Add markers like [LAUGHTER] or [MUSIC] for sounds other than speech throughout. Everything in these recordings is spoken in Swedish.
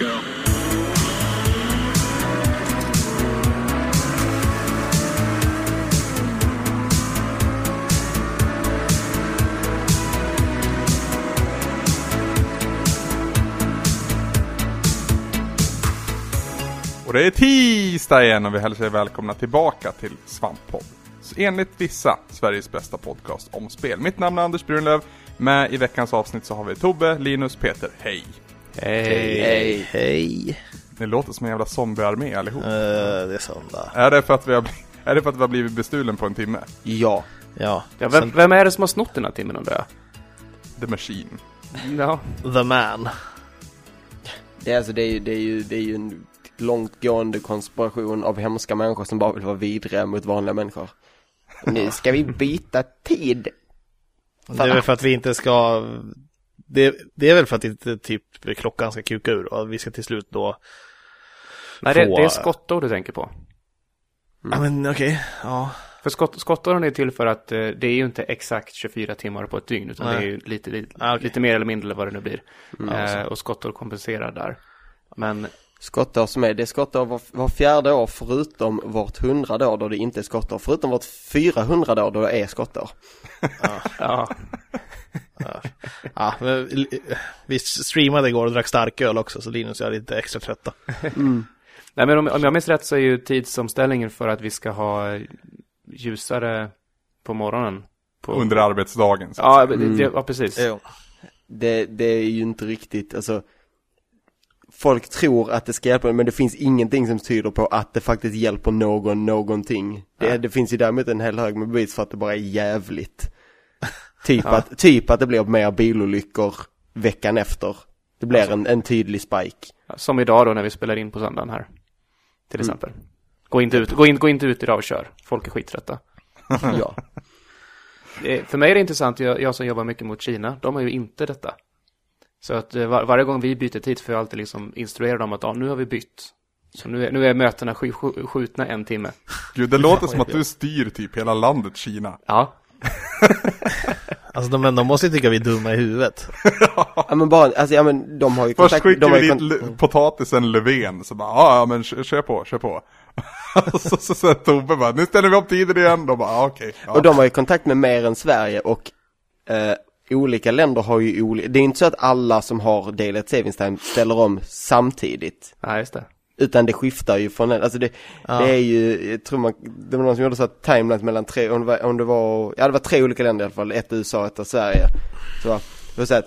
Go. Och det är tisdag igen och vi hälsar er välkomna tillbaka till Svamppodd. Enligt vissa, Sveriges bästa podcast om spel. Mitt namn är Anders Brunlöv. Med i veckans avsnitt så har vi Tobbe, Linus, Peter. Hej! Hej. Hej. Hej. Ni låter som en jävla zombiearmé allihop. Uh, det är söndag. Är det för att vi har, [LAUGHS] är det för att vi har blivit bestulen på en timme? Ja. Ja. ja vem, vem är det som har snott den här timmen undrar jag? The Machine. Ja. The man. Det är, alltså, det, är ju, det, är ju, det är ju en långtgående konspiration av hemska människor som bara vill vara vidriga mot vanliga människor. Nu ska vi byta tid. Det är väl för att vi inte ska... Det, det är väl för att inte typ klockan ska kuka ur och vi ska till slut då... Nej, det, Få- det är skottår du tänker på. Ja men okej, ja. För skott, skottåren är till för att eh, det är ju inte exakt 24 timmar på ett dygn, utan Nej. det är ju lite, lite, Ah, okej. lite mer eller mindre vad det nu blir. eh, och skottår kompenserar där. Men Skottår som är, det är skottår var, var fjärde år förutom vart hundrade år då det inte är skottår. Förutom vart 400 år då det är skottår. ja, ja men, li- vi streamade igår och drack starköl också så Linus och jag är lite extra trötta. Nej, men om, om jag minns rätt så är ju tidsomställningen för att vi ska ha ljusare på morgonen. På, Under arbetsdagen. Så. Ja, det, det, ja, precis. Det, det är ju inte riktigt, alltså Folk tror att det ska hjälpa men det finns ingenting som tyder på att det faktiskt hjälper någon någonting. Det, det finns ju däremot en hel hög med bevis för att det bara är jävligt. [LAUGHS] Typ, Ja. att, typ att det blir mer bilolyckor veckan efter. Det blir en, en tydlig spike. Som idag då när vi spelar in på söndagen här. Till exempel. Gå, inte ut, gå, in, gå inte ut idag och kör. Folk är skittrötta. [LAUGHS] Ja. För mig är det intressant, jag, jag som jobbar mycket mot Kina, de har ju inte detta. Så att eh, var, varje gång vi byter tid får jag alltid liksom instruera dem att ja, nu har vi bytt. Så nu är, nu är mötena sk, sk, skjutna en timme. Gud, det låter som att du styr typ hela landet Kina. Ja, [LAUGHS] Alltså de, men de måste ju tycka vi är dumma i huvudet. [LAUGHS] ja men bara, alltså ja men de har ju Först kontakt, skickar de har vi dit kon- L- potatisen Löfven, så bara ja, ja men kör, kör på, kör på. [LAUGHS] Så, så, så Tobbe bara, nu ställer vi upp tiden igen. De bara, ja, okej. ja. Och de har ju kontakt med mer än Sverige och eh, olika länder har ju olika, det är inte så att alla som har daylight savings time ställer om samtidigt. ja just det. Utan det skiftar ju från en, alltså det, Ja. det är ju, jag tror man, det var någon som gjorde så att timeline mellan tre, om det, var, om det var, ja det var tre olika länder i alla fall, ett USA, ett av Sverige. Så det var så att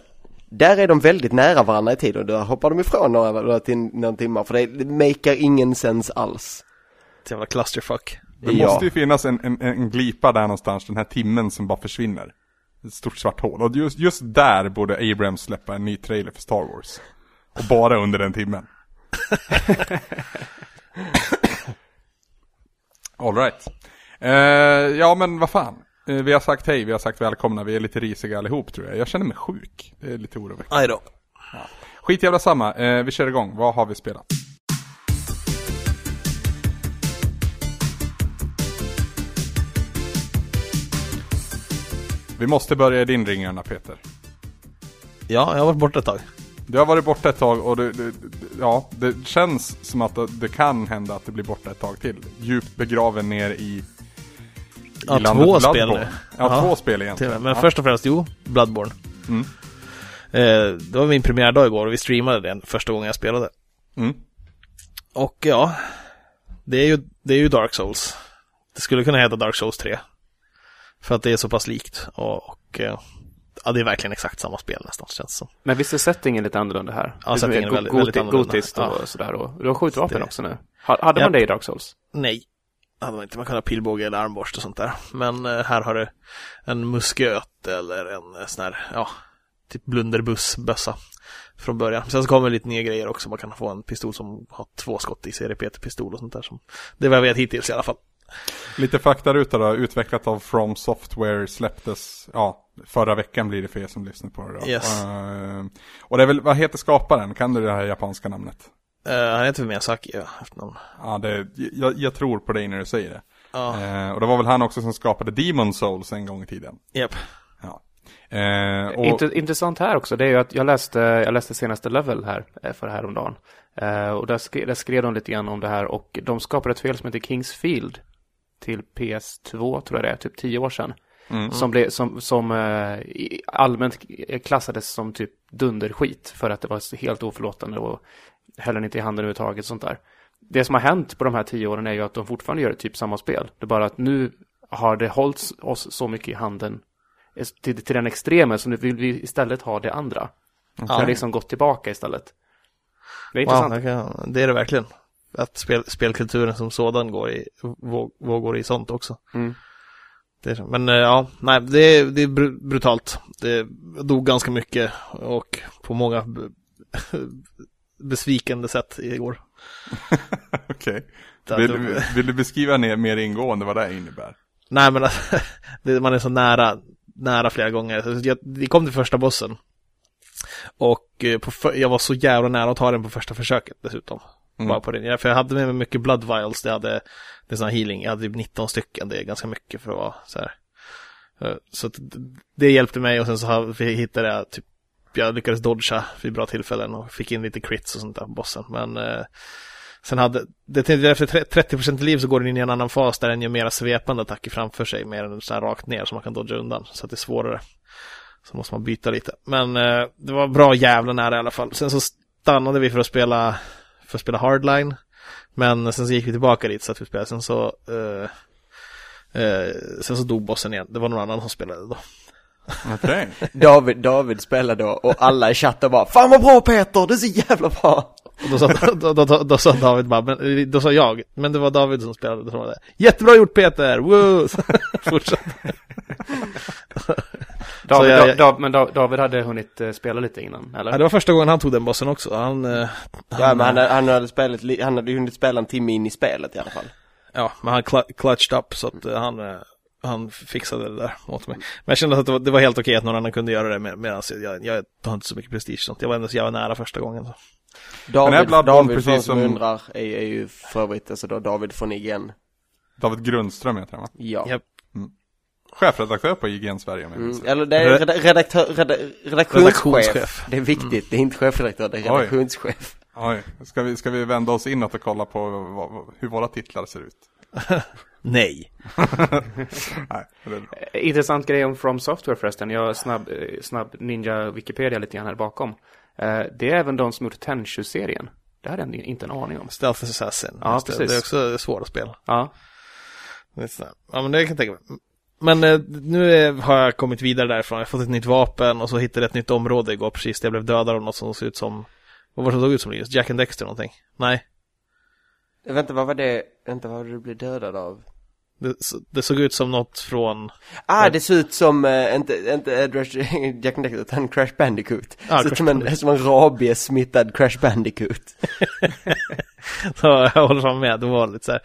där är de väldigt nära varandra i tid och där hoppar de ifrån några, några, tim, några timmar för det, det makar ingen sens alls. Ett jävla clusterfuck. Det Ja. måste ju finnas en, en, en glipa där någonstans, den här timmen som bara försvinner. Ett stort svart hål. Och just, just där borde Abrams släppa en ny trailer för Star Wars. Och bara under den timmen. [COUGHS] Alright. Uh, ja men vad fan. Eh, vi har sagt hej, vi har sagt välkomna, vi är lite risiga allihop tror jag. Jag känner mig sjuk. Det är lite oroväckande. Aj då. Skit jävla samma, Eh, vi kör igång. Vad har vi spelat? Vi måste börja i din ring Anna Peter. Ja, jag har varit borta ett tag. Du har varit borta ett tag och det, det, ja, det känns som att det, kan hända att det blir borta ett tag till. Djupt begraven ner i, Ja, två spel nu. Ja, två spel egentligen. Men ja. först och främst, jo, Bloodborne. Mm. Eh, det var min premiärdag igår och vi streamade den första gången jag spelade. Mm. Och ja, det är ju, det är ju Dark Souls. Det skulle kunna heta Dark Souls 3. För att det är så pass likt. Och, och eh, ja, det är verkligen exakt samma spel nästan, känns det som. Men visst är settingen lite annorlunda här? Ja, settingen är väldigt- väldigt annorlunda. Gotiskt och Ja. sådär. Och du har skjutvapen Det- också nu. Ha- Hade man Ja. det i Dark Souls? Nej, hade man inte. Man kan ha pilbåge eller armborst och sånt där. Men eh, här har du en musköt eller en eh, sån här, ja, typ blunderbussbössa från början. Sen så kommer lite nya grejer också. Man kan få en pistol som har två skott i sig, repeterpistol och sånt där. Som, det är vad jag vet hittills i alla fall. Lite faktaruta då, utvecklat av From Software släpptes, ja, förra veckan blir det för er som lyssnar på det då. Yes. Eh, och det är väl, vad heter skaparen? Kan du det här japanska namnet? Uh, han heter väl Miyazaki, ja, efternamn. Ja, det, jag, jag tror på dig när du säger det. Eh, och det var väl han också som skapade Demon Souls en gång i tiden. japp. Ja. Eh, och, intressant här också, det är ju att jag läste, jag läste senaste Level här för häromdagen. Eh, och där skrev, där skrev de lite grann om det här och de skapade ett spel som heter Kingsfield till PS2 tror jag det är, typ tio år sedan. Mm. Som, blev, som, som eh, allmänt klassades som typ dunderskit för att det var helt oförlåtande och höll den inte i handen överhuvudtaget sånt där. Det som har hänt på de här tio åren är ju att de fortfarande gör typ samma spel. Det är bara att nu har det hållits oss så mycket i handen eh, till, till den extremen så nu vill vi istället ha det andra. Det har liksom gått tillbaka istället. Det är Wow, intressant. kan, det är det verkligen. Att spel, spelkulturen som sådan går i, våg, vågår i sånt också. Mm. Det men eh, ja, nej, det är, det är br- brutalt. Det dog ganska mycket och på många [LAUGHS] besvikande sätt igår. [LAUGHS] Okej. Det- Vill, [LAUGHS] det- vill du beskriva mer ingående vad det innebär? Nej men alltså, man är så nära, nära flera gånger. Jag, vi kom till första bossen. Och eh, på, jag var så jävla nära att ta den på första försöket dessutom. Mm. Bara på det. För jag hade med mig mycket blood vials, det hade, det är sån här healing, jag hade typ 19 stycken, det är ganska mycket för att vara så här. Eh, så att det- hjälpte mig och sen så hittade jag typ, jag lyckades dodga vid bra tillfällen och fick in lite crits och sånt där på bossen. Men eh, sen hade, det tänkte typ- jag, efter 30% liv så går den in i en annan fas där den gör mera svepande attacker framför sig, mer än så här rakt ner så man kan dodga undan. Så att det är svårare. Så måste man byta lite. Men eh, det var bra jävla nära i alla fall. Sen så stannade vi för att spela, för att spela hardline. Men sen så gick vi tillbaka dit så att vi spelade. Sen så, eh, eh, sen så dog bossen igen. Det var någon annan som spelade då. Okej. [LAUGHS] David, David spelade då och alla i chatten bara Fan vad bra Peter, det är så jävla bra! Och då sa, [LAUGHS] då, då, då, då sa David bara, men, då sa jag, men det var David som spelade. Sa det, Jättebra gjort Peter! Woo! [LAUGHS] Fortsatt. [LAUGHS] David, jag- Da- Da- men Da- David hade hunnit eh, spela lite innan, eller? Ja, det var första gången han tog den bossen också. Han, eh, Ja men han, han hade spelat, han hade hunnit spela en timme in i spelet i alla fall. Ja, men han cl- clutched up så att eh, han, han fixade det där åt mig. Men jag kände att det var, det var helt okej att någon annan kunde göra det med, medan jag, jag har inte så mycket prestige sånt. Jag var ändå så jävla nära första gången. Så. David, David precis som som- undrar är, är ju för övrigt alltså då David från IGN. David Grundström heter han va? Ja. Japp. Chefredaktör på IGN Sverige om Mm, eller det är reda- redaktör, reda, redaktionschef. Redaktionschef. Det är viktigt, det är inte chefredaktör, det är Oj. redaktionschef. Oj, ska vi, ska vi vända oss inåt och kolla på vad, vad, hur våra titlar ser ut? [LAUGHS] Nej. [LAUGHS] Nej, det är bra. Eh, Intressant grej om From Software förresten. Jag snabb, eh, snabb ninja Wikipedia lite grann här bakom. Eh, Det är även de som gjort Tenchu-serien. Det hade jag inte en aning om. Stealth Assassin. Ja, det. precis. det är också svårt att spela. Ja. Ja, men det kan jag tänka mig. Men eh, nu är, har jag kommit vidare därifrån. Jag har fått ett nytt vapen och så hittade jag ett nytt område igår precis. där Jag blev dödad av något som såg ut som... Vad var det som såg ut som? Just Jack and Dexter någonting? Nej. Vänta, vad var det, vänta vad var det du blev dödad av? Det, det såg ut som något från... Ah, det ser ut som, eh, inte, inte Rush, [LAUGHS] Jack Dexter, utan Crash Bandicoot. Ja, ser ut Crash som en, Bandicoot. som en rabies-smittad Crash Bandicoot. [LAUGHS] Så jag håller fan med, det var lite så här.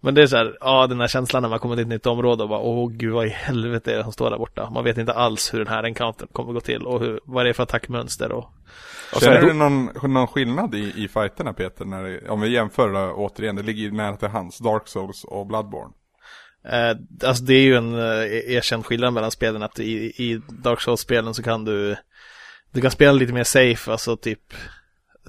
Men det är så här, ja den här känslan när man kommer till ett nytt område och bara åh gud vad i helvete är det som står där borta. Man vet inte alls hur den här encountern kommer gå till och hur, vad det är för attackmönster och... och så Känner är det- du någon, någon skillnad i, i fighterna Peter? När det, om vi jämför då, återigen, det ligger ju nära till hands, Dark Souls och Bloodborne. Eh, alltså det är ju en eh, erkänd skillnad mellan spelen att i, i Dark Souls-spelen så kan du Du kan spela lite mer safe, alltså typ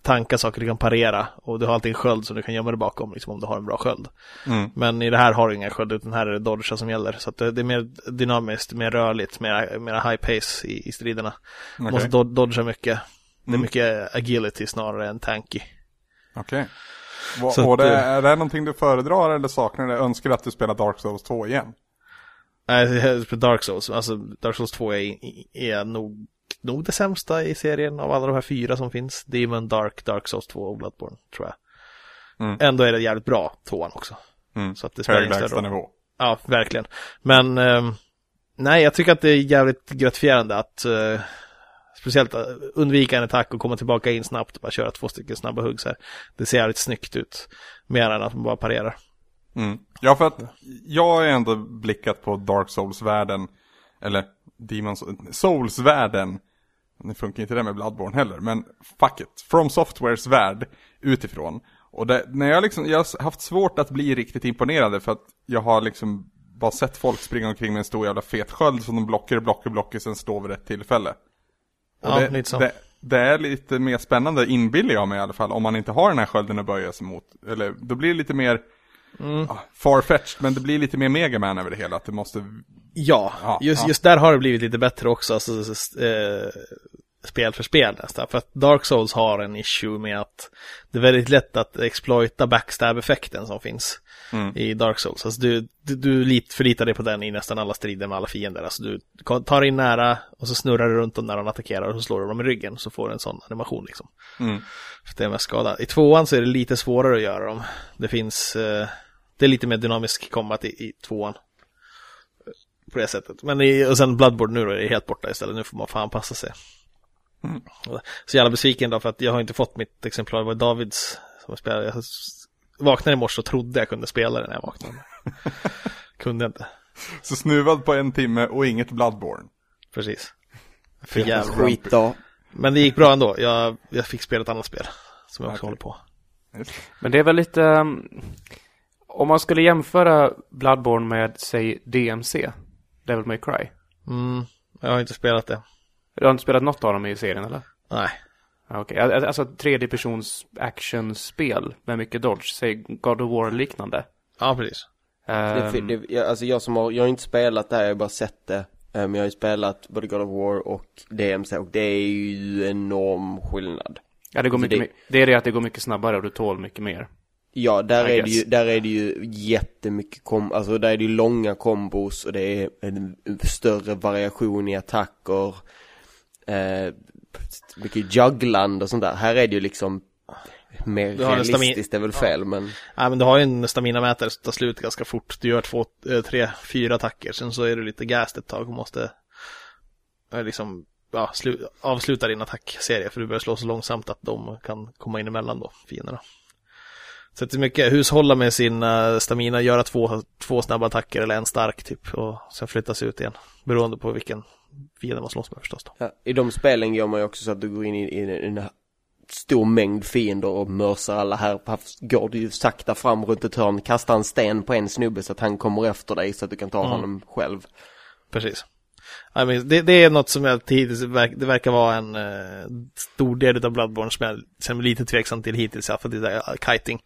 Tanka saker du kan parera och du har alltid en sköld som du kan gömma dig bakom liksom om du har en bra sköld. Mm. Men i det här har du inga sköld utan här är det dodge som gäller. Så det, det är mer dynamiskt, mer rörligt, mer, mer high pace i, i striderna. Okej. Måste do, dodga mycket. Det är Mm. mycket agility snarare än tanky. Okej. Va- Och att, det, eh, är det någonting du föredrar eller saknar det? Önskar att du spelar Dark Souls 2 igen? Nej, Dark Souls, alltså Dark Souls 2 är, är nog, nog det sämsta i serien av alla de här fyra som finns. Demon, Dark, Dark Souls 2 och Bloodborne, tror jag. Mm. Ändå är det jävligt bra, tvåan också. Mm. Så att det spelar ingen större roll. Ja, verkligen. Men ehm, nej, jag tycker att det är jävligt gratifierande att eh, speciellt eh, undvika en attack och komma tillbaka in snabbt och bara köra två stycken snabba hugg så här. Det ser jävligt snyggt ut. Mer än att man bara parerar. Mm. Ja, för att jag har ändå blickat på Dark Souls-världen, eller Demons, Souls-världen. Nu funkar inte det med Bloodborne heller, men fuck it. From Softwares värld utifrån. Och det, när jag liksom, jag har haft svårt att bli riktigt imponerad för att jag har liksom bara sett folk springa omkring med en stor jävla fet sköld som de blockar, blockar, blockar, sen står vid rätt tillfälle. Och Ja, det, lite så. Det, det är lite mer spännande, inbillar jag mig i alla fall, om man inte har den här skölden att böja sig mot. Eller, då blir det lite mer Mm. ja, farfetched, men det blir lite mer Megaman över det hela. Att det måste, Ja, Ja, just, ja. just där har det blivit lite bättre också, alltså, eh, spel för spel nästan. För att Dark Souls har en issue med att det är väldigt lätt att exploita backstab-effekten som finns Mm. i Dark Souls. Alltså du, du, du lit, förlitar dig på den i nästan alla strider med alla fiender. Alltså du tar in nära och så snurrar du runt dem när de attackerar och så slår du dem i ryggen så får du en sån animation liksom. mm. För det är mest skada. I tvåan så är det lite svårare att göra dem. Det finns, eh, det är lite mer dynamisk combat i, i tvåan. På det sättet. Men i, och sen Bloodborne nu då är det helt borta istället. Nu får man fan passa sig. Så jävla besviken då för att jag har inte fått mitt exemplar. Det var Davids som jag spelade. Jag vaknade i morse och trodde jag kunde spela det när jag vaknade. [LAUGHS] kunde inte. Så snuvad på en timme och inget Bloodborne. Precis. För jävla. Skit då. Men det gick bra ändå. Jag, jag fick spela ett annat spel. Som jag också Okej. håller på. Men det är väl lite... um, Om man skulle jämföra Bloodborne med, säg, DMC, Devil May Cry. Mm, jag har inte spelat det. Du har inte spelat något av dem i serien, eller? Nej. Ja, Okej, Al- alltså tredje persons actionspel med mycket dodge, säg God of War-liknande. Ja, precis. Det, Ehm, det, jag, alltså jag som har, jag har inte spelat det här, jag har bara sett det. Men jag har ju spelat både God of War och DMC och det är ju enorm skillnad. ja, det går alltså mycket, det- det... är det att det går mycket snabbare och du tål mycket mer. Ja, där I är, det ju, där är det ju jättemycket kom, alltså där är det ju långa kombos och det är en större variation i attacker. Eh, mycket jugglande och sånt där. Här är det ju liksom mer Du realistiskt, det är väl fel men Nej, men du har ju en stamina-mätare som tar slut ganska fort. Du gör två, eh, tre, fyra attacker. Sen så är du lite gassed ett tag och måste eh, liksom ja, slu, avsluta din attackserie. För du börjar slå så långsamt att de kan komma in emellan då, fienderna. Så det är mycket hushålla med sin uh, stamina, göra två, två snabba attacker eller en stark typ. Och sen flytta sig ut igen. Beroende på vilken fiende man slåss med förstås då. ja, i de spelen gör man ju också så att du går in i, i en stor mängd fiender och mörsar alla här. Går du ju sakta fram runt ett hörn, kastar en sten på en snubbe så att han kommer efter dig så att du kan ta Mm. honom själv. Precis. I mean, det, det är något som jag hittills, verk- det verkar vara en eh, stor del av Bloodborne som jag som är lite tveksam till hittills, i fall det eh, kiting.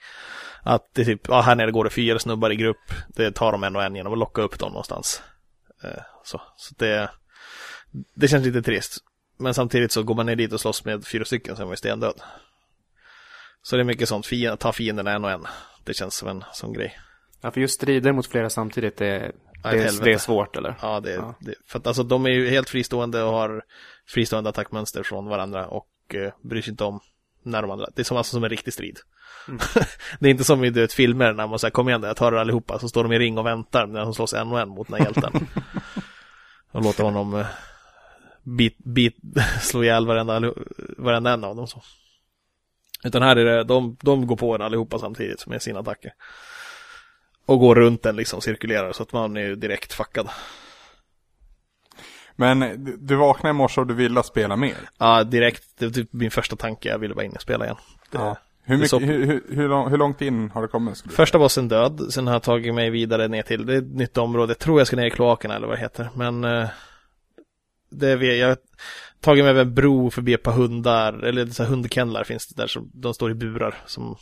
Att det är typ, ja här nere går det fyra snubbar i grupp, det tar de en och en genom att locka upp dem någonstans. Eh, så så det, det känns lite trist. Men samtidigt så går man ner dit och slåss med fyra stycken är man ju stendöd. Så det är mycket sånt, fienden, ta fienderna en och en. Det känns som en sån grej. Ja, för just strider mot flera samtidigt, det, Ja, det, är, det är svårt, eller? Ja, det, Ja. det för att alltså de är ju helt fristående och har fristående attackmönster från varandra och eh, bryr sig inte om när de andra. Det är som, alltså som en riktig strid. Mm. [LAUGHS] det är inte som i du vet, filmer när man säger kom igen jag tar er allihopa, så står de i ring och väntar när de slåss en och en mot den här hjälten. [LAUGHS] och låter honom eh, bit, bit, [LAUGHS] slå ihjäl varenda, varenda en av dem. Så. Utan här är det, de, de går på en allihopa samtidigt med sina attacker. Och går runt den liksom, cirkulerar så att man är ju direkt fuckad. Men du, vaknade i morse och du ville spela mer. Ja, direkt. Det var typ min första tanke. Jag ville bara in och spela igen. Det, Ja. Hur, är så- mycket, hur, hur, hur, lång, hur långt in har det kommit? Första bossen död. Sen har jag tagit mig vidare ner till, det är ett nytt område. Jag tror jag ska ner i kloakerna eller vad det heter. Men eh, det är, jag har tagit mig över en bro förbi ett par hundar. Eller så här hundkennlar finns det där. Som, de står i burar. Som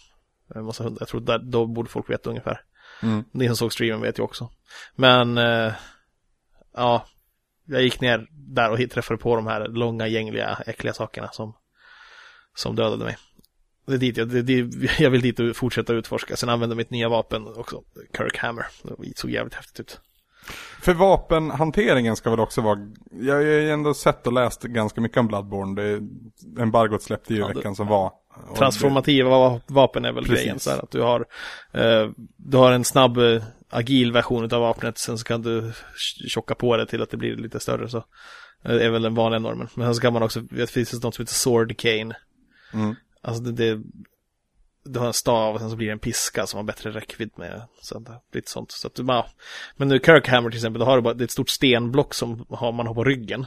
en massa hundar. Jag tror där, då borde folk veta ungefär. Mm. Ni som såg streamen vet ju också. Men eh, ja, jag gick ner där och träffade på de här långa, gängliga, äckliga sakerna som, som dödade mig. Det är dit jag, det, det, [LAUGHS] jag vill dit och fortsätta utforska. Sen använda mitt nya vapen också, Kirk Hammer. Det såg jävligt häftigt ut. För vapenhanteringen ska väl också vara, jag har ju ändå sett och läst ganska mycket om Bloodborne. Det, embargot släppte ju Ja, det- veckan som var. Transformativa va- vapen är väl Precis. grejen. Så här, att du har, eh, du har en snabb, eh, agil version av vapnet. Sen så kan du tj- tjocka på det till att det blir lite större. Så eh, det är väl den vanliga normen. Men sen så kan man också, det finns det något som heter Sword Cane. Det, mm. Alltså det, det du har en stav och sen så blir det en piska som har bättre räckvidd med sånt där, lite sånt. Så att bara, men nu Kirkhammer till exempel, då har du bara, det är ett stort stenblock som har, man har på ryggen.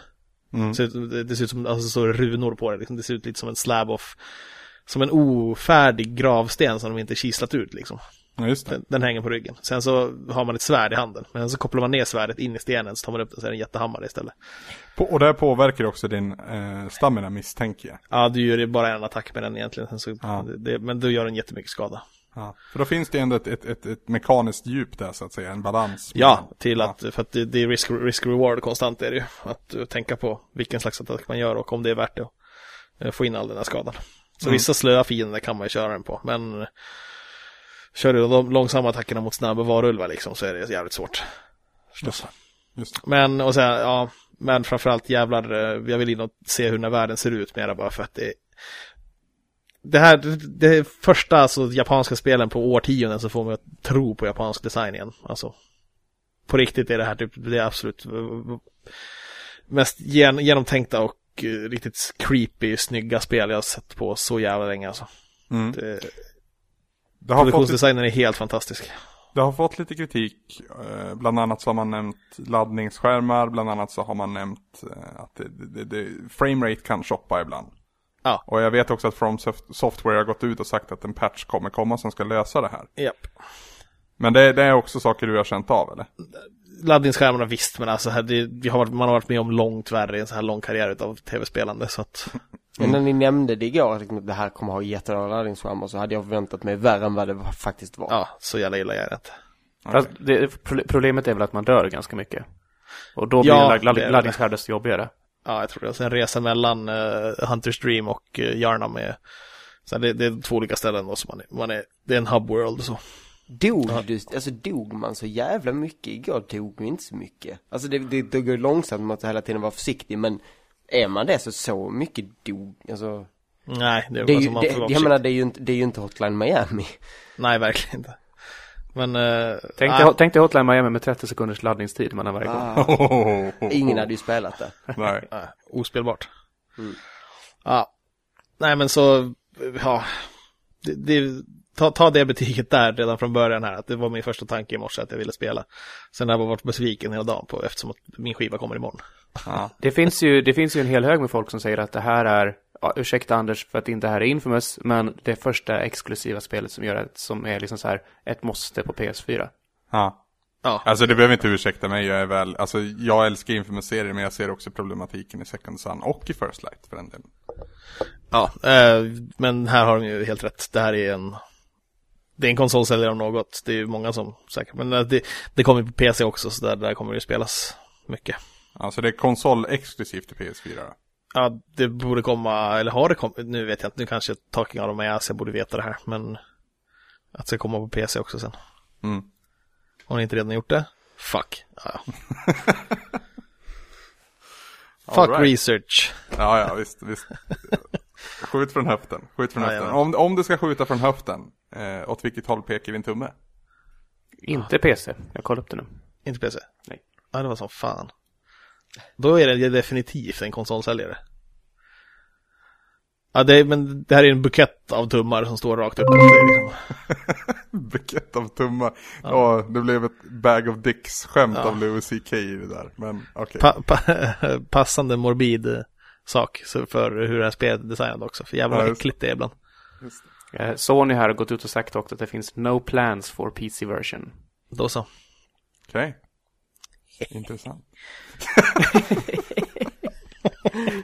Mm. Så det, det ser ut som, alltså så runor på det, liksom. det ser ut lite som en slab of, som en ofärdig gravsten som de inte kislat ut liksom. Ja. Den, den hänger på ryggen. Sen så har man ett svärd i handen. Men så kopplar man ner svärdet in i stenen så tar man upp den så är det en jättehammare istället. På, och det påverkar också din eh, stamina misstänker jag. Ja, du gör bara en attack med den egentligen. Så, Ja. det, men du gör den jättemycket skada. Ja. För då finns det ändå ett, ett, ett, ett mekaniskt djup där så att säga, en balans. Ja, till att, för att det, det är risk, risk reward konstant är det ju. Att tänka på vilken slags attack man gör och om det är värt det att uh, få in all den här skadan. Så Mm. vissa slöa fiender kan man ju köra den på, men kör du de långsamma attackerna mot snabba varulvar liksom så är det jävligt svårt. Just. Just. Men, och sen, ja, men framförallt jävlar, uh, jag vill in och se hur den här världen ser ut mera bara för att det det här, det, första alltså, japanska spelen på årtionden så får man att tro på japansk design igen. Alltså, på riktigt är det här typ, det är absolut eh, mest gen, genomtänkta och eh, riktigt creepy, snygga spel jag har sett på så jävla länge alltså. Mm. Det, Det, har fått, produktionsdesignen är helt fantastisk. det har fått lite kritik. eh, Bland annat så har man nämnt laddningsskärmar. Bland annat så har man nämnt eh, att det, det, det, framerate kan shoppa ibland. Ja. Och jag vet också att From Soft- Software har gått ut och sagt att en patch kommer komma som ska lösa det här. Japp. Men det, det är också saker du har känt av eller? Laddningsskärmarna visst, men alltså här, det, vi har, man har varit med om långt värre i en så här lång karriär av tv-spelande så att Men när ni nämnde det igår, liksom, att det här kommer ha jättebra laddningsskärmar så hade jag förväntat mig värre än vad det faktiskt var. ja, så jävla illa är det inte. Fast det, pro- problemet är väl att man dör ganska mycket. Och då blir Ja, ladd, laddningsskärm desto jobbigare. Ja, jag tror det. Och sen resa mellan uh, Hunter's Dream och uh, Yarnam är så det, det är två olika ställen då som man är, man är, det är en hub world och så. Dog Ja. du, alltså dog man så jävla mycket? Igår dog man inte så mycket. Alltså det, det, det går långsamt, man måste hela tiden vara försiktig, men är man det så så mycket dog, alltså. Nej, det är, Det är bara ju, man det, jag menar det är ju inte, det är ju inte Hotline Miami. Nej, verkligen inte. Men, uh, Tänk dig, tänk dig Hotline Miami med 30 sekunders laddningstid mellan varje gång. Ah, ingen hade ju spelat det. Nej. nej, ospelbart. Mm. Ja, nej men så, ja, det, det, ta, ta det betyget där redan från början här, att det var min första tanke i morse att jag ville spela. Sen har jag varit besviken hela dagen på eftersom att min skiva kommer imorgon. Ja. Det finns, ju, det finns ju en hel hög med folk som säger att det här är, ja, ursäkta Anders för att det inte här är Infamous, men det första exklusiva spelet som gör det, som är liksom så här ett måste på PS4. ja. Ja, Alltså det behöver inte ursäkta mig, jag är väl, alltså jag älskar Infamous-serien men jag ser också problematiken i Second Sun och i First Light för den delen. ja eh, men här har de ju helt rätt. Det här är en, det är en konsolsäljare om något. Det är ju många som säkert, men eh, det, det kommer på PC också så där, där kommer det ju spelas mycket. Alltså det är konsol exklusivt till PS4 då. Ja, det borde komma, eller har det kommit, nu vet jag inte, nu kanske Talking Out of My Ass, jag borde veta det här, men att det ska komma på PC också sen. Mm. Har ni inte redan gjort det? Fuck. Ja. [LAUGHS] Fuck right. research. Ja, ja, visst, visst. Skjut från höften, skjut från Ja, höften. Om, om du ska skjuta från höften, eh, åt vilket håll pekar vi en tumme? Inte PC, jag kollar upp det nu. Inte PC? Nej. Ja, det var som fan. Då är det definitivt en konsolsäljare. Ja, det är, men det här är en bukett av tummar som står rakt upp. Liksom, [LAUGHS] Bukett av tummar. Ja, det blev ett bag of dicks skämt Ja. av Louis CK i det där. Men okej. pa, pa, [LAUGHS] passande morbid eh, sak för hur det här spelet är designat också. För jävla Ja, äckligt det är ibland. Eh, Sony här har gått ut och sagt också att det finns no plans for PC version. Då så. Okej. [LAUGHS] Intressant. [LAUGHS]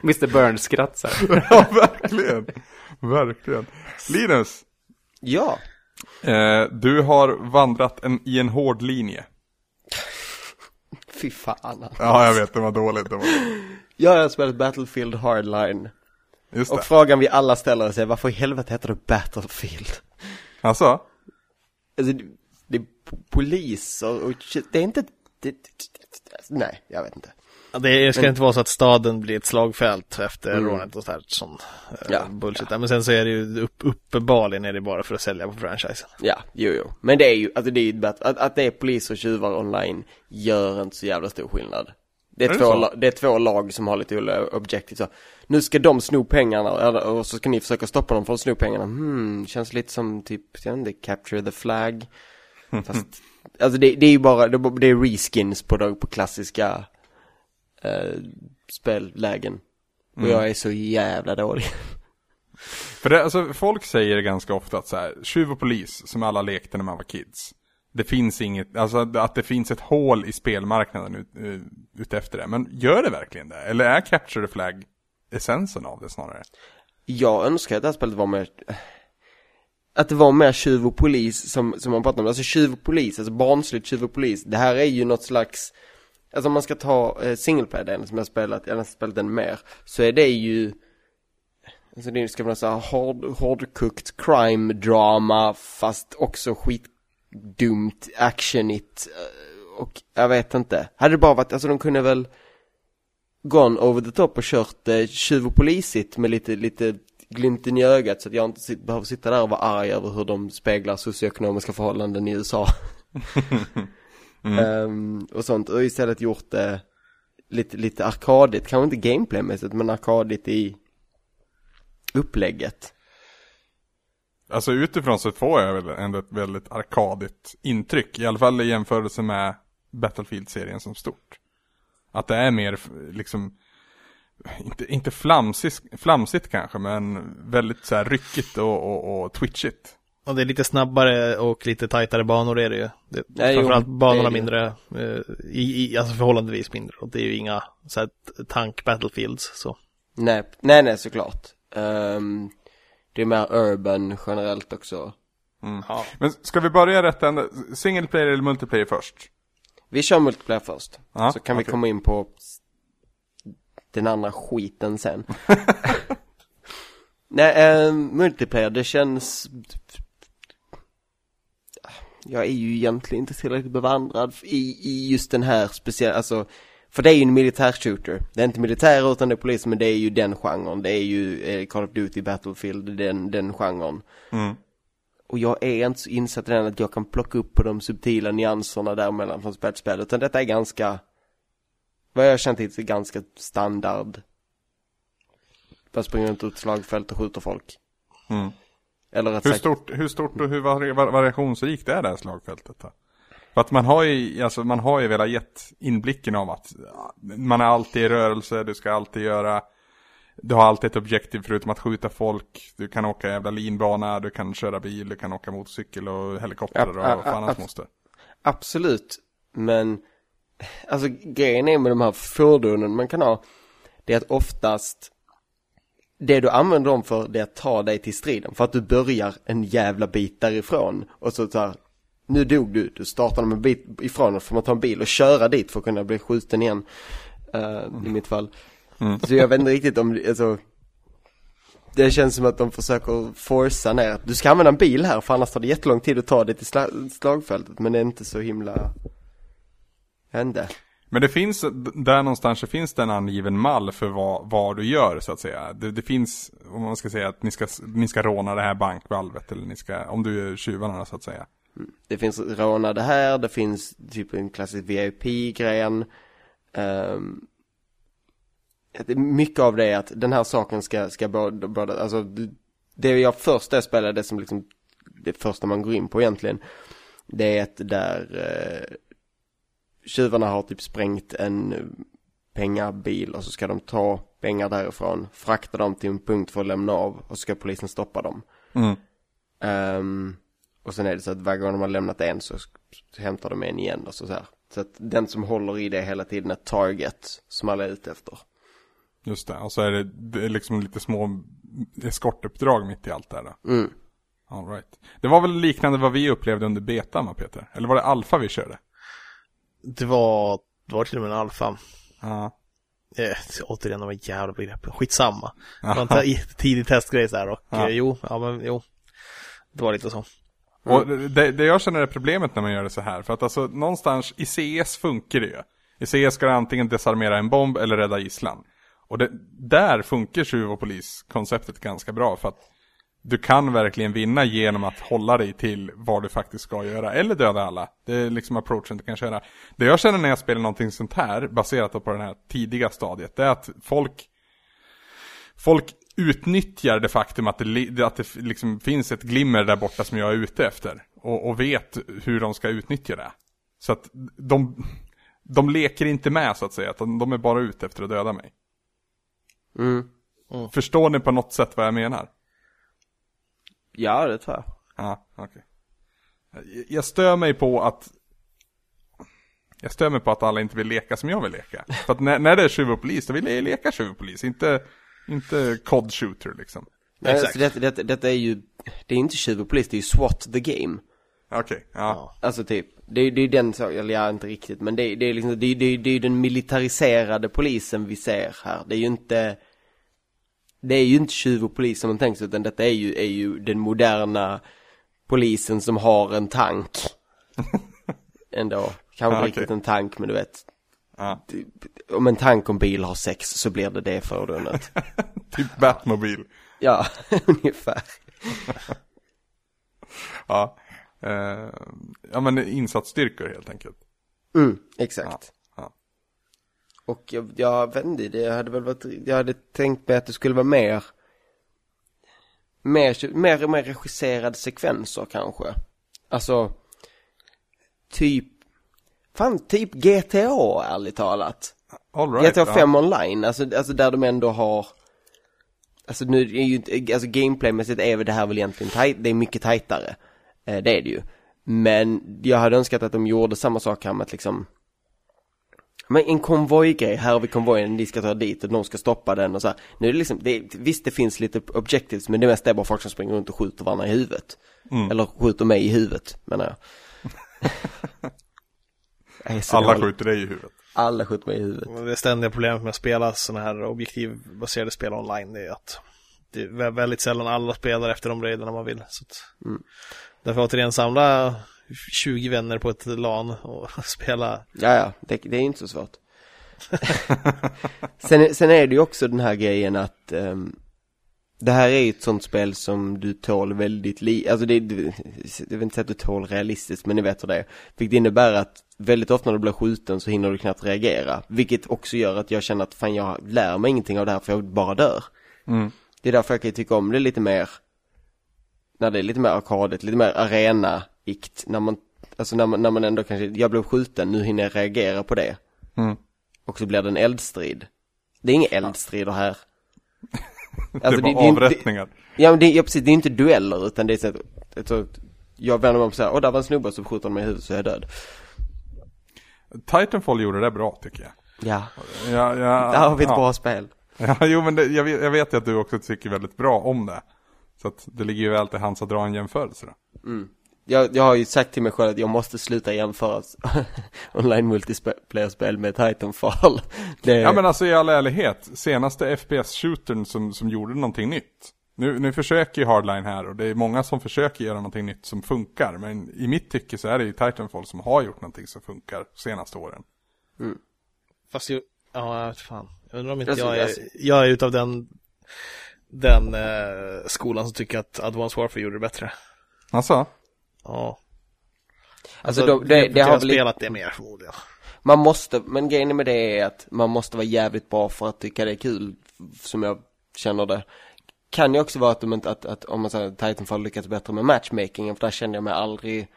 Mr Burns skrattar. [LAUGHS] ja, verkligen. Verkligen. Linus, Ja. eh, du har vandrat en, i en hård linje. Fy fan. Ja, jag vet, det var dåligt. Det var... Jag har spelat Battlefield Hardline. Just Och det. frågan vi alla ställer oss är varför i helvete heter det Battlefield? Alltså? Alltså, det, det är po- poliser och shit, det är inte, det, det, nej, jag vet inte. Ja, Det ska Men- inte vara så att staden blir ett slagfält efter Mm. rånet och sånt här sån eh, Ja. bullshit. Men sen så är det ju upp, uppenbarligen är det bara för att sälja på franchisen. Ja, jo, jo. Men det är ju, alltså det är ju att, att det är poliser och tjuvar online gör inte så jävla stor skillnad. Det är, Är två, det är två lag som har lite olika objektiv så. Nu ska de sno pengarna och så ska ni försöka stoppa dem från att sno pengarna. Hmm, känns lite som typ, jag vet inte, capture the flag. [LAUGHS] Fast, alltså det, det är ju bara, det, är reskins på, på klassiska eh, spellägen. Och Mm. jag är så jävla dålig. [LAUGHS] För det, alltså, folk säger ganska ofta att så här, tjuv och polis, som alla lekte när man var kids. Det finns inget, alltså att det finns ett hål i spelmarknaden ut, uh, utefter det. Men gör det verkligen det? Eller är Capture the Flag essensen av det snarare? Jag önskar att det här spelet var mer att det var mer tjuv och polis som, som man pratar om. Alltså tjuv och polis, alltså barnsligt tjuv och polis. Det här är ju något slags, alltså om man ska ta eh, single player som jag spelat, jag har nästan spelat den mer, så är det ju Alltså det ska man säga hard, hårdkokt crime drama fast också skitdumt actionigt eh, och jag vet inte. Hade det bara varit, alltså de kunde väl gone over the top och kört eh, tjuv och polisigt med lite, lite glimten i ögat så att jag inte sit, behöver sitta där och vara arg över hur de speglar socioekonomiska förhållanden i USA. [LAUGHS] [LAUGHS] mm. um, och sånt, och istället gjort det lite, lite arkadigt, kanske inte gameplaymässigt men arkadigt i upplägget. Alltså utifrån så får jag väl ändå ett väldigt arkadigt intryck, i alla fall i jämförelse med Battlefield-serien som stort. Att det är mer liksom inte, inte flamsigt, flamsigt kanske, men väldigt så här ryckigt och, och, och twitchigt. Och det är lite snabbare och lite tajtare banor är det ju. Det, Nej, framförallt jo, banorna mindre, eh, i, i, alltså förhållandevis mindre. Och det är ju inga så här, tank battlefields så. Nej, nej, nej såklart. Um, det är mer urban generellt också. Mm. Ja. Men ska vi börja rätt ända, single player eller multiplayer först? Vi kör multiplayer först. Ja, så kan okay. vi komma in på den andra skiten sen. [LAUGHS] Nej, äh, multiplayer, det känns... Jag är ju egentligen inte tillräckligt bevandrad i, i just den här speciella, alltså för det är ju en militär shooter. Det är inte militär utan det är polis, men det är ju den genren. Det är ju eh, Call of Duty, Battlefield, den, den genren. Mm. Och jag är inte så insatt i den att jag kan plocka upp på de subtila nyanserna däremellan från spel till spel. Utan detta är ganska vad jag har känt hittills ganska standard. Bara springer runt ett slagfält och skjuter folk. Mm. Eller hur, sagt... stort, hur stort och hur variationsrikt är det här slagfältet? Då? För att man har ju, alltså man har ju velat gett inblicken av att man är alltid i rörelse, du ska alltid göra du har alltid ett objektiv förutom att skjuta folk. Du kan åka jävla linbana, du kan köra bil, du kan åka motorcykel och helikopter och vad fan annars måste. Absolut, men alltså grejen är med de här fordonen man kan ha, det är att oftast det du använder dem för det är att ta dig till striden. För att du börjar en jävla bit därifrån. Och så så här, nu dog du, du startar dem en bit ifrån och får man ta en bil och köra dit för att kunna bli skjuten igen. Uh, I mitt fall. Mm. Så jag vet inte riktigt om, alltså det känns som att de försöker forsa ner du ska använda en bil här för annars tar det jättelång tid att ta dig till slagfältet men det är inte så himla hände. Men det finns, där någonstans så finns det en angiven mall för vad, vad du gör så att säga. Det, det, finns, om man ska säga att ni ska, ni ska råna det här bankvalvet eller ni ska, om du är tjuvarna så att säga. Mm. Det finns råna det här, det finns typ en klassisk VIP-gren. Um, ehm, mycket av det är att den här saken ska, ska både, både alltså det jag först är spelade, det som liksom, det första man går in på egentligen. Det är ett där eh, tjuvarna har typ sprängt en pengabil och så ska de ta pengar därifrån, frakta dem till en punkt för att lämna av och så ska polisen stoppa dem. Mm. Um, och sen är det så att varje gång de har lämnat en så hämtar de en igen och så, så här. Så att den som håller i det hela tiden är target som alla är ute efter. Just det, och så är det, det är liksom lite små eskortuppdrag mitt i allt det här då. Mm. All right. Det var väl liknande vad vi upplevde under betan va Peter? Eller var det alfa vi körde? Det var, det var till och med en alfa. Ja. Eh, återigen de här jävla begreppen, skitsamma. Det var en tidig testgrej här och ja. eh, jo, ja men jo. Det var lite så. Mm. Och det, det jag känner är problemet när man gör det så här, för att alltså någonstans i CS funkar det ju. I CS ska du antingen desarmera en bomb eller rädda gisslan. Och det, där funkar tjuv och polis-konceptet ganska bra för att du kan verkligen vinna genom att hålla dig till vad du faktiskt ska göra. Eller döda alla. Det är liksom approachen du kan köra. Det jag känner när jag spelar någonting sånt här, baserat på det här tidiga stadiet, det är att folk Folk utnyttjar det faktum att det, att det liksom finns ett glimmer där borta som jag är ute efter. Och, och vet hur de ska utnyttja det. Så att de, de leker inte med så att säga, utan de är bara ute efter att döda mig. Mm. Mm. Förstår ni på något sätt vad jag menar? Ja, det tror jag. Ja, okej. Jag- Jag stör mig på att jag stör mig på att alla inte vill leka som jag vill leka. För att när, när det är tjuv och polis, då vill jag leka tjuv och polis, inte, inte COD shooter liksom. Nej, Exakt. alltså, detta, detta, detta är ju, det är inte tjuv och polis, det är ju SWAT the game. Okej, ja. Alltså typ, det är det är den saken, eller ja, inte riktigt, men det, är- det är liksom, det är, det det är ju den militariserade polisen vi ser här. Det är ju inte, det är ju inte tjuv och polis som man tänker sig, utan detta är ju, är ju den moderna polisen som har en tank. [LAUGHS] Ändå, kanske Ja, inte riktigt en tank, men du vet, ja. om en tank och en bil har sex så blir det det fordonet. [LAUGHS] Typ Batmobil. ja, [LAUGHS] ungefär. Ja. Eh, ja men insatsstyrkor helt enkelt. Mm, exakt. Och jag, jag vet inte, det hade väl varit, jag hade tänkt mig att det skulle vara mer, mer, mer, mer regisserade sekvenser kanske. Alltså, typ, fan typ GTA ärligt talat. All right, GTA 5 ja. online, alltså, alltså där de ändå har Alltså nu är ju inte, alltså gameplaymässigt är väl det här väl egentligen tajt, det är mycket tajtare eh, Det är det ju Men jag hade önskat att de gjorde samma sak här med att liksom Men en konvojgrej, här har vi konvojen, de ska ta dit och de ska stoppa den och så här. Nu är det liksom, det, visst det finns lite objectives men det mesta är bara folk som springer runt och skjuter varandra i huvudet Mm. Eller skjuter mig i huvudet menar jag [LAUGHS] Alla dålig. skjuter dig i huvudet. Alla skjuter mig i huvudet Det ständiga problemet med att spela sådana här objektivbaserade spel online det är att det är vä- väldigt sällan alla spelar efter de raiderna man vill. Så att Mm. Därför återigen samla 20 vänner på ett LAN och [LAUGHS] spela. Ja, ja, det, det är inte så svårt. sen, sen är det ju också den här grejen att ehm, det här är ju ett sånt spel som du tål väldigt li, alltså det, det, jag vill inte säga att du tål realistiskt, men ni vet hur det är. Vilket innebär att väldigt ofta när du blir skjuten så hinner du knappt reagera. Vilket också gör att jag känner att fan jag lär mig ingenting av det här för jag bara dör. Mm. Det är därför jag kan tycka om det lite mer när det är lite mer arkadigt, lite mer arena-ikt. När man, alltså när man, när man ändå kanske, jag blev skjuten, nu hinner jag reagera på det. Mm. Och så blir det en eldstrid. Det är inga eldstrider här. [LAUGHS] det är Alltså, bara det- det avrättningar. Ja men det, ja, precis, det är inte dueller utan det är så att, ett, så att jag vänder mig om och säger, åh där var en snubbe så skjuter han mig i huvudet så är jag död. Titanfall gjorde det bra tycker jag. Ja, Ja, ja, där har vi ett ja. bra spel. [LAUGHS] Ja, jo men det, jag, vet, jag vet ju att du också tycker väldigt bra om det. Så att det ligger ju väl till hands att dra en jämförelse då. Jag, jag har ju sagt till mig själv att jag måste sluta jämföra [LAUGHS] online multiplayer-spel med Titanfall. [LAUGHS] Det, Ja men alltså i all ärlighet, senaste FPS-shootern som, som gjorde någonting nytt. Nu, nu försöker ju Hardline här och det är många som försöker göra någonting nytt som funkar. Men i mitt tycke så är det ju Titanfall som har gjort någonting som funkar de senaste åren. Fast ju, ja jag vet fan. Jag undrar om inte Alltså, jag är, alltså- jag är utav den den eh, skolan som tycker att Advanced Warfare gjorde det bättre. Alltså? Ja. Alltså, de- det- det har väl- spelat det mer förmodligen. Man måste, men grejen med det är att man måste vara jävligt bra för att tycka det är kul, som jag känner det. Kan ju också vara att, de inte, att, att om man säger att Titanfall lyckats bättre med matchmakingen, för där kände jag mig aldrig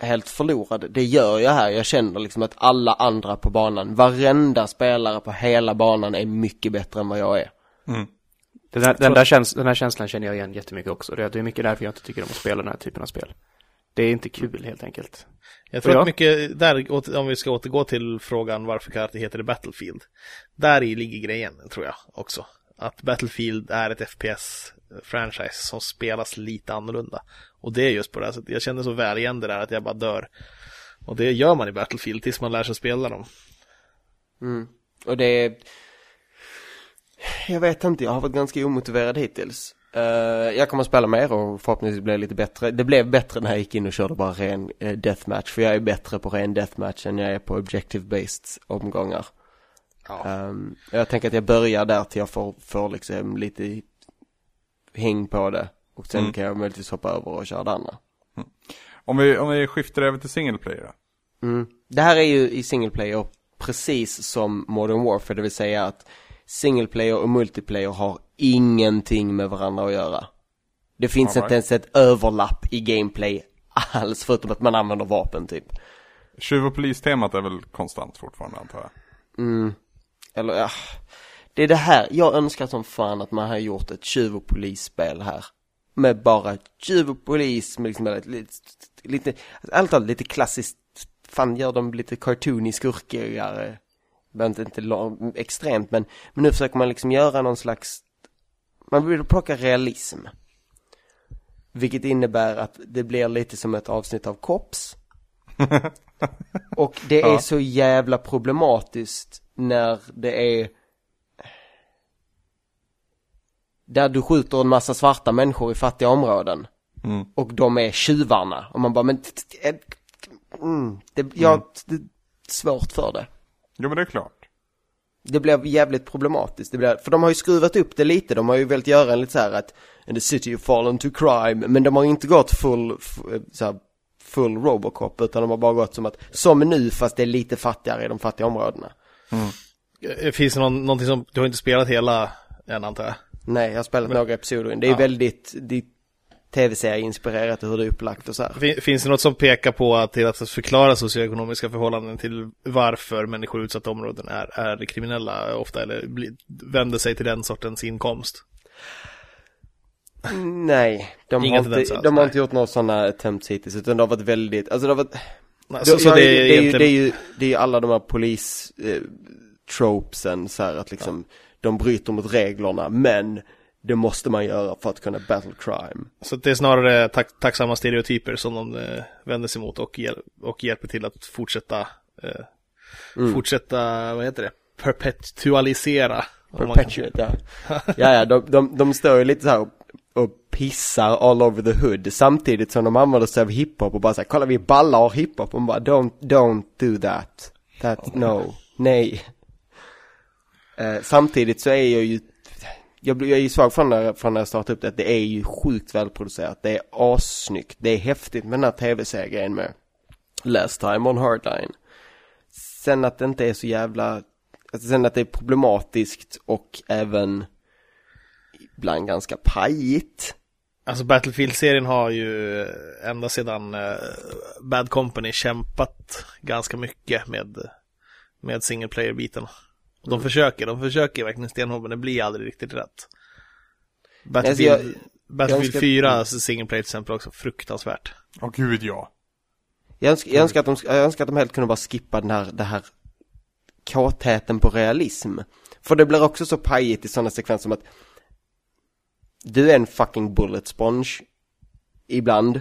helt förlorad. Det gör jag här, jag känner liksom att alla andra på banan, varenda spelare på hela banan är mycket bättre än vad jag är. Mm. Den, där, den, där käns den här känslan känner jag igen jättemycket också. Det är, mycket därför jag inte tycker om att spela den här typen av spel. Det är inte kul helt enkelt. Jag tror Ja. att mycket, där, om vi ska återgå till frågan varför karate heter det Battlefield. Där i ligger grejen, tror jag också. Att Battlefield är ett FPS-franchise som spelas lite annorlunda. Och det är just på det här sättet. Jag känner så väl igen det där att jag bara dör. Och det gör man i Battlefield tills man lär sig spela dem. Mm. Och det är... Jag vet inte, jag har varit ganska omotiverad hittills. Eh, jag kommer att spela mer och förhoppningsvis blir det lite bättre. Det blev bättre när jag gick in och körde bara ren uh, deathmatch. För jag är bättre på ren deathmatch än jag är på objective-based omgångar. Ja. Ehm, jag tänker att jag börjar där till jag får, får liksom lite häng på det. Och sen Mm. kan jag möjligtvis hoppa över och köra det andra. Om vi, om vi skiftar över till single player då? Mm. Det här är ju i single player precis som Modern Warfare, det vill säga att single player och multiplayer har ingenting med varandra att göra. Det finns All inte ens ett överlapp i gameplay alls, förutom att man använder vapen typ. Tjuv och polistemat är väl konstant fortfarande antar jag? Mm. Eller ja, det är det här, jag önskar som fan att man har gjort ett tjuv och polisspel här. med bara tjuv och polis, med liksom lite, lite, lite allt annat lite klassiskt, fan gör de lite cartoony skurkigare. Behöver inte lång, extremt, men, men nu försöker man liksom göra någon slags, man vill plocka realism. Vilket innebär att det blir lite som ett avsnitt av Cops. [LAUGHS] Och det är Ja. så jävla problematiskt när det är där du skjuter en massa svarta människor i fattiga områden. Mm. Och de är tjuvarna. Och man bara, men mm, det, jag, det är svårt för det. Jo men det är klart. Det blev jävligt problematiskt. Det blev, för de har ju skruvat upp det lite. De har ju velat göra en lite så här att in the city you fallen to crime. Men de har ju inte gått full, så här, full Robocop. Utan de har bara gått som att, som nu fast det är lite fattigare i de fattiga områdena. Eh, Finns det någon, någonting som, du har inte spelat hela än antar jag? Nej, jag har spelat några episoder. Det är Ja. väldigt, det är tv-serieinspirerat och hur det är upplagt och så här. Fin- Finns det något som pekar på att till att förklara socioekonomiska förhållanden till varför människor i utsatta områden är, är kriminella ofta eller bli, vänder sig till den sortens inkomst? Nej, de Inga har, inte, de har inte gjort några sådana attempts hittills utan det har varit väldigt, alltså det har varit Nej, Så, Så, ja, det det, är är ju, egentligen... det, är ju, det är ju alla de här polis eh, tropesen så här att liksom de bryter mot reglerna men det måste man göra för att kunna battle crime. Så det är snarare tack, tacksamma stereotyper som de eh, vänder sig mot och, hjäl- och hjälper till att fortsätta, eh, Mm. fortsätta, vad heter det, perpetualisera. Perpetuate, ja. ja, ja, de, de, de står ju lite så här och, och pissar all over the hood samtidigt som de använder sig av hiphop och bara säger kolla vi ballar och hiphop och bara don't, don't do that. That, no, nej. Eh, samtidigt så är jag ju, jag, jag är ju svag från när, från när jag startade upp det, det är ju sjukt välproducerat, det är assnyggt, det är häftigt med den här tv-serien med Last time on Hardline. Sen att det inte är så jävla, alltså sen att det är problematiskt och även ibland ganska pajigt. Alltså Battlefield-serien har ju ända sedan eh, Bad Company kämpat ganska mycket med, med single player-biten. De Mm. försöker, de försöker verkligen stenhårt men det blir aldrig riktigt rätt. Alltså, Battlefield, jag- Battlefield önskar- 4 single player till exempel också fruktansvärt. Åh gud ja. Jag önskar, jag önskar, att de, jag önskar att de helt kunde bara skippa den här, det här kåtheten på realism. För det blir också så pajigt i sådana sekvenser som att du är en fucking bullet sponge ibland.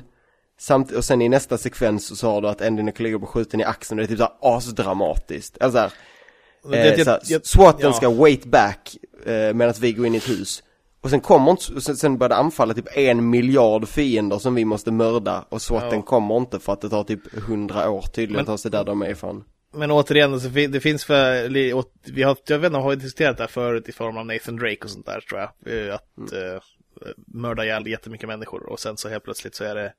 Samt, och sen i nästa sekvens så har du att en av dina kollegor blir skjuten i axeln och det är typ såhär asdramatiskt. Alltså såhär, eh, jag- jag- SWATen ja. ska wait back eh, medan vi går in i ett hus. Och sen kommer inte, sen, sen börjar det anfalla typ en miljard fiender som vi måste mörda och SWATen Ja. kommer inte för att det tar typ hundra år tydligen att ta sig där de är ifrån. Men återigen, fi- det finns för, vi har, jag vet inte, har vi diskuterat det här förut i form av Nathan Drake och sånt där tror jag. Eh, Att eh, mörda ihjäl jättemycket människor och sen så helt plötsligt så är det,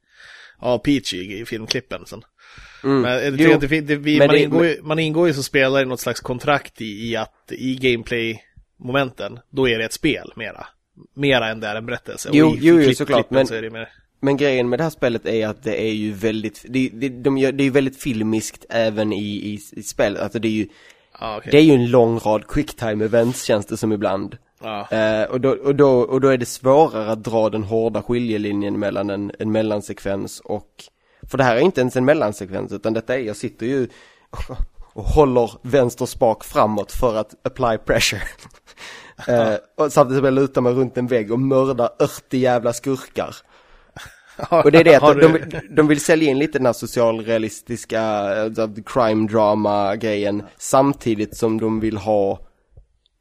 ja, Peachy i, i filmklippen sen. Mm. Men jag Jo, det, det, vi, men man, det- ingår ju, man ingår ju som spelare i något slags kontrakt i, i att i gameplay-momenten, då är det ett spel mera. Mera än det är en berättelse. Jo, i, jo, klipp- såklart, men- Så är det mer, Men grejen med det här spelet är att det är ju väldigt, det, det, de gör, det är ju väldigt filmiskt även i, i, i spelet. Alltså det är ju, ja, okej. det är ju en lång rad quicktime events känns det som ibland. Ja. Eh, och, då, och, då, och då är det svårare att dra den hårda skiljelinjen mellan en, en mellansekvens och För det här är inte ens en mellansekvens utan detta är, jag sitter ju [LAUGHS] och håller vänster spak framåt för att apply pressure. [LAUGHS] eh, och samtidigt som jag lutar mig runt en vägg och mördar 80 jävla skurkar. [LAUGHS] Och det är det att de, de, de vill sälja in lite den här socialrealistiska eh, crime drama grejen samtidigt som de vill ha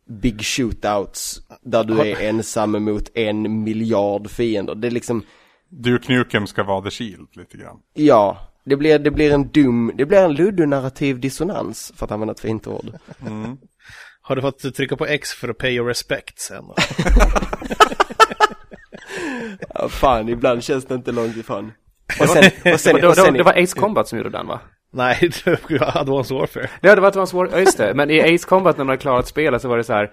big shootouts där du är ensam mot en miljard fiender. Det är liksom, Duke Nukem ska vara the shield lite grann. ja, det blir, det blir en dum, det blir en ludonarrativ dissonans för att använda ett fint ord. Har du fått trycka på X för att pay your respect sen? [LAUGHS] Ja, fan, ibland känns det inte långt ifrån. Och Det var- sen, och sen, det, var, och sen, det var Ace Combat som gjorde den va? Nej, [LAUGHS] det var Advanced Warfare. Ja, det var en svår, ja, just det. Men i Ace Combat när man har klarat spelet så var det så här,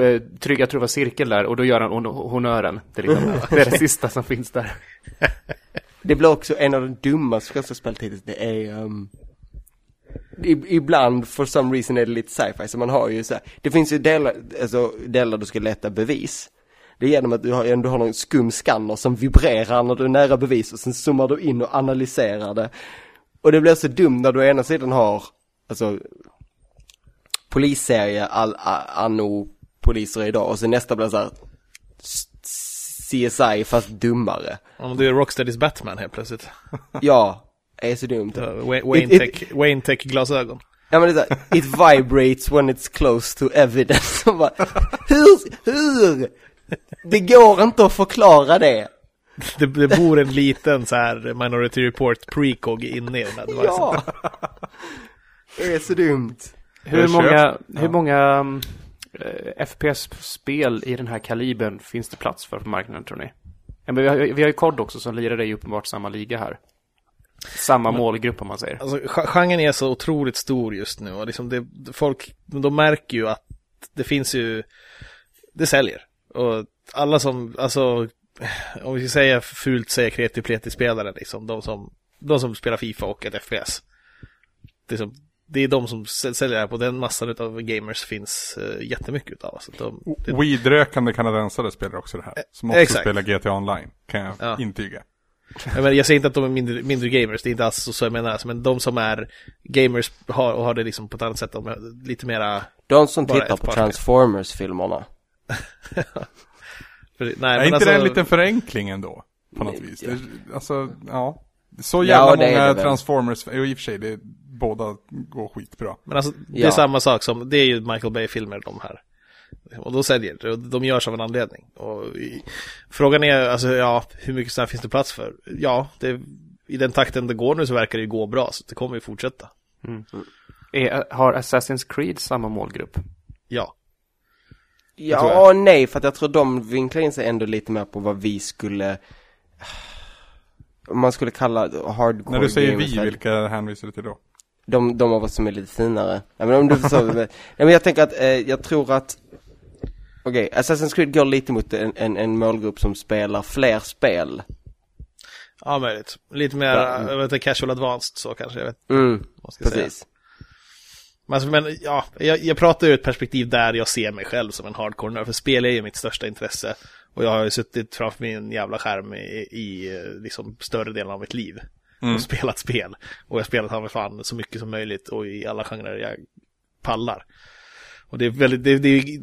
eh, tryck, jag tror det var cirkel där, och då gör han hon- honören. Det är, liksom, [LAUGHS] det är det sista som finns där. [LAUGHS] Det blir också en av de dummaste första spelet hittills. Det är, um, ibland, for some reason är det lite sci-fi, så man har ju så här, det finns ju delar, alltså delar du ska leta bevis. Det är genom att du har, du har någon skum skanner som vibrerar när du är nära bevis och sen zoomar du in och analyserar det. Och det blir så dumt när du å ena sidan har, alltså polisserie all, anno poliser idag och sen nästa blir så här CSI fast dummare. Om du är Rocksteadys Batman helt plötsligt. [LAUGHS] Ja, det är så dumt. Wayne, Wayne, It- Tech, Wayne Tech glasögon. Ja men det är så här, it [LAUGHS] vibrates when it's close to evidence. [LAUGHS] Bara, hur, hur? Det går inte att förklara det. Det, det bor en liten så här Minority Report precog inne i den här. Ja. Det är så dumt. Hur många, hur många mm, eh, FPS-spel i den här kalibern finns det plats för på marknaden tror ni? Ja, men vi, har, vi har ju COD också som lirar i uppenbart samma liga här. Samma målgrupp om man säger. Alltså, ge- genren är så otroligt stor just nu och liksom det, folk, de märker ju att det finns ju, det säljer. Och alla som, alltså, om vi ska säga fult säga kreativ pleti-spelare liksom, de som, de som spelar Fifa och ett FPS. Det är, som, det är de som säl- säljer det här på den massan av gamers finns uh, jättemycket utav. Alltså, de, det, Weedrökande kanadensare spelar också det här. Som också exakt. spelar GTA Online, kan jag Ja. intyga. jag, menar, jag säger inte att de är mindre, mindre gamers, det är inte alls så jag menar, alltså, men de som är gamers har, och har det liksom på ett annat sätt, de är lite mera De som tittar på Transformers-filmerna. [LAUGHS] För, nej, är men inte alltså, det en liten förenkling ändå? På något Nej, vis. ja. Det, alltså, ja. Så Ja, jävla är många. Transformers, jo i och för sig, det, båda går skitbra. Men alltså, det är Ja. samma sak som, det är ju Michael Bay-filmer de här. Och då säljer det, och de görs av en anledning. Och i, frågan är, alltså ja, hur mycket sådana finns det plats för? Ja, det, i den takten det går nu så verkar det ju gå bra, så det kommer ju fortsätta. Är, har Assassin's Creed samma målgrupp? Ja. Ja och nej, för att jag tror de vinklar in sig ändå lite mer på vad vi skulle om man skulle kalla hardcore När du säger vi, att vilka hänvisar du till då? de, de av oss som är lite finare. Ja, men om du förstår, nej, men jag tänker att, eh, jag tror att Okej, Assassin's Creed går lite mot en, en, en målgrupp som spelar fler spel. Ja, möjligt. Lite mer, Ja. jag vet inte, casual advanced så kanske, jag vet Mm, ska säga. Men, alltså, men ja, jag, jag pratar ur ett perspektiv där jag ser mig själv som en hardcore nörd, för spel är ju mitt största intresse. Och jag har ju suttit framför min jävla skärm i, i eh, liksom större delen av mitt liv. Mm. Och spelat spel. Och jag har spelat av fan så mycket som möjligt och i alla genrer jag pallar. Och det är väldigt, det, det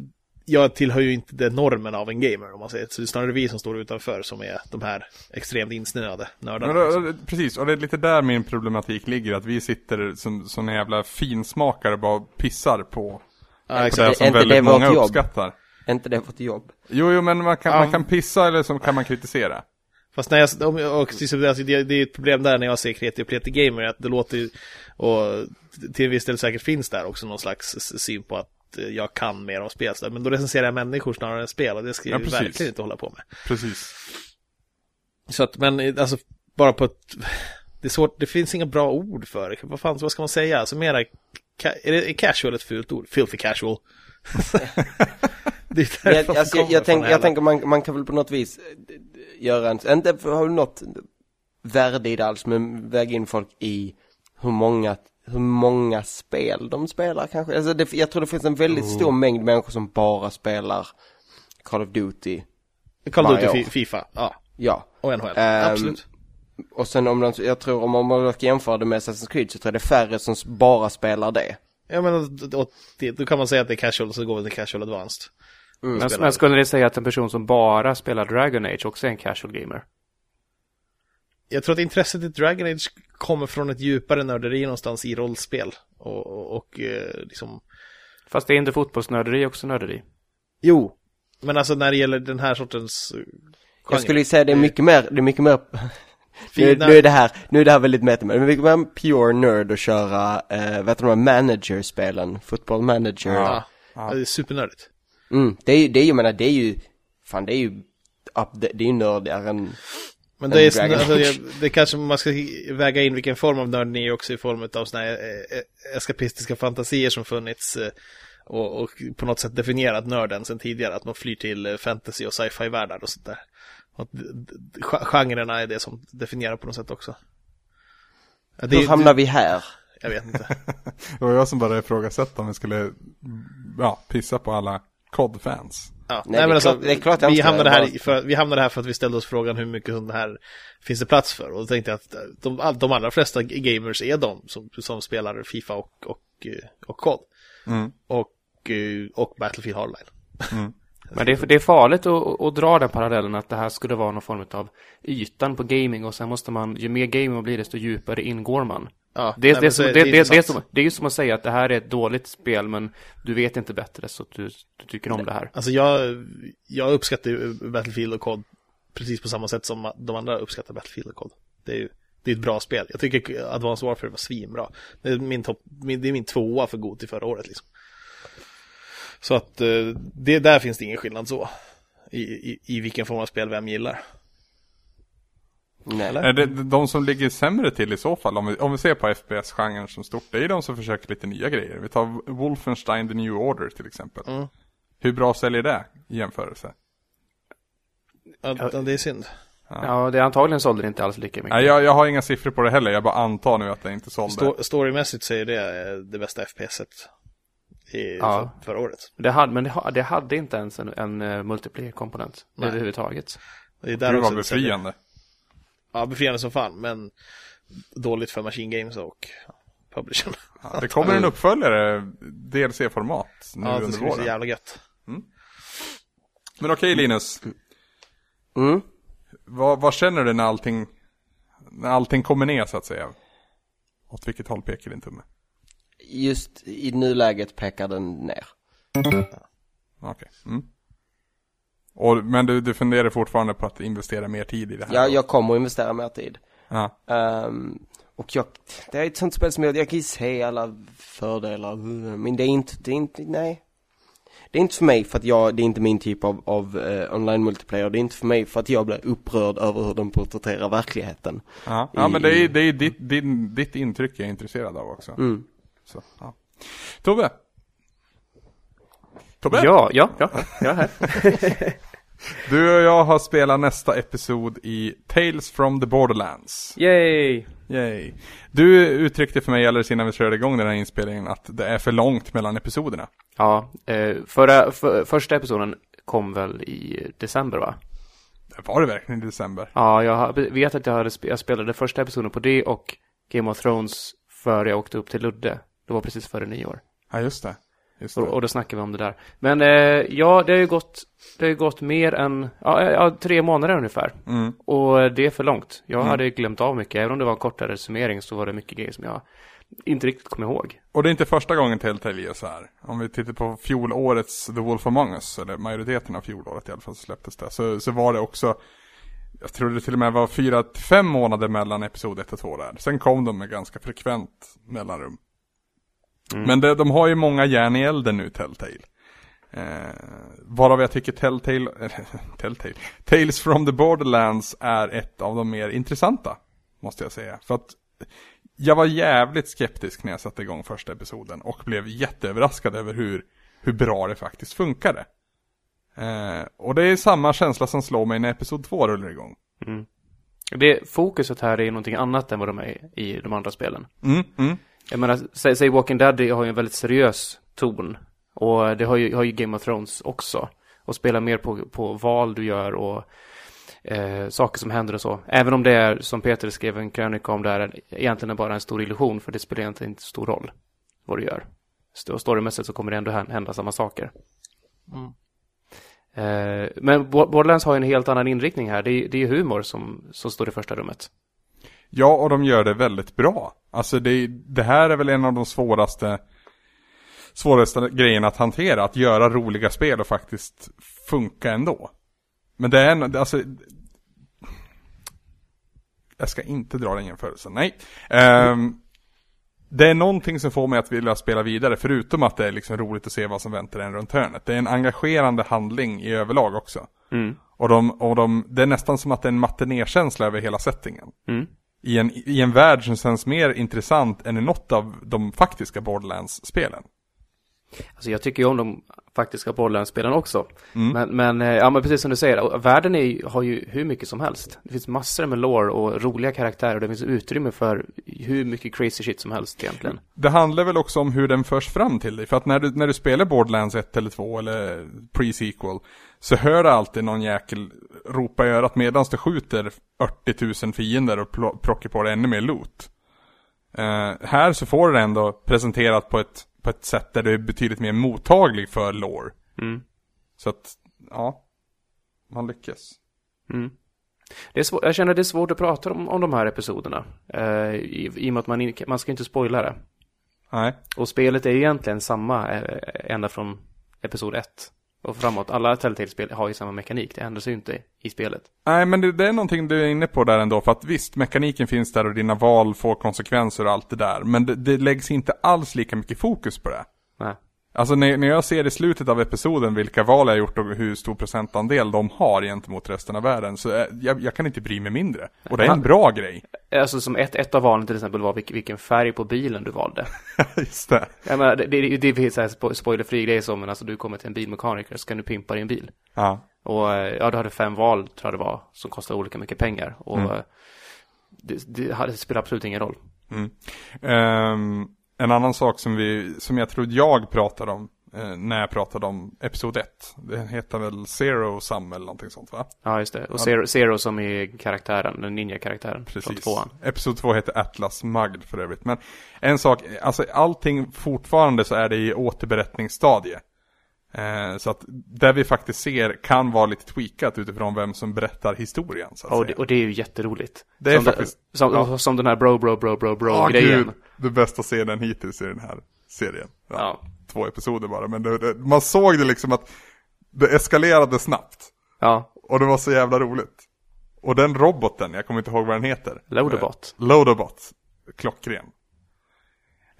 jag tillhör ju inte den normen av en gamer om man säger. Så det är snarare vi som står utanför som är de här extremt insnöade nördarna. Liksom. då, precis, och det är lite där min problematik ligger, att vi sitter som såna jävla finsmakare och bara pissar på, Ja, på exakt. det som inte väldigt det många jobb? uppskattar. Är inte det vårt jobb? Jo, jo, men man kan, Ja. man kan pissa eller så kan man kritisera. Fast när jag, om och alltså, det, det är ett problem där när jag ser kreativ pleti gamer, att det låter ju, och till viss del säkert finns där också någon slags syn på att eh, jag kan mer om spel, men då recenserar jag människor snarare än spel och det ska Ja, jag precis. verkligen inte hålla på med. Precis. Så att, men alltså, bara på ett, det är svårt, det finns inga bra ord för det, vad fan, vad ska man säga, alltså mera, är, det, är casual ett fult ord? Filthy casual. [LAUGHS] det är Jag, alltså, jag, jag, tänk, jag tänker man, man kan väl på något vis eh, göra en, inte har du något värde i det alls, men väga in folk i hur många, hur många spel de spelar kanske. Alltså det, jag tror det finns en väldigt Oh. stor mängd människor som bara spelar Call of Duty. Call of Duty, år. Fi- Fifa, ja, Ja. och NHL, Ehm, absolut. Och sen om de, jag tror om man ska jämföra det med Assassin's Creed så tror jag det är färre som bara spelar det. Ja men då, kan man säga att det är casual så går vi till casual advanced. Men, spelar- men skulle ni säga att en person som bara spelar Dragon Age också är en casual gamer? Jag tror att intresset i Dragon Age kommer från ett djupare nörderi någonstans i rollspel. Och, och, och eh, liksom, Fast det är inte fotbollsnörderi också nörderi. jo. Men alltså när det gäller den här sortens eh, Jag skulle ju säga det är mycket mer, det är mycket mer nu, Fina- nu är det här, nu är det här väldigt meta, men det är mycket mer pure nerd att köra, eh, vet du de här manager-spelen? Football manager. Ja, Ja. det är supernördigt. Mm, det är ju, det är ju, jag menar, det är ju, fan det är ju, det är ju nördigare än, Men det är, alltså, jag- det kanske man ska väga in vilken form av nörd ni är också i form av såna här eh, eh, eskapistiska fantasier som funnits eh, och, och på något sätt definierat nörden sedan tidigare, att man flyr till fantasy och sci-fi-världar och sånt där. Och genrerna är det som definierar på något sätt också. Ja, det, hur hamnar vi här? Jag vet inte. [LAUGHS] Det var jag som bara ifrågasatte om vi skulle, ja, pissa på alla COD-fans. Ja. Nej, det är klart- det är klart vi, hamnade här, för, vi hamnade här för att vi ställde oss frågan hur mycket sånt här finns det plats för. Och då tänkte jag att eh, de, de allra flesta gamers är de som, som spelar Fifa och, och, eh, och COD. Mm. Och, eh, och Battlefield Hardline. [LAUGHS] Men det är, det är farligt att, att dra den parallellen att det här skulle vara någon form av ytan på gaming och sen måste man, ju mer gaming man blir desto djupare ingår man. Ja, Det, nej, det, så det, är det, det, är som, det är ju som att säga att det här är ett dåligt spel men du vet inte bättre så du, du tycker om det här. Alltså jag, jag uppskattar ju Battlefield och COD precis på samma sätt som de andra uppskattar Battlefield och COD. Det är ju det är ett bra spel. Jag tycker Advanced Warfare var svinbra. Det är min, topp, det är min tvåa för god till förra året liksom. Så att eh, det, där finns det ingen skillnad så. I, i, I vilken form av spel vem gillar. Nej. Är det de som ligger sämre till i så fall, om vi, om vi ser på FPS-genren som stort, det är de som försöker lite nya grejer. Vi tar Wolfenstein The New Order till exempel. Mm. Hur bra säljer det i jämförelse? Ja, Ja. det är synd. Ja, det antagligen sålde det inte alls lika mycket. Nej, jag, jag har inga siffror på det heller, jag bara antar nu att det inte sålde. Sto- storymässigt så är det eh, det bästa FPSet i, Ja. för, förra året. Det hade, men det, det hade inte ens en, en uh, multiplayer-komponent Nej. överhuvudtaget. Det är där var också det säljer. befriande. Ja, befriande som fan, men dåligt för Machine Games och publishern. Ja, det kommer en uppföljare, DLC-format, nu Ja, det under skulle bli så våren. jävla gött. Men okej Linus, Mm. vad, vad känner du när allting, när allting kommer ner så att säga? Åt vilket håll pekar din tumme? Just i nuläget pekar den ner. Okej. Mm. Och, men du, du funderar fortfarande på att investera mer tid i det här? Ja, då? jag kommer att investera mer tid. Ja. Ehm, och jag, det är ett sånt spel som jag, jag kan ju se alla fördelar, men det är inte, det är inte, nej. Det är inte för mig för att jag, det är inte min typ av, av eh, online multiplayer. Det är inte för mig för att jag blir upprörd över hur de porträtterar verkligheten. Ja, ja men det I- är, det är ditt, din, ditt intryck jag är intresserad av också. Mm. Så, ja. Tobbe? Tobbe? Ja, ja, ja, jag är här. [LAUGHS] Du och jag har spelat nästa episod i Tales from the Borderlands. Yay! Yay. Du uttryckte för mig alldeles innan vi körde igång den här inspelningen att det är för långt mellan episoderna. Ja, eh, förra, för, första episoden kom väl i december va? Var det verkligen i december? Ja, jag vet att jag, hade jag spelade första episoden på det och Game of Thrones före jag åkte upp till Ludde. Det var precis före nyår. Ja, just det. Och, och då snackade vi om det där. Men eh, ja, det har ju gått, det har gått mer än, ja, ja, tre månader ungefär. Mm. Och det är för långt. Jag Mm. hade glömt av mycket. Även om det var en kortare summering så var det mycket grejer som jag inte riktigt kom ihåg. Och det är inte första gången Telltale gör så här. Om vi tittar på fjolårets The Wolf Among Us, eller majoriteten av fjolåret i alla fall så släpptes det. Så, så var det också, jag tror det till och med var fyra till fem månader mellan episod 1 och 2 där. Sen kom de med ganska frekvent mellanrum. Mm. Men det, de har ju många järn i elden nu, Telltale. Eh, varav jag tycker Telltale, eller, [LAUGHS] Telltale, Tales from the Borderlands är ett av de mer intressanta. Måste jag säga. För att jag var jävligt skeptisk när jag satte igång första episoden och blev jätteöverraskad över hur, hur bra det faktiskt funkade. Eh, och det är samma känsla som slår mig när episod 2 rullar igång. Mm. Det, fokuset här är någonting annat än vad de är i de andra spelen. Mm, mm. Jag menar, säg, säg Walking Dead har ju en väldigt seriös ton. Och det har ju, har ju Game of Thrones också. Och spelar mer på, på val du gör och eh, saker som händer och så. Även om det är, som Peter skrev en krönika om, det är egentligen bara en stor illusion. För det spelar egentligen inte stor roll vad du gör. Sto- Storymässigt så kommer det ändå hän- hända samma saker. Mm. Eh, men Bo- Borderlands har ju en helt annan inriktning här. Det är, det är humor som, som står i första rummet. Ja, och de gör det väldigt bra. Alltså det, det här är väl en av de svåraste svåraste grejerna att hantera. Att göra roliga spel och faktiskt funka ändå. Men det är en, alltså Jag ska inte dra den jämförelsen, nej. Ehm, det är någonting som får mig att vilja spela vidare, förutom att det är liksom roligt att se vad som väntar en runt hörnet. Det är en engagerande handling i överlag också. Mm. Och, de, och de, det är nästan som att det är en matinékänsla över hela settingen Mm. I en, i en värld som känns mer intressant än i något av de faktiska Borderlands-spelen. Alltså jag tycker ju om de faktiska Borderlands-spelen också. Mm. Men, men, eh, ja men precis som du säger, världen är, har ju hur mycket som helst. Det finns massor med lore och roliga karaktärer och det finns utrymme för hur mycket crazy shit som helst egentligen. Det handlar väl också om hur den förs fram till dig. För att när du, när du spelar Borderlands 1 eller 2 eller pre-sequel så hör du alltid någon jäkel ropa i örat medan du skjuter 80 000 fiender och pl- plockar på dig ännu mer loot. Eh, här så får du det ändå presenterat på ett, på ett sätt där du är betydligt mer mottaglig för lore. Mm. Så att, ja. Man lyckas. Mm. Det är svår, jag känner det är svårt att prata om, om de här episoderna. Eh, i, I och med att man, in, man ska inte spoila det. Nej. Och spelet är egentligen samma eh, ända från episod 1 och framåt. Alla Telltale-spel har ju samma mekanik, det ändras ju inte i spelet. Nej, men det, det är någonting du är inne på där ändå. För att visst, mekaniken finns där och dina val får konsekvenser och allt det där. Men det, det läggs inte alls lika mycket fokus på det. Nej. Alltså när, när jag ser i slutet av episoden vilka val jag gjort och hur stor procentandel de har gentemot resten av världen. Så är, jag, jag kan inte bry mig mindre. Och det är en bra grej. Alltså som ett, ett av valen till exempel var vilk, vilken färg på bilen du valde. [LAUGHS] Just det. Jag menar, det, det, det finns så här spo- spoilerfri grejer som, men alltså du kommer till en bilmekaniker så kan du pimpa din bil. Ja. Och eh, ja, du hade fem val tror jag det var, som kostar olika mycket pengar. Och Mm. eh, det, det, det spelar absolut ingen roll. Mm. Ehm, en annan sak som vi, som jag tror jag pratade om eh, när jag pratade om Episod 1. Det heter väl Zero Sum eller någonting sånt va? Ja, just det. Och Zero, Zero som är karaktären, den ninja-karaktären från tvåan. Episod 2 heter Atlas Mugged för övrigt. Men en sak, alltså allting fortfarande så är det i återberättningsstadie. Eh, så att det vi faktiskt ser kan vara lite tweakat utifrån vem som berättar historien så att Och det, och det är ju jätteroligt. Det är som faktiskt- Det, som, ja. som den här bro, bro, bro, bro, bro Åh, grejen. gud, det bästa scenen hittills i den här serien. Ja, Ja. Två episoder bara, men det, det, man såg det liksom att det eskalerade snabbt. Ja, Och det var så jävla roligt. Och den roboten, jag kommer inte ihåg vad den heter. Loaderbot. Eh, Loaderbot. Klockren.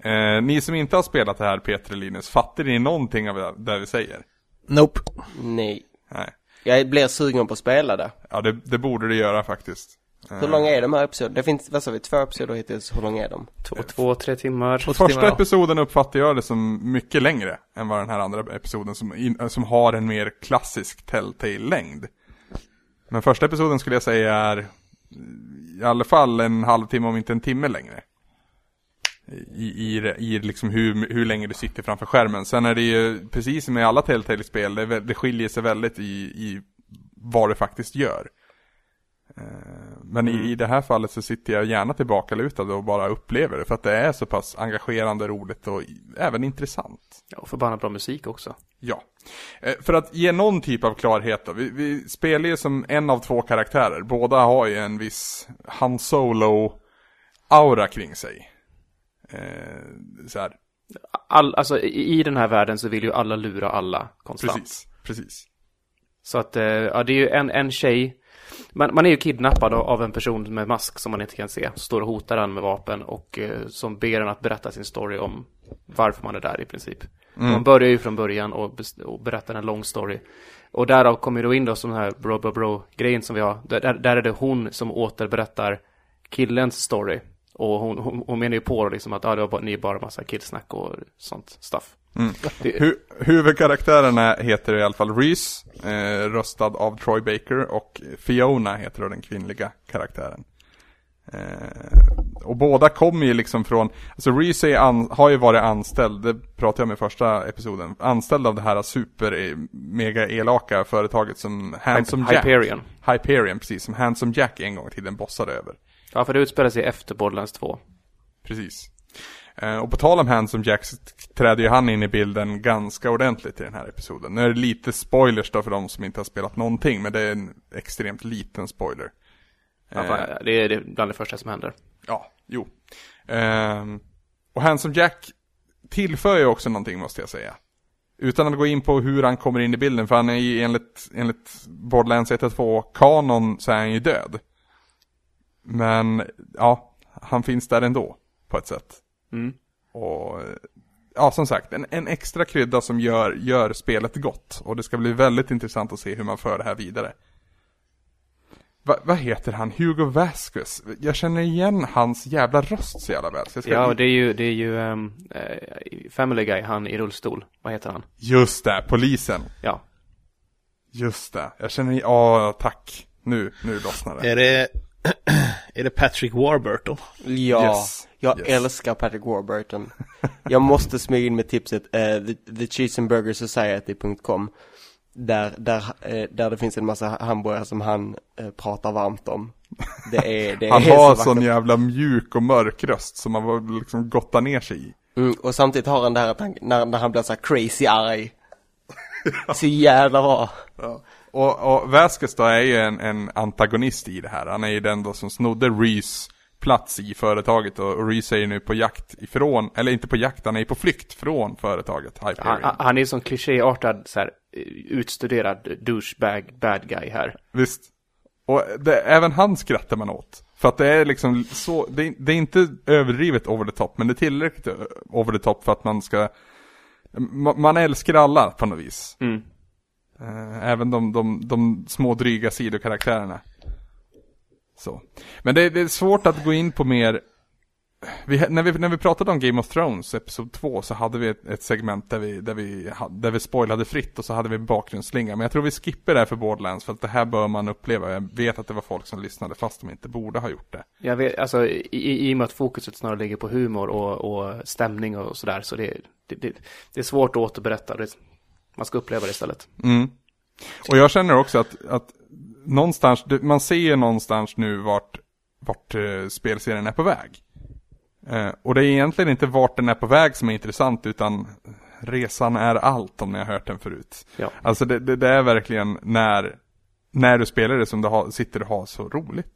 Eh, ni som inte har spelat det här, Peter och Linus, fattar ni någonting av det vi säger? Nope. Nej. Nej. Jag blir sugen på att spela det. Ja, det, det borde det göra faktiskt. Eh, Hur långa är de här episoderna? Det finns, vad sa vi, två episoder hittills. Hur långa är de? två, två tre timmar. Första timmar, ja. episoden uppfattar jag det som mycket längre än vad den här andra episoden som, in, som har en mer klassisk Telltale-längd. Men första episoden skulle jag säga är i alla fall en halvtimme om inte en timme längre. I, i, i liksom hur, hur länge du sitter framför skärmen. Sen är det ju precis som med alla Telltale-spel, det, det skiljer sig väldigt i, i vad du faktiskt gör. Eh, Men i, i det här fallet så sitter jag gärna tillbaka lutad och bara upplever det för att det är så pass engagerande, roligt och i- även intressant. Ja, och förbannat bra musik också. Ja. Eh, För att ge någon typ av klarhet då. Vi, vi spelar ju som en av två karaktärer. Båda har ju en viss Han Solo-aura kring sig. Eh, så här. All, alltså i, den här världen så vill ju alla lura alla konstant. Precis, precis. Så att, eh, ja det är ju en, en tjej. Man, man är ju kidnappad av, en person med mask som man inte kan se. Står och hotar han med vapen och eh, som ber en att berätta sin story om varför man är där i princip. Man börjar ju från början och, och berättar en lång story. Och därav kommer då in då som den här bro bro bro grejen som vi har. Där, där är det hon som återberättar killens story. Och hon, hon, hon menar ju på liksom att ah, det var bara, ni är bara massa killsnack och sånt stuff. Det, Hu huvudkaraktärerna heter i alla fall Reese, eh, röstad av Troy Baker och Fiona heter då den kvinnliga karaktären. Eh, och båda kommer ju liksom från, alltså Reese har ju varit anställd, det pratade jag om i första episoden, anställd av det här super mega elaka företaget som Handsome Jack. Hyperion. Hyperion, precis, som Handsome Jack en gång i tiden bossade över. Ja, för det utspelar sig efter Borderlands 2. Precis. Eh, och på tal om Handsome Jack så träder ju han in i bilden ganska ordentligt i den här episoden. Nu är det lite spoilers då för de som inte har spelat någonting, men det är en extremt liten spoiler. Ja, Eh, fan, det är bland det första som händer. Ja, jo. Ehm, och Handsome Jack tillför ju också någonting måste jag säga. Utan att gå in på hur han kommer in i bilden, för han är ju enligt, enligt Borderlands 1 och 2 kanon så är han ju död. Men, ja, han finns där ändå, på ett sätt. Mm. Och, ja som sagt, en, en extra krydda som gör, gör spelet gott. Och det ska bli väldigt intressant att se hur man för det här vidare. Va, vad heter han? Hugo Vasquez. Jag känner igen hans jävla röst så jävla väl. Så ska... Ja, det är ju, det är ju um, Family Guy, han i rullstol. Vad heter han? Just det, polisen. Ja. Just det. Jag känner igen, ja tack. Nu, nu lossnar det. Är det, [CLEARS THROAT] är det Patrick Warburton? Ja, Yes, jag yes. älskar Patrick Warburton. [LAUGHS] jag måste smyga in med tipset, uh, the, the Cheese and Burger Society.com. Där, där, eh, där det finns en massa hamburgare som han eh, pratar varmt om. Det är, det [LAUGHS] Han är har så sån jävla mjuk och mörk röst som man var liksom gottar ner sig i. Mm, och samtidigt har han det här att han, när, när han blir så här crazy arg. [LAUGHS] så jävla bra. Och, och Vasquez då är ju en, en antagonist i det här. Han är ju den då som snodde Rees plats i företaget och, och Rees är ju nu på jakt ifrån, eller inte på jakt, han är ju på flykt från företaget Hyperion. Han, han är som klichéartad, så här, utstuderad douchebag bad guy här. Visst. Och det, även han skrattar man åt. För att det är liksom så, det, det är inte överdrivet over the top, men det är tillräckligt over the top för att man ska, ma- man älskar alla på något vis. Mm. Eh, även de, de, de små dryga sidokaraktärerna. Så. Men det, det är svårt att gå in på mer vi, när, vi, när vi pratade om Game of Thrones, episod 2, så hade vi ett, ett segment där vi, där, vi, där vi spoilade fritt och så hade vi bakgrundsslinga. Men jag tror vi skippar det här för Borderlands för att det här bör man uppleva. Jag vet att det var folk som lyssnade fast de inte borde ha gjort det. Jag vet, alltså i, i i och med att fokuset snarare ligger på humor och, och stämning och sådär, så det, det, det, det är svårt att återberätta. Det, man ska uppleva det istället. Mm. Och jag känner också att, att någonstans, man ser någonstans nu vart, vart eh, spelserien är på väg. Eh, och det är egentligen inte vart den är på väg som är intressant utan resan är allt om ni har hört den förut. Ja. Alltså det, det, det är verkligen när, när du spelar det som du har, sitter och har så roligt.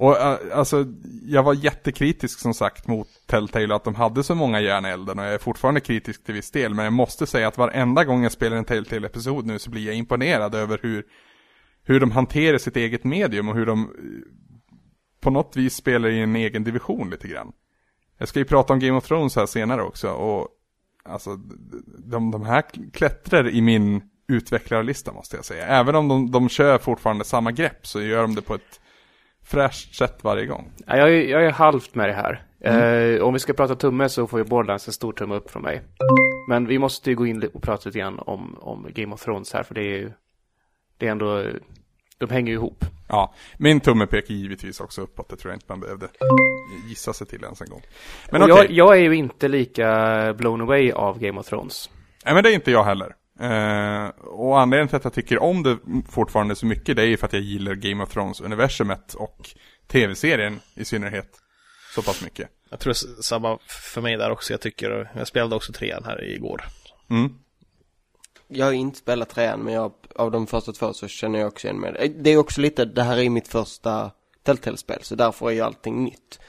Och eh, alltså, jag var jättekritisk som sagt mot Telltale att de hade så många järn elden och jag är fortfarande kritisk till viss del. Men jag måste säga att varenda gång jag spelar en Telltale-episod nu så blir jag imponerad över hur, hur de hanterar sitt eget medium och hur de eh, på något vis spelar i en egen division lite grann. Jag ska ju prata om Game of Thrones här senare också och alltså de, de här klättrar i min utvecklarlista måste jag säga. Även om de, de kör fortfarande samma grepp så gör de det på ett fräscht sätt varje gång. Ja, Jag är, jag är halvt med det här. Eh, om vi ska prata tumme så får ju Borderlands en stor tumme upp från mig. Men vi måste ju gå in och prata lite grann om, om Game of Thrones här, för det är ju, det är ändå, de hänger ju ihop. Ja, min tumme pekar givetvis också uppåt, det tror jag inte man behövde gissa sig till ens en gång. Men okej, jag, jag är ju inte lika blown away av Game of Thrones. nej men det är inte jag heller. Eh, och anledningen till att jag tycker om det fortfarande så mycket, det är ju för att jag gillar Game of Thrones-universumet och tv-serien i synnerhet så pass mycket. Jag tror s- samma för mig där också. Jag tycker, jag spelade också trean här igår. Mm. Jag har inte spelat trean men jag, av de första två så känner jag också igen mig. Eh, Det är också lite, det här är mitt första Telltale-spel så därför är ju allting nytt.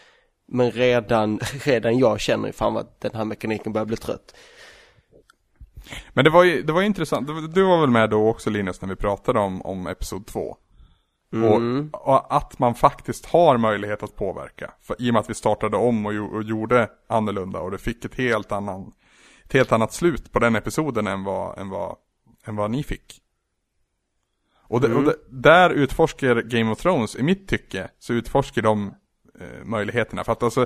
Men redan, [LAUGHS] redan jag känner ju fan att den här mekaniken börjar bli trött. Men det var ju, det var ju intressant, du, du var väl med då också Linus när vi pratade om, om Episod 2? Mm. Och, och att man faktiskt har möjlighet att påverka. För, I och med att vi startade om och, och gjorde annorlunda och det fick ett helt, annan, ett helt annat slut på den episoden än vad, än vad, än vad ni fick. Och, det, och det, där utforskar Game of Thrones, i mitt tycke, så utforskar de eh, möjligheterna. För att alltså,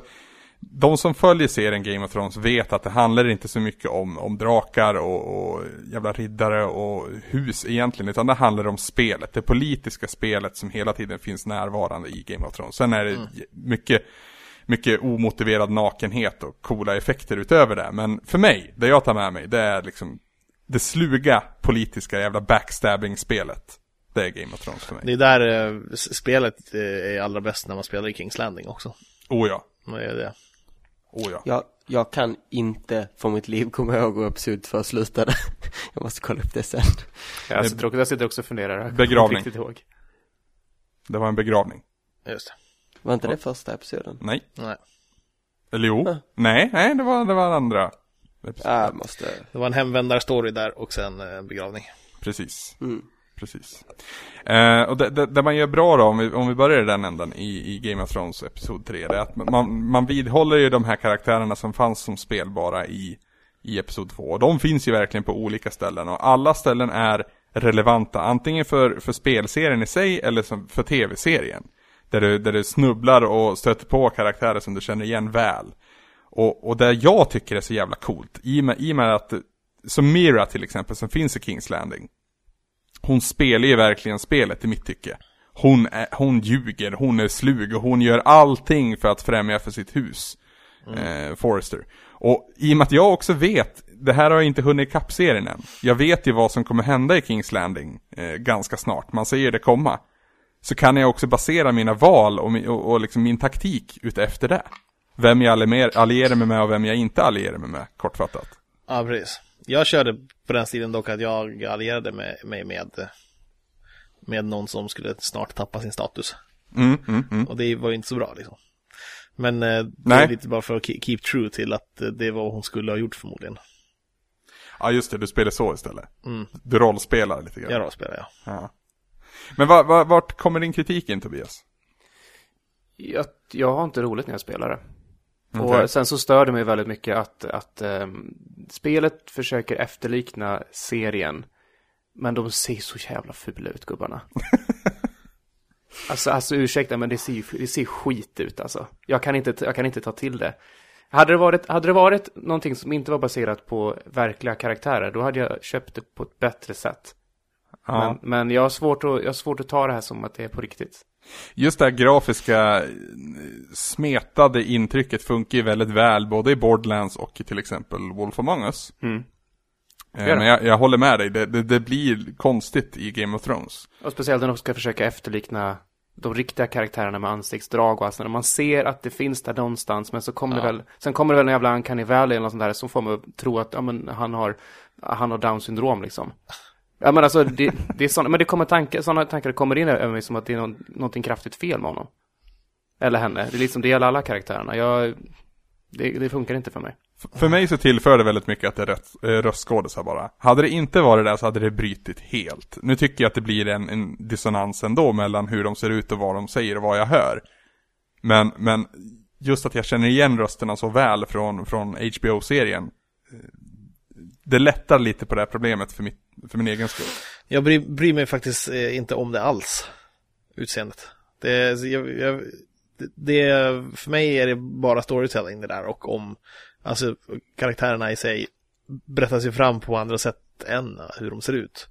de som följer serien Game of Thrones vet att det handlar inte så mycket om, om drakar och, och jävla riddare och hus egentligen, utan det handlar om spelet, det politiska spelet som hela tiden finns närvarande i Game of Thrones. Sen är det mycket, mycket omotiverad nakenhet och coola effekter utöver det, men för mig, det jag tar med mig, det är liksom det sluga politiska jävla backstabbing-spelet. Det är Game of Thrones för mig. Det är där eh, spelet eh, är allra bäst när man spelar i Kings Landing också. Oh ja, Det är det. Oh ja. Jag, jag kan inte för mitt liv komma ihåg hur episod 2 slutade. [LAUGHS] jag måste kolla upp det sen. Ja, så tråkigt, jag sitter också och funderar. Jag Begravning. ihåg. Det var en begravning. Just det. Var inte det första episoden? Nej. Nej. Eller jo. Äh. Nej, nej, det var, det var andra. Ja, jag måste... Det var en hemvändarstory där och sen eh, en begravning. Precis. Mm. Precis. Eh, och det, det, det man gör bra då, om vi, om vi börjar i den änden i, i Game of Thrones episod 3, det är att man, man vidhåller ju de här karaktärerna som fanns som spelbara i, i episod 2. Och de finns ju verkligen på olika ställen och alla ställen är relevanta. Antingen för, för spelserien i sig eller som för tv-serien. Där du, där du snubblar och stöter på karaktärer som du känner igen väl. Och, och det jag tycker är så jävla coolt, i och med, i och med att, som Mira till exempel, som finns i Kings Landing. Hon spelar ju verkligen spelet i mitt tycke. Hon, är, hon ljuger, hon är slug och hon gör allting för att främja för sitt hus. Eh, Forrester. Och i och med att jag också vet, det här har jag inte hunnit ikapp serien än. Jag vet ju vad som kommer hända i Kings Landing eh, ganska snart, man ser det komma. Så kan jag också basera mina val och, och, och liksom min taktik utefter det. Vem jag allierar allierar mig med och vem jag inte allierar mig med, kortfattat. Ja, precis. Jag körde på den stilen dock att jag allierade mig med, med, med någon som skulle snart tappa sin status. Mm, mm, mm. Och det var ju inte så bra liksom. Men eh, det Nej. är lite bara för att ke- keep true till att eh, det var vad hon skulle ha gjort förmodligen. Ja just det, du spelar så istället. Mm. Du rollspelar lite grann. Jag rollspelar ja. Ja. Men var, var, vart kommer din kritik in Tobias? Jag, jag har inte roligt när jag spelar det. Okej. Och sen så stör det mig väldigt mycket att, att ehm, spelet försöker efterlikna serien. Men de ser så jävla fula ut gubbarna. [LAUGHS] alltså, alltså ursäkta men det ser, det ser skit ut alltså. Jag kan, inte, jag kan inte ta till det. Hade det, varit, hade det varit någonting som inte var baserat på verkliga karaktärer, då hade jag köpt det på ett bättre sätt. Ja. Men, men jag, har svårt att, jag har svårt att ta det här som att det är på riktigt. Just det här grafiska eh, smetade intrycket funkar ju väldigt väl både i Borderlands och i till exempel Wolf Among Us. Mm. Eh. Men jag, jag håller med dig, det, det, det blir konstigt i Game of Thrones. Och speciellt när de ska försöka efterlikna de riktiga karaktärerna med ansiktsdrag och allt sånt där. Man ser att det finns där någonstans, men så kommer det väl, sen kommer det väl en jävla Uncanny Valley eller något sånt där som får mig att tro att, ja men han har, han har down syndrom liksom. Ja men alltså, det, det är såna, men det kommer tankar, sådana tankar kommer in över mig som att det är någon, någonting kraftigt fel med honom. Eller henne, det är liksom, det gäller alla karaktärerna. Jag, det, det funkar inte för mig. För mig så tillför det väldigt mycket att det är eh, röstskådisar bara. Hade det inte varit det så hade det brytit helt. Nu tycker jag att det blir en, en dissonans ändå mellan hur de ser ut och vad de säger och vad jag hör. Men, men just att jag känner igen rösterna så väl från, från HBO-serien. Eh, det lättar lite på det här problemet för, mitt, för min egen skull. Jag bryr, bryr mig faktiskt eh, inte om det alls. Utseendet. Det, jag, jag, det- för mig är det bara storytelling det där och om, alltså karaktärerna i sig berättar sig fram på andra sätt än hur de ser ut.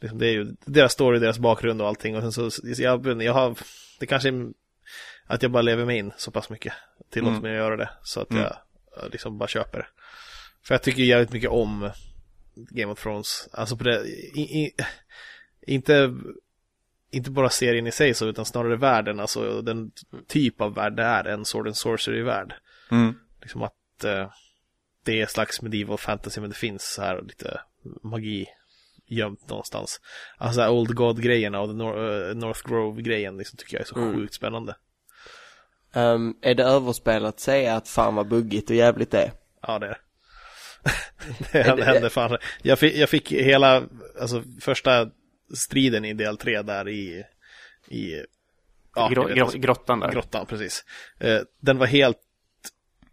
Liksom, det är ju deras story, deras bakgrund och allting och sen så, jag, jag har, det kanske är att jag bara lever mig in så pass mycket. Tillåter Mm. mig att göra det. Så att Mm. jag liksom bara köper. För jag tycker jävligt mycket om Game of Thrones. Alltså på det, i, i, inte, inte bara serien i sig så, utan snarare världen, alltså den typ av värld det är, en Sword and Sorcery-värld. Mm. Liksom att eh, det är slags medieval fantasy, men det finns så här lite magi gömt någonstans. Alltså här Old God-grejerna och Nor- eh, North Grove-grejen liksom, tycker jag är så Mm. sjukt spännande. Ehm, är det överspelat att säga att fan vad buggigt och jävligt det är? Ja, det är [LAUGHS] det. hände fan. Jag fick, jag fick hela, alltså första striden i del 3 där i, i ja, ni vet, grottan där. grottan, precis. Eh, den var helt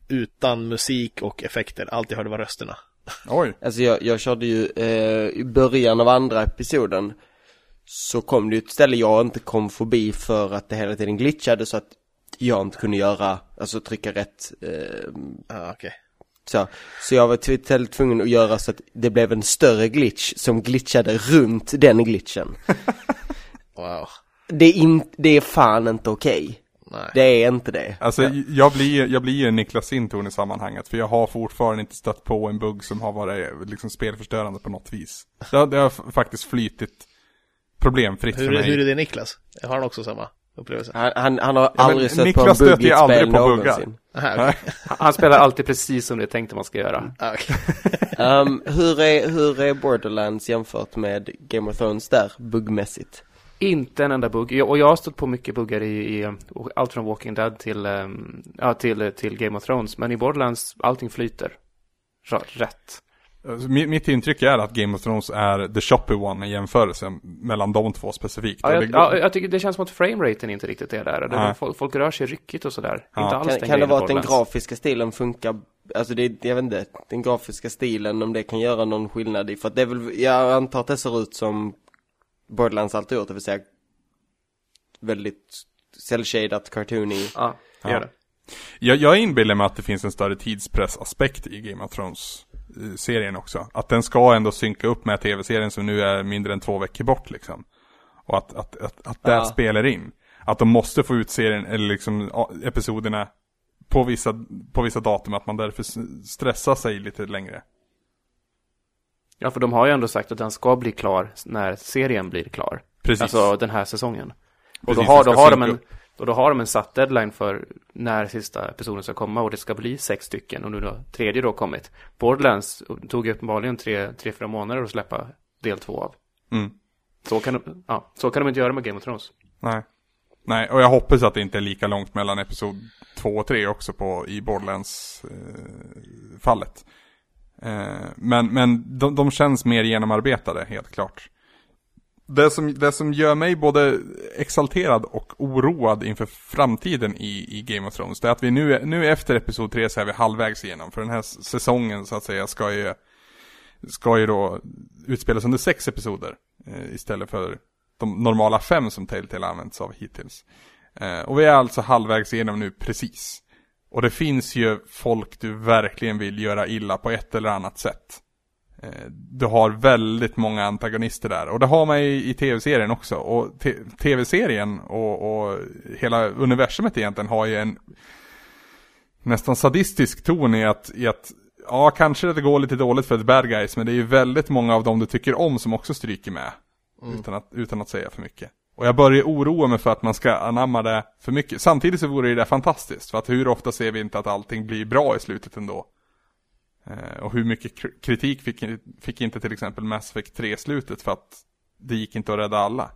utan musik och effekter. Allt jag hörde var rösterna. [LAUGHS] Oj. Alltså jag, jag körde ju, eh, i början av andra episoden Så kom det ju ett ställe jag inte kom förbi för att det hela tiden glitchade så att jag inte kunde göra, alltså trycka rätt eh, Ah, okej. Så. så jag var till- tvungen att göra så att det blev en större glitch som glitchade runt den glitchen [LAUGHS] Wow. Det är, in, det är fan inte okej Nej. Det är inte det Alltså jag blir jag blir Niklas Sintorn i sammanhanget för jag har fortfarande inte stött på en bugg som har varit liksom spelförstörande på något vis. Det har, det har faktiskt flytit problemfritt Hur, för mig. hur är det Niklas? Har han också samma upplevelse? Han, han, han har aldrig stött på en Niklas bugg stöter i ju ett aldrig spel på buggar. någonsin [LAUGHS] Aha, okej. Han spelar alltid precis som det är tänkt att man ska göra. Okej. [LAUGHS] um, hur, är, hur är Borderlands jämfört med Game of Thrones där, buggmässigt? Inte en enda bugg. Jag- Och jag har stått på mycket buggar i, i allt från Walking Dead till, ehm, ja, till, till Game of Thrones. Men i Borderlands, allting flyter. Rätt. Alltså, mitt, mitt intryck är att Game of Thrones är the choppy one i jämförelse mellan de två specifikt. Ja, jag, ja, jag tycker det känns som att frameraten inte riktigt är där. Det, folk, folk rör sig ryckigt och sådär. Ja. Inte alls Kan, den kan det vara att den grafiska stilen funkar, alltså det, jag vet inte, den grafiska stilen om det kan göra någon skillnad i, för att det är väl, jag antar att det ser ut som Borderlands alltid gjort, det vill säga väldigt cell-shadat, cartoony. Ja, det gör det. Jag, jag inbillar mig att det finns en större tidspressaspekt i Game of Thrones-serien också. Att den ska ändå synka upp med tv-serien som nu är mindre än två veckor bort liksom. Och att, att, att, att det Ja. spelar in. Att de måste få ut serien, eller liksom episoderna på vissa, på vissa datum, att man därför stressar sig lite längre. Ja, för de har ju ändå sagt att den ska bli klar när serien blir klar. Precis. Alltså den här säsongen. Och Precis, då har, då, har de en, upp. Och då har de en satt deadline för när sista episoden ska komma och det ska bli sex stycken och nu då tredje då kommit. Borderlands tog uppenbarligen tre, tre, fyra månader att släppa del två av. Mm. Så kan, de, ja, så kan de inte göra med Game of Thrones. Nej. Nej, och jag hoppas att det inte är lika långt mellan episod 2 och 3 också på, i Borderlands-fallet. Eh, men men de, de känns mer genomarbetade, helt klart. Det som, det som gör mig både exalterad och oroad inför framtiden i, i Game of Thrones, det är att vi nu, nu efter episod 3 så är vi halvvägs igenom. För den här säsongen så att säga ska ju, ska ju då utspelas under sex episoder. Eh, istället för de normala fem som Telltale använts av hittills. Eh, och vi är alltså halvvägs igenom nu precis. Och det finns ju folk du verkligen vill göra illa på ett eller annat sätt. Eh, du har väldigt många antagonister där. Och det har man i, i tv-serien också. Och tv-serien och, och hela universumet egentligen har ju en nästan sadistisk ton i att, i att ja, kanske det går lite dåligt för ett bad guys, men det är ju väldigt många av dem du tycker om som också stryker med. Utan, att, utan att säga för mycket. Och jag börjar oroa mig för att man ska anamma det för mycket. Samtidigt så vore det fantastiskt, för att hur ofta ser vi inte att allting blir bra i slutet ändå? Eh, och hur mycket kr- kritik fick, fick inte till exempel Mass Effect 3-slutet för att det gick inte att rädda alla?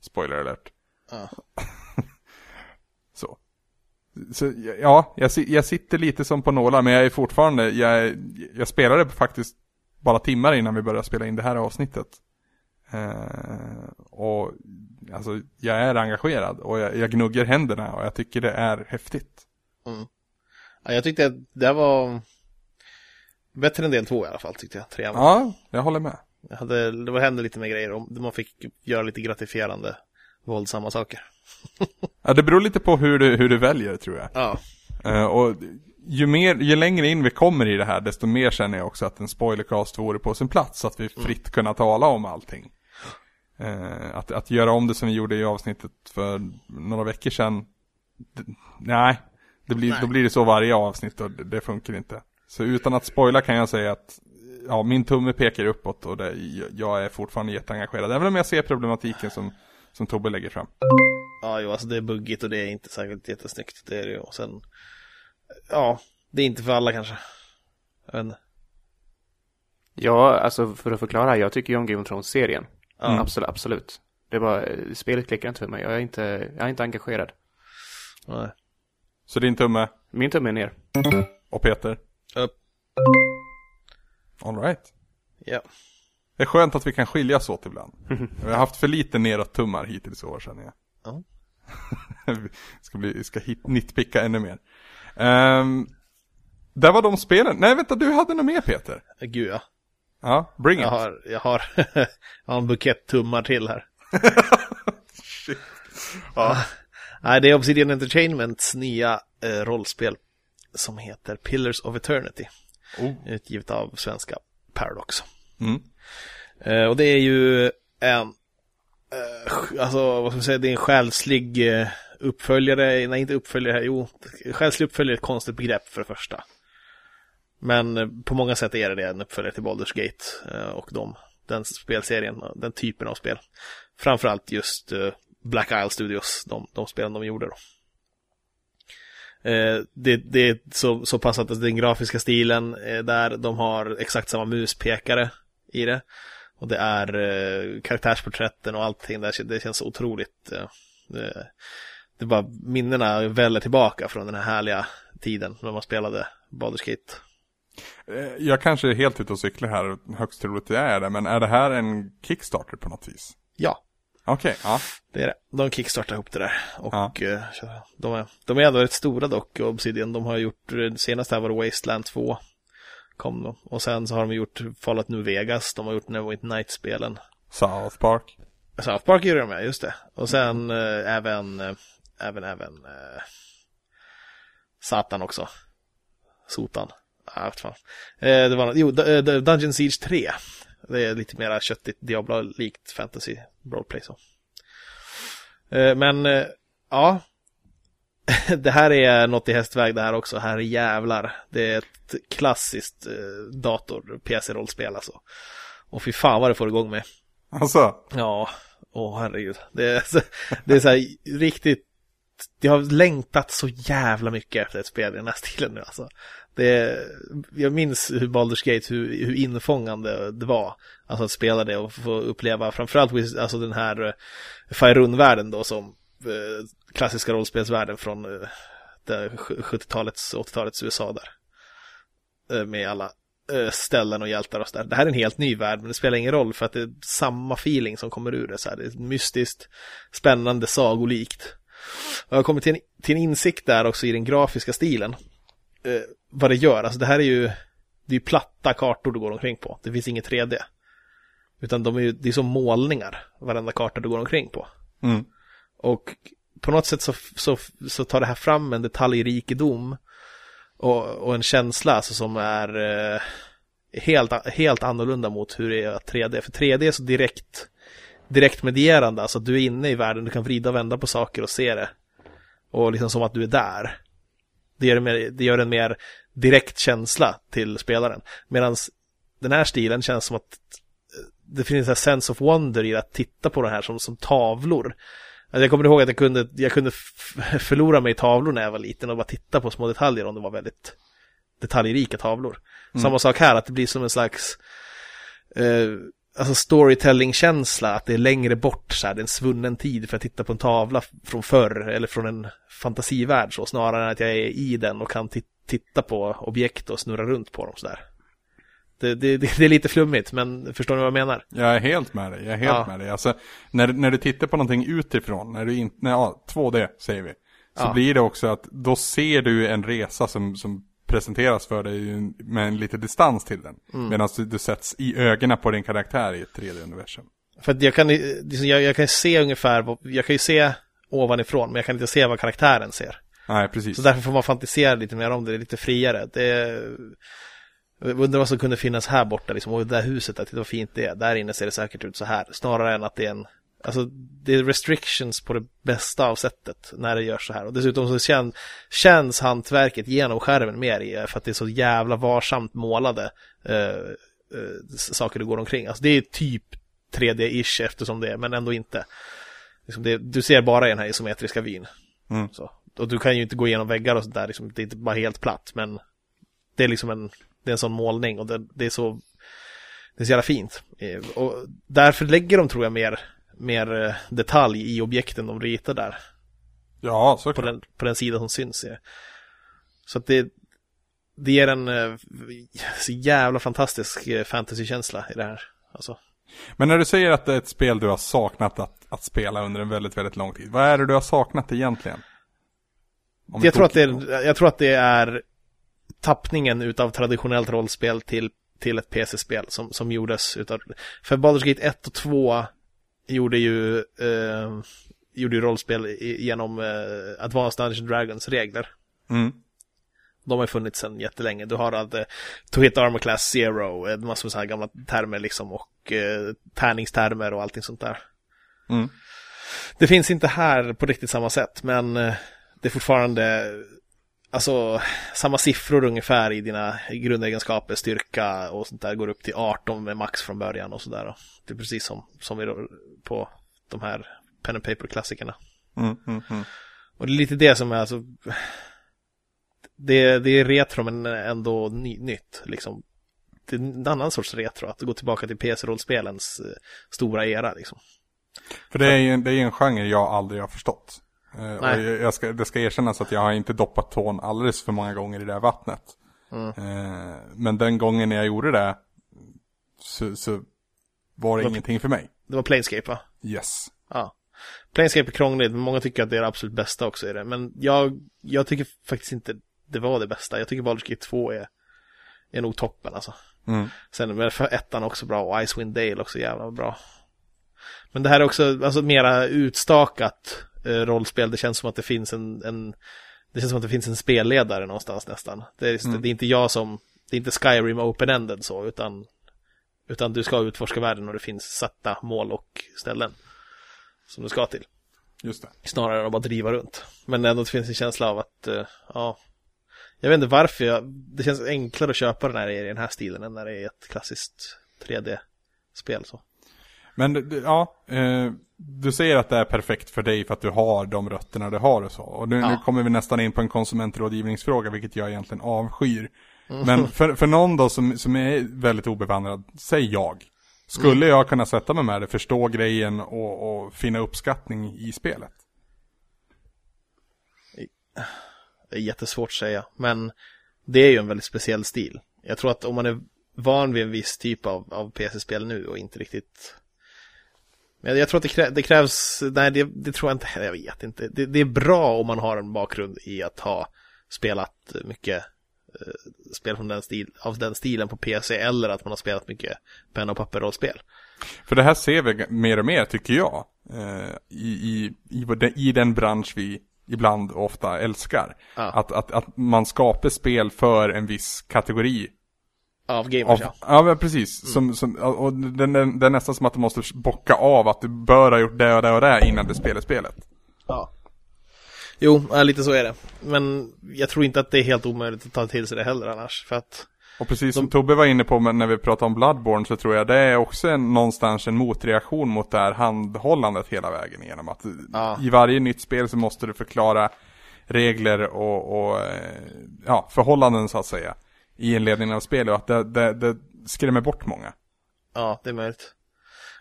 Spoiler alert. Ja. [LAUGHS] Så. Så ja, jag, jag sitter lite som på nålar, men jag är fortfarande, jag, jag spelade faktiskt bara timmar innan vi började spela in det här avsnittet. Eh, och alltså, jag är engagerad och jag, jag gnuggar händerna och jag tycker det är häftigt. Ja, jag tyckte att det var bättre än del två i alla fall tyckte jag. Trean. Ja, jag håller med. Jag hade, det var, hände lite mer grejer och man fick göra lite gratifierande våldsamma saker. [LAUGHS] Ja, det beror lite på hur du, hur du väljer tror jag. Ja, Eh, och ju, mer, ju längre in vi kommer i det här, desto mer känner jag också att en spoilercast vore på sin plats. Så att vi fritt kunna tala om allting. Eh, att, att göra om det som vi gjorde i avsnittet för några veckor sedan. d- nej, det blir, Nej. då blir det så varje avsnitt och det, det funkar inte. Så utan att spoila kan jag säga att ja, min tumme pekar uppåt och det, jag- är fortfarande jätteengagerad. Även om jag ser problematiken som, som Tobbe lägger fram. ja jo, alltså det är buggigt och det är inte särskilt jättesnyggt. Det är det ju. Och sen, ja, det är inte för alla kanske. Jag vet inte. Ja, alltså för att förklara, jag tycker ju om Game of Thrones-serien. Ja. Absolut, absolut. Det är bara, spelet klickar inte för mig. Jag är inte, jag är inte engagerad. Nej. Så din tumme Min tumme är ner. och Peter. Upp. All right. Ja. Det är skönt att vi kan skiljas åt ibland. [LAUGHS] Vi har haft för lite neråt tummar hittills i år känner jag. Ja. vi [LAUGHS] ska, bli, vi ska hit, nitpicka ännu mer. Um, där var de spelen. Nej vänta, du hade något mer Peter? Gud ja. Ja, bring it. Jag har, jag har, [LAUGHS] jag har en bukett tummar till här. Shit. Ja. Nej, det är Obsidian Entertainments nya eh, rollspel som heter Pillars of Eternity. Oh. Utgivet av svenska Paradox. Mm. Eh, och det är ju en, eh, alltså vad ska man säga, det är en själslig eh, uppföljare, nej inte uppföljare, jo, själslig uppföljare är ett konstigt begrepp för det första. Men eh, på många sätt är det det, en uppföljare till Baldur's Gate eh, och de, den spelserien, den typen av spel. Framförallt just eh, Black Isle Studios, de, de spelen de gjorde då. Eh, det, det är så, så pass att den grafiska stilen är där, de har exakt samma muspekare i det. Och det är eh, karaktärsporträtten och allting där, det känns otroligt. Eh, det, det är bara minnena väller tillbaka från den här härliga tiden när man spelade Baldur's Gate. Eh, Jag kanske är helt ute och cyklar här, högst troligt jag är det, men är det här en Kickstarter på något vis? Ja, Okej, ja. det är det. De kickstartar ihop det där. Och Ja. eh, de, är, de är ändå rätt stora dock, Obsidian. De har gjort, eh, senast här var det Wasteland 2. Kom då. Och sen så har de gjort Fallout New Vegas, de har gjort Neverwinter Night-spelen. South Park. South Park gjorde de med, just det. Och sen eh, även, även, även eh, Satan också. Sotan. Ja, vet fan. Det var något, jo, Dungeon Siege 3. Det är lite mera köttigt, Diablo-likt fantasy roleplay så. Eh, men, eh, ja. [LAUGHS] det här är något i hästväg det här också, här jävlar. Det är ett klassiskt eh, dator-PC-rollspel alltså. Och fy fan vad det får igång med. Alltså, Ja, åh herregud. Det är, det är så här riktigt, jag har längtat så jävla mycket efter ett spel i den här stilen nu alltså. Det jag minns hur Baldur's Gate, hur, hur infångande det var. Alltså att spela det och få uppleva framförallt alltså den här eh, uh, Faerun-världen då som eh, klassiska rollspelsvärlden från eh, uh, 70-talets, 80-talets USA där. Med alla ställen och hjältar och sådär. Det här är en helt ny värld, men det spelar ingen roll för att det är samma feeling som kommer ur det. Så här. Det är mystiskt, spännande, sagolikt. Och jag har kommit till en, till en insikt där också i den grafiska stilen. Eh, vad det gör, alltså det här är ju det är ju platta kartor du går omkring på. Det finns inget 3D. Utan de är ju, det är som målningar, varenda karta du går omkring på. mm. Och på något sätt så, så, så tar det här fram en detaljrikedom och, och en känsla alltså, som är eh, helt, helt annorlunda mot hur det är 3D. För 3D är så direkt, direkt medierande, alltså att du är inne i världen, du kan vrida och vända på saker och se det. Och liksom som att du är där. Det gör, mer, det gör en mer direkt känsla till spelaren. Medan den här stilen känns som att det finns en sense of wonder i att titta på det här som, som tavlor. Alltså jag kommer ihåg att jag kunde, jag kunde förlora mig i tavlor när jag var liten och bara titta på små detaljer om det var väldigt detaljrika tavlor. Samma sak här, att det blir som en slags eh, alltså storytelling-känsla, att det är längre bort, så här, det är en svunnen tid för att titta på en tavla från förr eller från en fantasivärld så, snarare än att jag är i den och kan ti- titta på objekt och snurra runt på dem sådär. Det, det, det, det är lite flummigt, men förstår ni vad jag menar? Jag är helt med dig, jag är helt Ja. med dig. Alltså, när, när du tittar på någonting utifrån, när du inte, ja, 2D säger vi. Så Ja. blir det också att då ser du en resa som, som presenteras för dig med en lite distans till den. Mm. Medan du, du sätts i ögonen på din karaktär i ett 3D-universum. För att jag kan, liksom, jag, jag kan se ungefär, jag kan ju se ovanifrån, men jag kan inte se vad karaktären ser. Nej, precis. Så därför får man fantisera lite mer om det, det är lite friare. Det jag undrar vad som kunde finnas här borta, liksom, och det där huset, titta vad fint det är. Där inne ser det säkert ut så här, snarare än att det är en Alltså det är restrictions på det bästa av sättet när det görs så här. Och dessutom så kän, känns hantverket genom skärmen mer i för att det är så jävla varsamt målade eh, eh, saker du går omkring. Alltså det är typ 3D-ish eftersom det är, men ändå inte. Liksom det, du ser bara i den här isometriska vyn. Mm. Så. Och du kan ju inte gå igenom väggar och sådär, liksom, det är inte bara helt platt, men det är liksom en, det är en sån målning och det, det är så det är så jävla fint. Eh, Och därför lägger de, tror jag, mer, mer eh, detalj i objekten de ritar där. Ja, På såklart. den, på den sidan som syns. eh. Så att det, det ger en eh, så jävla fantastisk eh, fantasykänsla i det här. Alltså. Men när du säger att det är ett spel du har saknat att, att spela under en väldigt, väldigt lång tid. Vad är det du har saknat egentligen? Om Jag tror, att det är, jag tror att det är tappningen utav traditionellt rollspel till, till ett PC-spel som, som gjordes utav... För Baldur's Gate 1 och 2 gjorde ju, eh, gjorde ju rollspel genom eh, Advanced Dungeons Dragons regler. Mm. De har funnits sedan jättelänge. Du har allt eh, To Hit Armor Class Zero, eh, massor med sådana här gamla termer liksom och eh, tärningstermer och allting sånt där. Mm. Det finns inte här på riktigt samma sätt, men eh, det är fortfarande alltså samma siffror ungefär i dina grundegenskaper, styrka och sånt där går upp till 18 med max från början och sådär. Det är precis som, som vi på de här pen and paper-klassikerna. Mm, mm, mm. Och det är lite det som är alltså det, det är retro men ändå ny, nytt liksom. Det är en annan sorts retro, att gå tillbaka till PC-rollspelens eh, stora era liksom. För det är ju en, det är en genre jag aldrig har förstått. Eh, och Nej. jag jag ska, det ska erkännas att jag har inte doppat tån alldeles för många gånger i det här vattnet. Mm. Eh, men den gången jag gjorde det så, så var det Vad- ingenting för mig. Det var Planescape va? Yes. Ja. Planescape är krångligt, men många tycker att det är det absolut bästa också i det. Men jag, jag tycker faktiskt inte det var det bästa. Jag tycker Baldur's Gate 2 är, är nog toppen alltså. Mm. Sen är för ettan också bra och Icewind Dale också jävla bra. Men det här är också alltså, mera utstakat rollspel. Det känns som att det finns en, en det känns som att det finns en spelledare någonstans nästan. Det är, Mm. det är inte jag som, det är inte Skyrim open-ended så, utan, utan du ska utforska världen och det finns satta mål och ställen som du ska till. Just det. Snarare än att bara driva runt. Men ändå det finns en känsla av att, eh, ja, jag vet inte varför jag, det känns enklare att köpa den här i den här stilen än när det är ett klassiskt 3D-spel så. Men ja, eh, du säger att det är perfekt för dig för att du har de rötterna du har och så. Och nu, Ja. nu kommer vi nästan in på en konsumentrådgivningsfråga, vilket jag egentligen avskyr. Men för, för någon då som, som är väldigt obevandrad, säg jag. Skulle jag kunna sätta mig med det, förstå grejen och, och finna uppskattning i spelet? Det är jättesvårt att säga, men det är ju en väldigt speciell stil. Jag tror att om man är van vid en viss typ av, av PC-spel nu och inte riktigt... Men jag tror att det, krä, det krävs, nej det, det tror jag inte, jag vet inte. Det, det är bra om man har en bakgrund i att ha spelat mycket eh, spel från den stil, av den stilen på PC eller att man har spelat mycket penna och papper-rollspel. För det här ser vi mer och mer, tycker jag, eh, i, i, i, i den bransch vi ibland och ofta älskar. Ja. Att, att, att man skapar spel för en viss kategori. Av Av, gamers, ja. ja, men precis. Som, som, och det, det, det är nästan som att du måste bocka av att du bör ha gjort det och det och det innan du spelar spelet. Ja. Jo, ja, lite så är det. Men jag tror inte att det är helt omöjligt att ta till sig det heller annars. För att Och precis som Tobbe var inne på när vi pratade om Bloodborne så tror jag det är också en, någonstans en motreaktion mot det här handhållandet hela vägen igenom. Att Ja. i varje nytt spel så måste du förklara regler och, och eh, ja, förhållanden så att säga. I inledningen av spelet och att det, det, det skrämmer bort många. Ja, det är möjligt.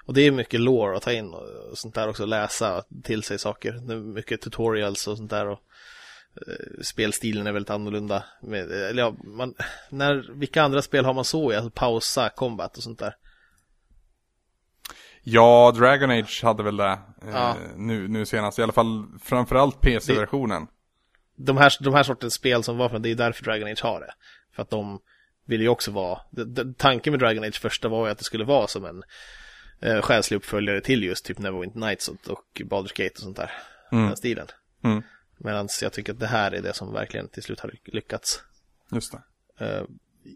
Och det är mycket lore att ta in och sånt där också, läsa till sig saker. Det är mycket tutorials och sånt där och eh, spelstilen är väldigt annorlunda. Med, eller ja, man, när, vilka andra spel har man så i? Alltså pausa, combat och sånt där. Ja, Dragon Age hade väl det eh, Ja. nu, nu senast. I alla fall framförallt PC-versionen. De här, de här sortens spel som var från, det är därför Dragon Age har det. För att de vill ju också vara, tanken med Dragon Age första var ju att det skulle vara som en eh, själslig uppföljare till just typ Neverwinter Nights och, och Baldur's Gate och sånt där. Mm. Den stilen. Mm, Medan jag tycker att det här är det som verkligen till slut har lyckats just det. eh,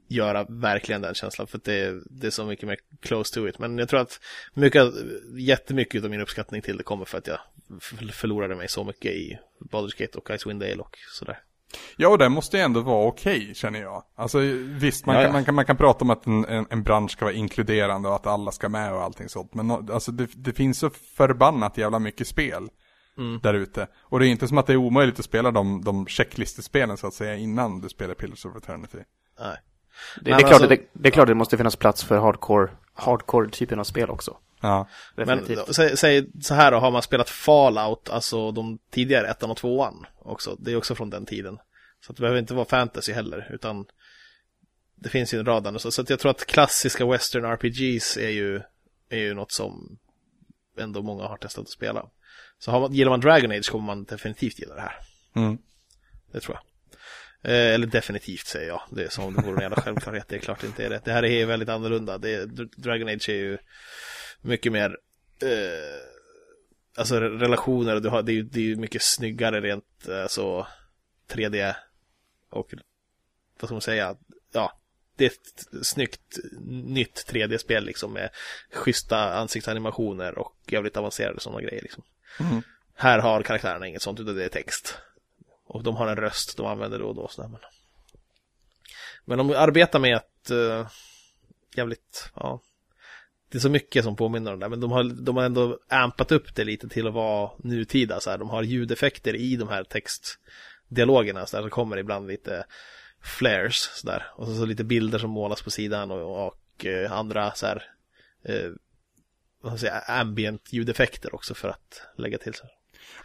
göra verkligen den känslan. För att det är, det är så mycket mer close to it. Men jag tror att mycket, jättemycket av min uppskattning till det kommer för att jag förlorade mig så mycket i Baldur's Gate och Icewind Dale och sådär. Ja, och det måste ju ändå vara okej, känner jag. Alltså visst, man, Ja, kan, ja. man, kan, man kan prata om att en, en, en bransch ska vara inkluderande och att alla ska med och allting sånt. Men alltså det, det finns så förbannat jävla mycket spel Mm. där ute. Och det är inte som att det är omöjligt att spela de, de checklistespelen så att säga innan du spelar Pillars of Eternity. Nej. Det, det, är klart, alltså- det, det är klart det måste finnas plats för hardcore, hardcore-typen av spel också. Ja, Definitivt. Men säg, säg så här då, har man spelat Fallout, alltså de tidigare ettan och tvåan också. Det är också från den tiden. Så att det behöver inte vara fantasy heller, utan det finns ju en rad andra. Så, så att jag tror att klassiska western RPGs är ju, är ju något som ändå många har testat att spela. Så har man, gillar man Dragon Age kommer man definitivt gilla det här. mm. Det tror jag. Eh, eller definitivt säger jag. Det är som om det vore en jävla självklarhet. Det är klart det inte är det. Det här är väldigt annorlunda. Det är, Dr- Dragon Age är ju mycket mer eh, Alltså re- relationer. Du har, det, är ju, det är ju mycket snyggare rent eh, så 3D och vad ska man säga? Ja, det är ett snyggt nytt 3D-spel liksom med schyssta ansiktsanimationer och jävligt avancerade sådana grejer liksom. Mm. Här har karaktärerna inget sånt utan det är text. Och de har en röst de använder då och då. Sådär, men... men de arbetar med ett uh, jävligt, ja. Det är så mycket som påminner om det, men de har, de har ändå ampat upp det lite till att vara nutida. Så här. De har ljudeffekter i de här textdialogerna. Så där, det kommer ibland lite flares sådär. Och så, så lite bilder som målas på sidan och, och eh, andra så här, eh, vad ska jag säga, ambient ljudeffekter också för att lägga till sig.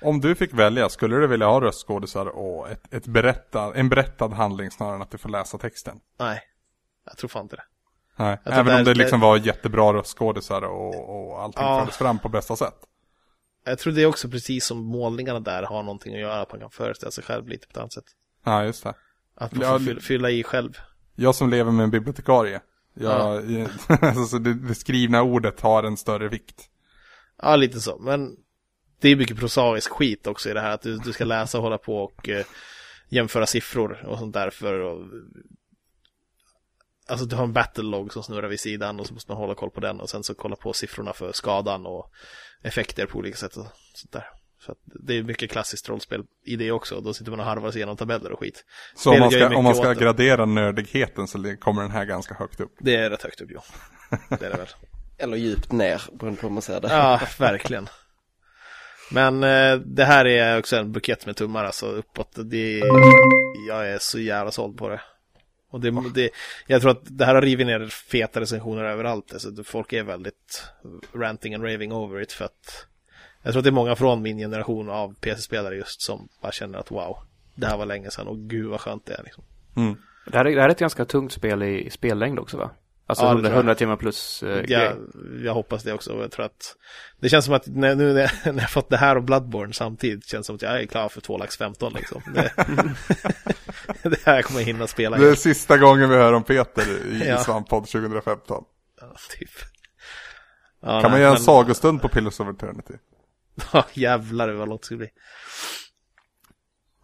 Om du fick välja, skulle du vilja ha röstskådisar och ett, ett berätta, en berättad handling snarare än att du får läsa texten? Nej, jag tror fan inte det. Nej, Jag även om det- det liksom var jättebra röstskådisar och, och allting Ja. fördes fram på bästa sätt. Jag tror det är också precis som målningarna där har någonting att göra, att man kan föreställa sig själv lite på ett annat sätt. Ja, just det. Att man Ja, får fylla, i själv. Jag som lever med en bibliotekarie. Jag, [LAUGHS] alltså det, det skrivna ordet har en större vikt. Ja, lite så. Men det är mycket prosaisk skit också i det här. Att du, du ska läsa och hålla på och eh, jämföra siffror och sånt där för att Alltså du har en battle log som snurrar vid sidan och så måste man hålla koll på den och sen så kolla på siffrorna för skadan och effekter på olika sätt och sånt där. Så att det är mycket klassiskt rollspel i det också. Då sitter man och harvar sig igenom tabeller och skit. Så om man ska, om man ska gradera nördigheten så kommer den här ganska högt upp. Det är rätt högt upp, jo. [LAUGHS] Det är det väl. Eller djupt ner, beroende på hur man ser det. Ja, verkligen. Men eh, det här är också en bukett med tummar alltså uppåt. Det jag är så jävla såld på det. Och det, det, jag tror att det här har rivit ner feta recensioner överallt. Alltså, folk är väldigt ranting and raving over it för att jag tror att det är många från min generation av PC-spelare just som bara känner att wow, det här var länge sedan och gud vad skönt det är liksom. Mm. Det här, är, det här är ett ganska tungt spel i, i spellängd också va? Alltså Ja, det 100, tror jag. 100 timmar plus eh, grej. Jag, hoppas det också jag tror att det känns som att när, nu när jag, [LAUGHS] när jag fått det här och Bloodborne samtidigt känns det som att jag är klar för 2 lax 15 liksom. Det, [LAUGHS] det här kommer jag hinna spela. Det är sista gången vi hör om Peter i Ja. Svamppodd 2015. Ja, typ. Ja, Kan man nej, göra en men- sagostund på Pillars of Eternity? [LAUGHS] Ja, jävlar vad långt det ska bli.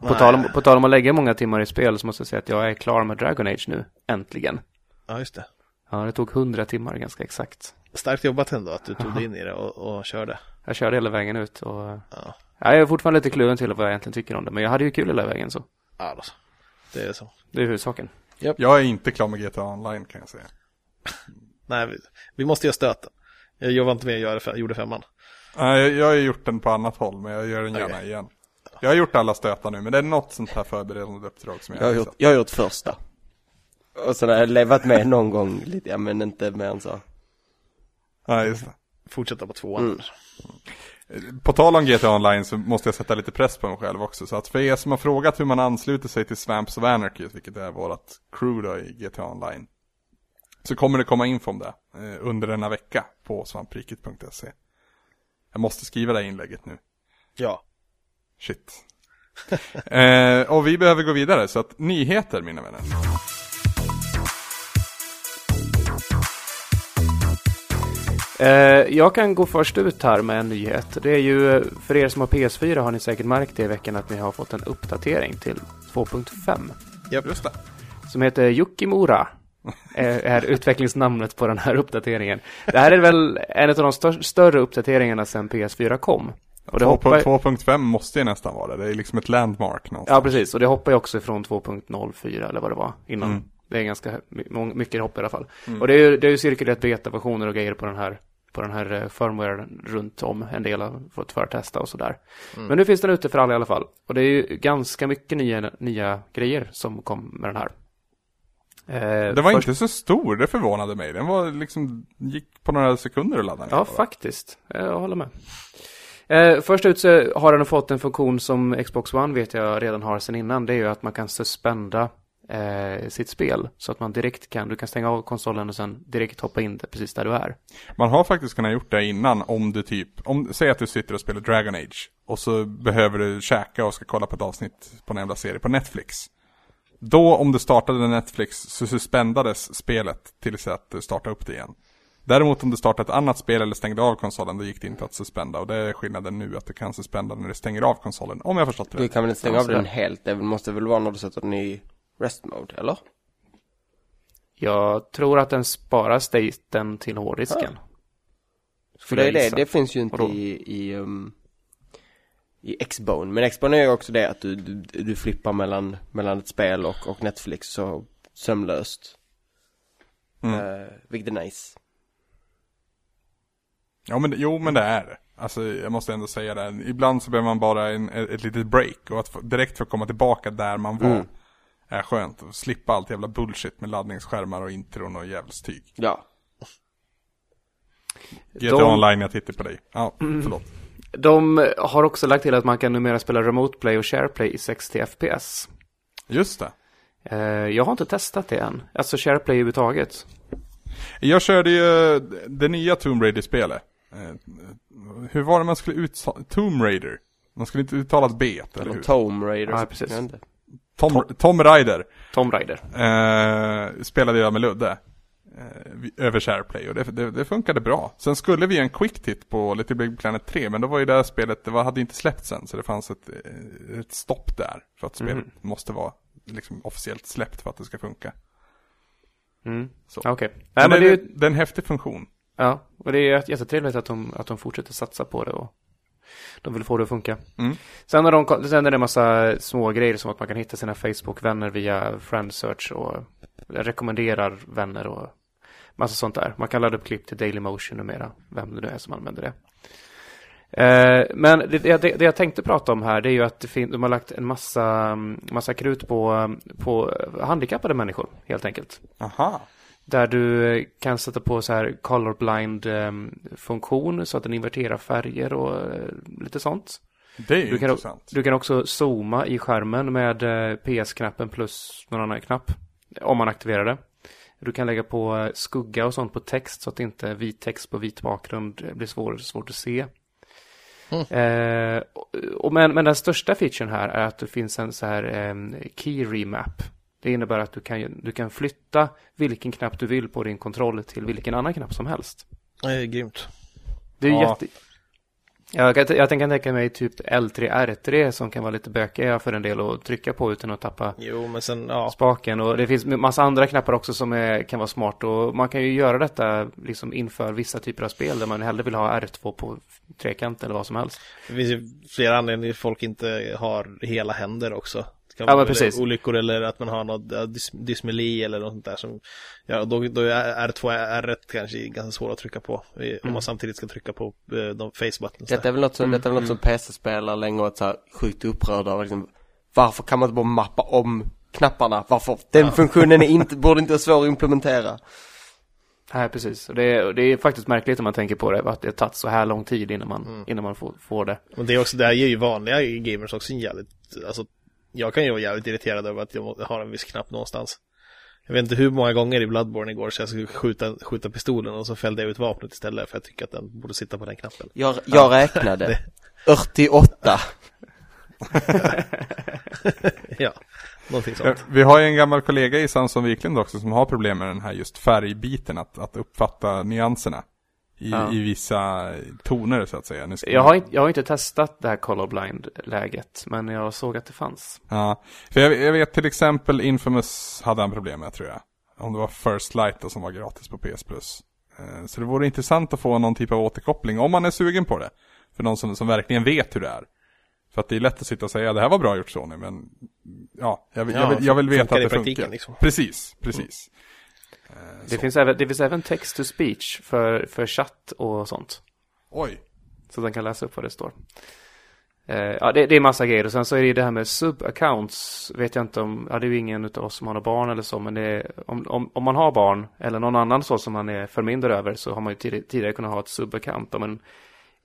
På tal, om, på tal om att lägga många timmar i spel så måste jag säga att jag är klar med Dragon Age nu, äntligen. Ja, just det. Ja, det tog 100 timmar ganska exakt. Starkt jobbat ändå att du tog dig in i det och, och körde. Jag körde hela vägen ut och Ja, ja, jag är fortfarande lite kluven till vad jag egentligen tycker om det. Men jag hade ju kul hela vägen så. ja då så. Det är så. Det är huvudsaken. Jag är inte klar med GTA Online kan jag säga. [LAUGHS] Nej, vi, vi måste göra stöten. Jag var inte med och göra, gjorde femman. Nej, jag, jag har gjort den på annat håll, men jag gör den gärna Okej. igen. Jag har gjort alla stötar nu, men det är något sånt här förberedande uppdrag som jag, Jag har gjort, jag har gjort första. Och har jag levat med någon gång lite, ja men inte mer än så. Ja, just det. Fortsätta på tvåan. Mm. På tal om GTA Online så måste jag sätta lite press på mig själv också. Så att för er som har frågat hur man ansluter sig till Swamps of Anarchy, vilket är vårt crew då i GTA Online. Så kommer det komma info om det eh, under denna vecka på svampriket.se. Jag måste skriva det här inlägget nu. Ja. Shit. [LAUGHS] eh, och vi behöver gå vidare, så att nyheter mina vänner. Jag kan gå först ut här med en nyhet. Det är ju, eh, för er som har PS4 har ni säkert märkt det i veckan att ni har fått en uppdatering till 2.5. Just det. Som heter Yukimura. är, är utvecklingsnamnet på den här uppdateringen. Det här är väl en av de stör, större uppdateringarna sedan PS4 kom. Och det hoppar, 2.5 måste ju nästan vara det, det är liksom ett landmark någonstans. ja, precis. Och det hoppar ju också från 2.04 eller vad det var innan. Mm. Det är ganska mycket hopp i alla fall. Och det är ju, det är ju cirkulerat beta-versioner och grejer på den här på den här eh, firmware runt om. En del har fått förtesta och sådär. Men nu finns den ute för alla i alla fall. Och det är ju ganska mycket nya, nya grejer som kom med den här. Eh, Det var först- inte så stor, det förvånade mig. Den var liksom, gick på några sekunder att ladda ner. Ja, bara. faktiskt. Jag håller med. Eh, först ut så har den fått en funktion som Xbox One vet jag redan har sedan innan. Det är ju att man kan suspenda eh, sitt spel. Så att man direkt kan, du kan stänga av konsolen och sen direkt hoppa in precis där du är. Man har faktiskt kunnat gjort det innan om du typ, om, säg att du sitter och spelar Dragon Age. Och så behöver du käka och ska kolla på ett avsnitt på en jävla serie på Netflix. Då om du startade Netflix så suspendades spelet tills att du startade upp det igen. Däremot om du startade ett annat spel eller stängde av konsolen då gick det inte att suspenda. Och det är skillnaden nu att du kan suspenda när du stänger av konsolen. Om jag förstått det Du rätt. kan väl inte stänga av den helt, det måste väl vara när du sätter den i rest mode, eller? Jag tror att den sparar staten till hårddisken. För Skulle det, är det, det finns ju inte Vadå? i, i, um, i Xbone. Men Xbone är ju också det att du, du, du flippar mellan, mellan ett spel och, och Netflix så sömlöst. Mm. Uh, vilket är nice. Ja men, jo men det är det. Alltså jag måste ändå säga det. Ibland så behöver man bara en, ett litet break. Och att få, direkt få komma tillbaka där man var. Mm. Är skönt. Och slippa allt jävla bullshit med laddningsskärmar och intron och djävulstyg. Ja. GTA De- online, jag tittar på dig. Ja, förlåt. De har också lagt till att man kan numera spela Remote Play och SharePlay i 60 FPS. Just det. Eh, jag har inte testat det än. Alltså SharePlay överhuvudtaget. Jag körde ju det nya Tomb Raider-spelet. Eh, Hur var det man skulle uttala? Tomb Raider? Man skulle inte uttala ett B, eller hur? Tomb Raider. Ja, precis. Inte. Tom, Tom Raider. Tom Raider. Eh, spelade jag med Ludde. eh, över SharePlay och det, det, det, funkade bra. Sen skulle vi göra en quick tit på Little Big Planet 3 men då var ju det här spelet, det var, hade inte släppts än så det fanns ett, eh, ett stopp där. För att spelet Mhm. måste vara liksom officiellt släppt för att det ska funka. Mm. Okej. Men Nej, men det, är det är en häftig funktion. ja, och det är jätte- jättetrevligt att de, att de fortsätter satsa på det och de vill få det att funka. Mm. Sen, har de, sen är det en massa små grejer som att man kan hitta sina Facebook-vänner via friend search och rekommenderar vänner och massa sånt där. Man kan ladda upp klipp till Dailymotion numera, vem det nu är som använder det. Eh, men det, det, det jag tänkte prata om här, det är ju att det fin- de har lagt en massa, massa krut på, på handikappade människor, helt enkelt. Aha. Där du eh, kan sätta på så här colorblind eh, funktion så att den inverterar färger och eh, lite sånt. Det är ju Du kan, intressant. du kan också zooma i skärmen med eh, PS-knappen plus någon annan knapp. Om man aktiverar det. Du kan lägga på skugga och sånt på text så att inte vit text på vit bakgrund blir svår, svårt att se. Eh, och- och men, men den största featuren här är att det finns en så här eh, key remap. Det innebär att du kan, du kan flytta vilken knapp du vill på din kontroll till vilken annan knapp som helst. Det är grymt. Det är ju Ja. jätte... Jag kan, jag kan tänka mig typ L3, R3 som kan vara lite bökiga för en del att trycka på utan att tappa Jo, men sen, ja. spaken. Och det finns massa andra knappar också som är, kan vara smart. Och man kan ju göra detta liksom inför vissa typer av spel där man hellre vill ha R2 på trekant eller vad som helst. Det finns ju flera anledningar till att folk inte har hela händer också. Det kan Ja, vara precis. olyckor eller att man har något ja, dys dysmeli eller något sånt där som Ja, då, då är R2 och R1 kanske ganska svåra att trycka på eh, Om Mm. man samtidigt ska trycka på eh, de face buttons Detta där. är väl något som, detta är väl något som PC-spelare länge varit så här sjukt upprörda av liksom, Varför kan man inte bara mappa om knapparna? Varför? Den funktionen är inte, [LAUGHS] borde inte vara svår att implementera. Nej, precis. Och det, är, och det är faktiskt märkligt om man tänker på det, att det har tagit så här lång tid innan man, innan man får, får det. Men det är också, det här ger ju vanliga gamers också en jävligt Alltså Jag kan ju vara jävligt irriterad över att jag har en viss knapp någonstans Jag vet inte hur många gånger i Bloodborne igår så jag skulle skjuta, skjuta pistolen och så fällde jag ut vapnet istället för jag tycker att den borde sitta på den knappen Jag, jag räknade. [LAUGHS] 48. [LAUGHS] Ja, någonting sånt Vi har ju en gammal kollega i Samson Wiklund också som har problem med den här just färgbiten, att, att uppfatta nyanserna. I, Ja. i vissa toner så att säga. Nu ska Jag har, inte, jag har inte testat det här colorblind-läget, men jag såg att det fanns. Ja, för jag, jag vet till exempel Infamous hade han problem med tror jag. Om det var First Light då, som var gratis på PS Plus. Eh, Så det vore intressant att få någon typ av återkoppling om man är sugen på det. För någon som, som verkligen vet hur det är. För att det är lätt att sitta och säga det här var bra gjort Sony men ja, jag vill, jag Ja, vill, jag vill veta att i det praktiken, funkar. liksom. Precis, precis. Det finns, även, det finns även text to speech för, för chatt och sånt. Oj. Så den kan läsa upp vad det står. Eh, ja, det, det är massa grejer. Och sen så är det det här med sub-accounts. Vet jag inte om, ja det är ju ingen av oss som har några barn eller så. Men är, om, om, om man har barn eller någon annan så som man är förmyndare över så har man ju tidigare, tidigare kunnat ha ett sub-account. Om man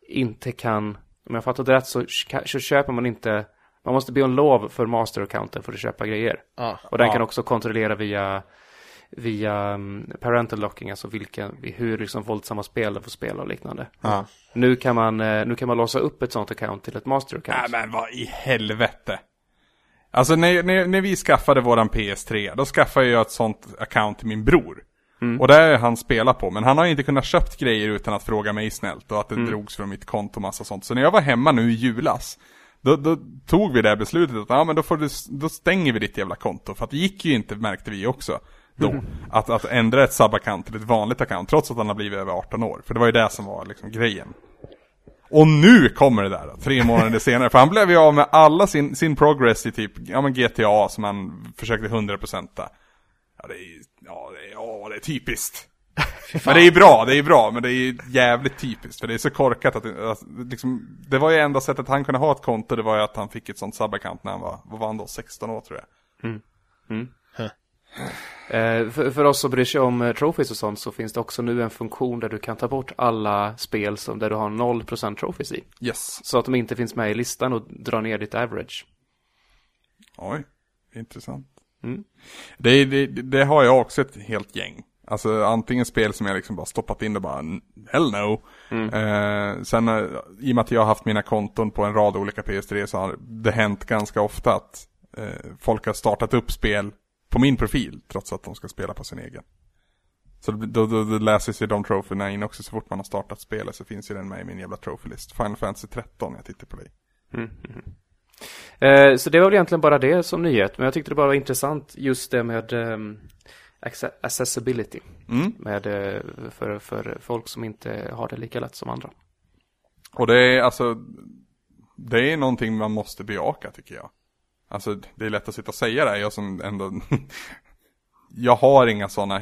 inte kan, om jag fattat det rätt så, så köper man inte, man måste be om lov för master-accounten för att köpa grejer. Ja, Och den Ja. kan också kontrollera via, via um, parental locking, alltså vilka, hur liksom våldsamma spel de får spela och liknande. Ja. Nu kan man, eh, nu kan man låsa upp ett sånt account till ett master account. Nej men vad i helvete. Alltså när, när, när vi skaffade våran PS3, då skaffade jag ett sånt account till min bror. Och det är han spelar på, men han har inte kunnat köpt grejer utan att fråga mig snällt och att det drogs från mitt konto och massa sånt. Så när jag var hemma nu i julas, då, då tog vi det här beslutet att ja, men då, får du, då stänger vi ditt jävla konto. För att det gick ju inte, märkte vi också. Då, att, att ändra ett sub-account till ett vanligt account, trots att han har blivit över 18 år. För det var ju det som var liksom grejen. Och nu kommer det där, tre månader senare. För han blev ju av med alla sin, sin progress i typ, ja men GTA som han försökte 100% Ja det är ja det är, ja det är typiskt. Men det är ju bra, det är ju bra, men det är ju jävligt typiskt. För det är så korkat att, det- att liksom, det var ju enda sättet han kunde ha ett konto, det var ju att han fick ett sånt subaccount när han var, vad var han då, 16 år tror jag. Eh, för, för oss som bryr sig om eh, trophies och sånt så finns det också nu en funktion där du kan ta bort alla spel som, där du har 0% trophies i. Yes. Så att de inte finns med i listan och drar ner ditt average. Oj, intressant. Mm. Det, det, det har jag också ett helt gäng. Alltså antingen spel som jag liksom bara stoppat in och bara, hell no. Eh, sen eh, i och med att jag har haft mina konton på en rad olika PS3 så har det hänt ganska ofta att eh, folk har startat upp spel på min profil trots att de ska spela på sin egen. Så då, då, då läses ju de troféerna in också så fort man har startat spelet så finns ju den med i min jävla trophy-list. Final Fantasy 13 jag tittar på dig. Mm. mm. Eh, så det var väl egentligen bara det som nyhet. Men jag tyckte det bara var intressant just det med um, accessibility. Mm. Med, uh, för, för folk som inte har det lika lätt som andra. Och det är alltså, det är någonting man måste bejaka tycker jag. Alltså det är lätt att sitta och säga det, jag som ändå [LAUGHS] Jag har inga sådana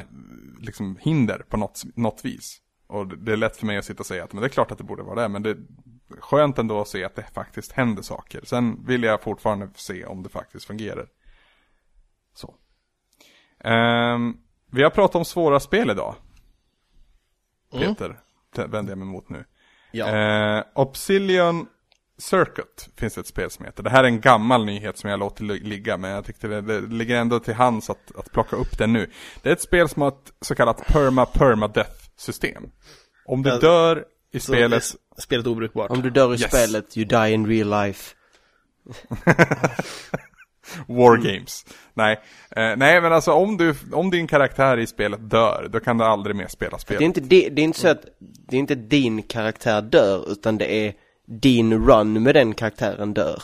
liksom hinder på något, något vis. Och det är lätt för mig att sitta och säga att men det är klart att det borde vara det, men det är skönt ändå att se att det faktiskt händer saker. Sen vill jag fortfarande se om det faktiskt fungerar. Så. Um, vi har pratat om svåra spel idag. Mm. Peter, vänder jag mig mot nu. Ja. Uh, Obsidian Circuit finns ett spel som heter. Det här är en gammal nyhet som jag låter ligga men jag tyckte det, det ligger ändå till hands att, att plocka upp den nu. Det är ett spel som har ett så kallat perma perma death system. Om du dör i spelet spelet obrukbart. Om du dör i Yes. spelet, you die in real life. [LAUGHS] War Games. Nej. Eh, nej men alltså om du, om din karaktär i spelet dör, då kan du aldrig mer spela Det är spelet. inte, det, det är inte så att, det är inte din karaktär dör, utan det är din run med den karaktären dör.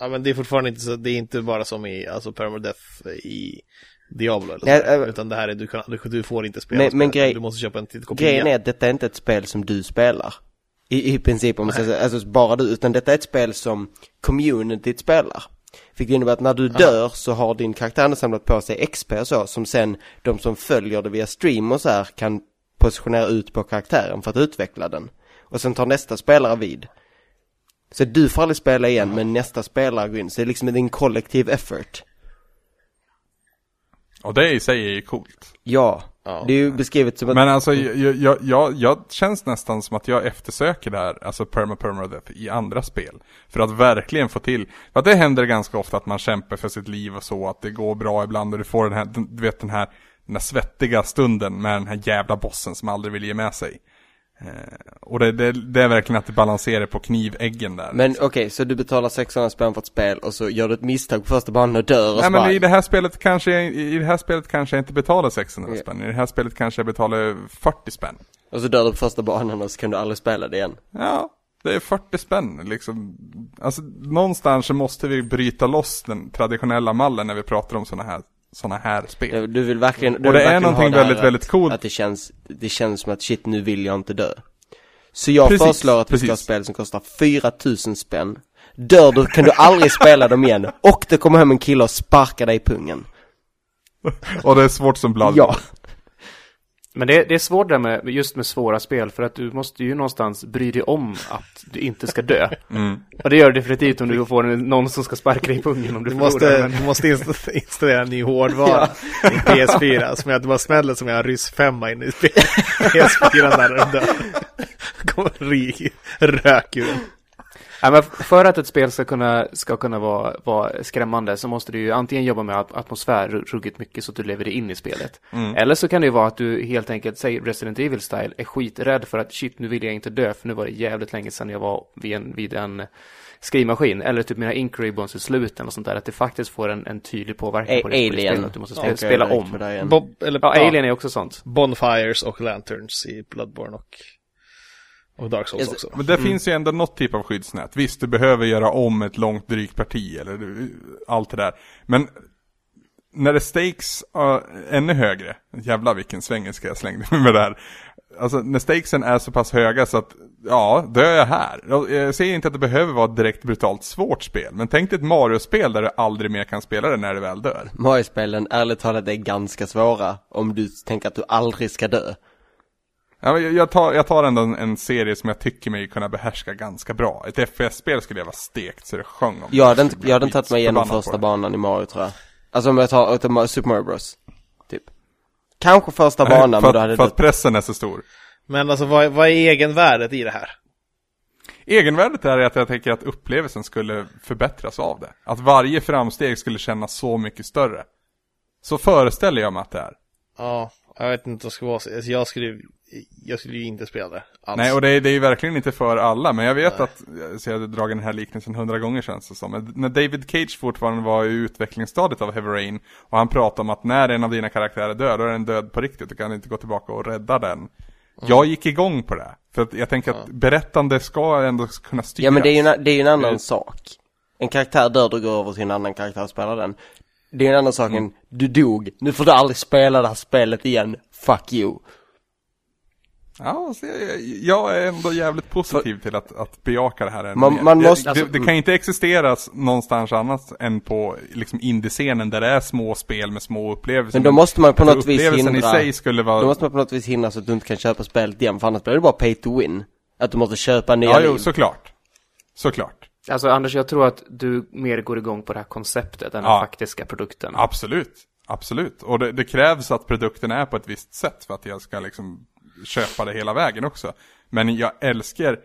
Ja men det är fortfarande inte så, det är inte bara som i, alltså permadeath i Diablo eller Nej, så, där, äh, utan det här är, du, kan, du, du får inte spela Men- men grej- du måste köpa en kopia. Grejen är att detta är inte ett spel som du spelar. I, i princip om man säger så, alltså bara du, utan detta är ett spel som communityt spelar. Vilket innebär att när du dör så har din karaktär samlat på sig XP och så, som sen de som följer det via stream och så här kan positionera ut på karaktären för att utveckla den. Och sen tar nästa spelare vid. Så du får aldrig spela igen, men nästa spelare går in. Så det är liksom en kollektiv effort. Och det i sig är ju coolt. Ja, Ja. det är ju beskrivet som att... Men alltså jag, jag, jag, jag känns nästan som att jag eftersöker det här, alltså perma perma death i andra spel. För att verkligen få till, för att det händer ganska ofta att man kämpar för sitt liv och så, att det går bra ibland och du får den här, du vet den här, den här svettiga stunden med den här jävla bossen som aldrig vill ge med sig. Eh, och det, det, det är verkligen att det balanserar på kniväggen där. Men okej, så du betalar 600 spänn för ett spel och så gör du ett misstag på första banan och dör och Nej så men i det här spelet kanske, jag- i det här spelet kanske jag inte betalar 600 Okej. spänn. I det här spelet kanske jag betalar 40 spänn. och så dör du på första banan och så kan du aldrig spela det igen. Ja, det är 40 spänn liksom. Alltså någonstans så måste vi bryta loss den traditionella mallen när vi pratar om sådana här, såna här spel. Du vill verkligen, du Och vill det är någonting det väldigt, väldigt coolt. Att det känns, det känns som att shit nu vill jag inte dö. Så jag Precis, föreslår att vi ska ha spel som kostar 4000 spänn. Dör du kan du aldrig spela dem igen. Och det kommer hem en kille och sparkar dig i pungen. [LAUGHS] Och det är svårt som blad. Ja. Men det, det är svårt där med, just med svåra spel för att du måste ju någonstans bry dig om att du inte ska dö. Mm. Och det gör det definitivt om du får en, någon som ska sparka dig i pungen om du, Du förlorar. måste, Men, du måste inst- installera en ny hårdvara i PS4 som gör att du bara smäller som en ryss femma in i PS4 när den dör. Kommer ri- rök ur den. Ja, men för att ett spel ska kunna, ska kunna vara, vara skrämmande så måste du ju antingen jobba med at- atmosfär ru- ruggigt mycket så att du lever dig in i spelet. Eller så kan det ju vara att du helt enkelt, säg Resident Evil style, är skiträdd för att shit nu vill jag inte dö för nu var det jävligt länge sedan jag var vid en, vid en skrivmaskin. Eller typ mina ink ribbons i slutet och sånt där. Att det faktiskt får en, en tydlig påverkan A- på Alien. spelet. Att du måste spela, jag spela om. Bob, eller, Ja, ja, Alien är också sånt. Bonfires och Lanterns i Bloodborne och, och Dark Souls också. Men det finns ju ändå något typ av skyddsnät. Visst, du behöver göra om ett långt drygt parti eller du- allt det där. Men när det stakes är ännu högre, jävlar vilken svengelska jag slängde mig [LAUGHS] med det här. Alltså när stakesen är så pass höga så att, ja, dör jag här. Jag jag säger inte att det behöver vara ett direkt brutalt svårt spel, men tänk dig ett Mario-spel där du aldrig mer kan spela det när du väl dör. Mario-spelen, ärligt talat, är ganska svåra om du tänker att du aldrig ska dö. Ja, men jag- tar, jag tar ändå en, en serie som jag tycker mig kunna behärska ganska bra. Ett FPS-spel skulle jag vara stekt så det sjöng om. Jag hade inte, jag hade inte tagit mig igenom första banan i Mario tror jag. Alltså om jag tar, Super Mario Bros. Typ. Kanske första banan, Nej, men för, då att- hade för att pressen är så stor. Men alltså vad, vad är egenvärdet i det här? Egenvärdet är att jag tänker att upplevelsen skulle förbättras av det. Att varje framsteg skulle kännas så mycket större. Så föreställer jag mig att det är. Ja, Jag vet inte vad det ska vara. Alltså, jag skulle, jag skulle ju inte spela det alls. Nej, och det är, det är ju verkligen inte för alla, men jag vet att, så jag hade dragit den här liknelsen hundra gånger känns det som. Men När David Cage fortfarande var i utvecklingsstadiet av Heavy Rain, och han pratade om att när en av dina karaktärer dör, då är den död på riktigt, du kan inte gå tillbaka och rädda den. Jag gick igång på det, för att jag tänker att berättande ska ändå kunna styras. Ja men det är ju, en- det är ju en annan Mm. sak. En karaktär dör, du går över till en annan karaktär och spelar den. Det är en annan sak Mm. än, du dog, nu får du aldrig spela det här spelet igen, fuck you. Ja, så jag, jag är ändå jävligt positiv till att, att bejaka det här ännu Man- man måste- det, det, kan inte existeras någonstans annat än på liksom indiescenen där det är små spel med små upplevelser. Men då måste man på tror något vis upplevelsen hindra, i sig skulle vara... då måste man på något vis hindra så att du inte kan köpa spelet igen, för annars blir det bara pay to win. Att du måste köpa nya Ja, liv. jo, såklart. Såklart. Alltså Anders, jag tror att du mer går igång på det här konceptet än Ja. den faktiska produkten. Absolut. Absolut. Och det, det krävs att produkten är på ett visst sätt för att jag ska liksom köpa det hela vägen också. Men jag älskar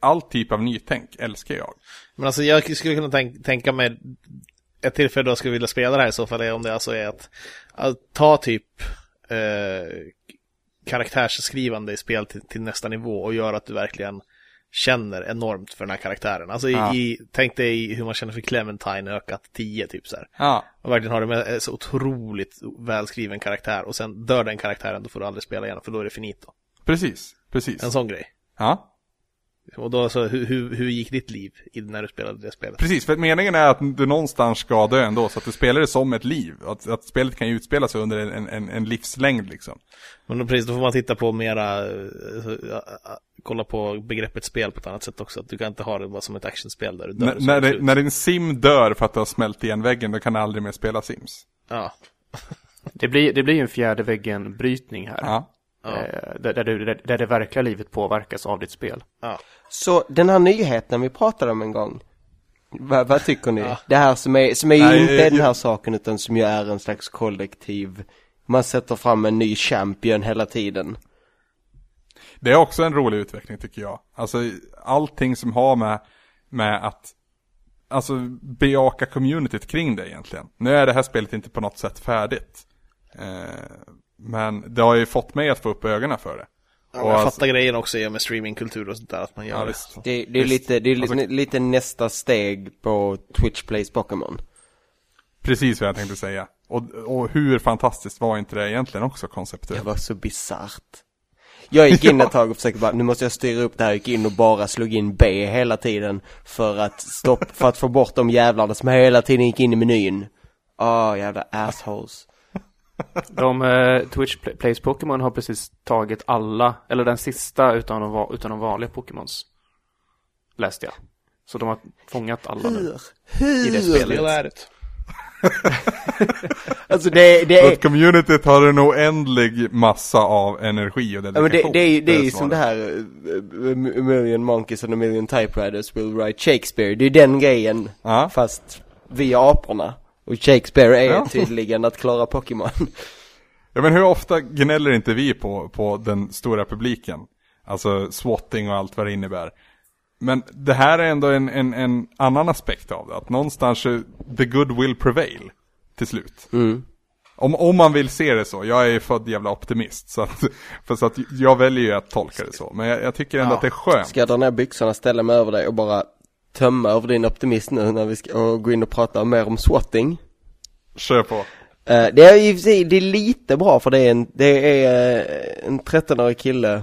all typ av nytänk, älskar jag. Men alltså jag skulle kunna tänk, tänka mig ett tillfälle då jag skulle vilja spela det här i så fall är om det alltså är att, att ta typ eh, karaktärsskrivande i spel till, till nästa nivå och göra att du verkligen känner enormt för den här karaktären. Alltså Ja. i, i, tänk dig hur man känner för Clementine ökat 10 typ så här. Ja, Och verkligen har det med en så otroligt välskriven karaktär och sen dör den karaktären då får du aldrig spela igen för då är det finito. precis. Precis. En sån grej. Ja. Och då så, hur, hur, hur gick ditt liv i- när du spelade det spelet? Precis, för meningen är att du någonstans ska dö ändå, så att du spelar det som ett liv. Att, att spelet kan ju utspela sig under en, en, en livslängd liksom. Men då, precis, då får man titta på mera, eh, kolla på begreppet spel på ett annat sätt också. Att du kan inte ha det bara som ett actionspel där du dör. N- när, är det när din sim dör för att du har smält igen väggen, då kan du aldrig mer spela Sims. Ja, [LAUGHS] Det blir, det blir ju en fjärde väggen-brytning här. Ja. Eh, där, där, du, där, där det verkliga livet påverkas av ditt spel. ja. Så den här nyheten vi pratade om en gång, vad, vad tycker ni? Ja. Det här som är, som är ju Nej, inte jag- den här saken utan som ju är en slags kollektiv, man sätter fram en ny champion hela tiden. Det är också en rolig utveckling tycker jag. Alltså allting som har med, med att Alltså bejaka communityt kring det egentligen. Nu är det här spelet inte på något sätt färdigt. Eh, men det har ju fått mig att få upp ögonen för det. Ja, Och jag alltså- fattar grejen också i och med streamingkultur och sånt där, att man gör Ja, det. visst. Det, det är Visst. lite, det är Alltså- lite nästa steg på Twitch Plays Pokémon. Precis vad jag tänkte säga. Och, och hur fantastiskt var inte det egentligen också Det konceptuellt? var så bisarrt. Jag gick in ett tag och försökte bara, nu måste jag styra upp det här, jag gick in och bara slog in B hela tiden för att stopp, för att få bort de jävlarna som hela tiden gick in i menyn. Ah, jävla assholes. De, eh, Twitch Play- Plays Pokémon har precis tagit alla, eller den sista utan de, utan de vanliga Pokémons. Läste jag. Så de har fångat alla nu. Hur? I det spelet. [LAUGHS] Alltså det, det är, att communityt har en oändlig massa av energi och ja, dedikation. men det, det är ju det är ju som det här, a million monkeys and a million typewriters will write Shakespeare. Det är den grejen, Ja. fast vi är aporna. Och Shakespeare är Ja. tydligen att klara Pokémon. [LAUGHS] Ja men hur ofta gnäller inte vi på, på den stora publiken? Alltså swatting och allt vad det innebär. Men det här är ändå en, en, en annan aspekt av det. Att någonstans the good will prevail till slut. Mm. Om, om man vill se det så. Jag är ju född jävla optimist. Så att, [LAUGHS] för så att jag väljer ju att tolka det så. Men jag, jag tycker ändå Ja. att det är skönt. Ska jag dra ner byxorna, ställa mig över dig och bara tömma över din optimism nu när vi ska gå in och prata mer om swatting? Kör på. Eh, det är sig, det är lite bra för det är en, det är eh, en 13-årig kille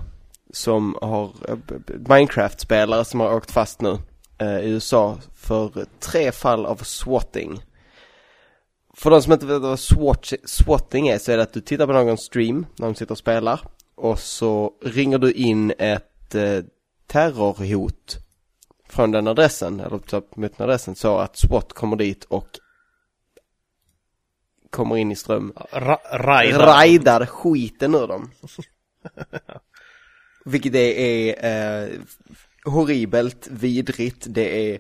som har, Minecraft-spelare som har åkt fast nu eh, i USA för tre fall av swatting. För de som inte vet vad swat, swatting är så är det att du tittar på någon stream när de sitter och spelar och så ringer du in ett eh, terrorhot från den adressen, eller typ mot den adressen så att SWAT kommer dit och kommer in i ström Ra raida. raidar skiten ur dem. [LAUGHS] Vilket det är eh, horribelt, vidrigt, det är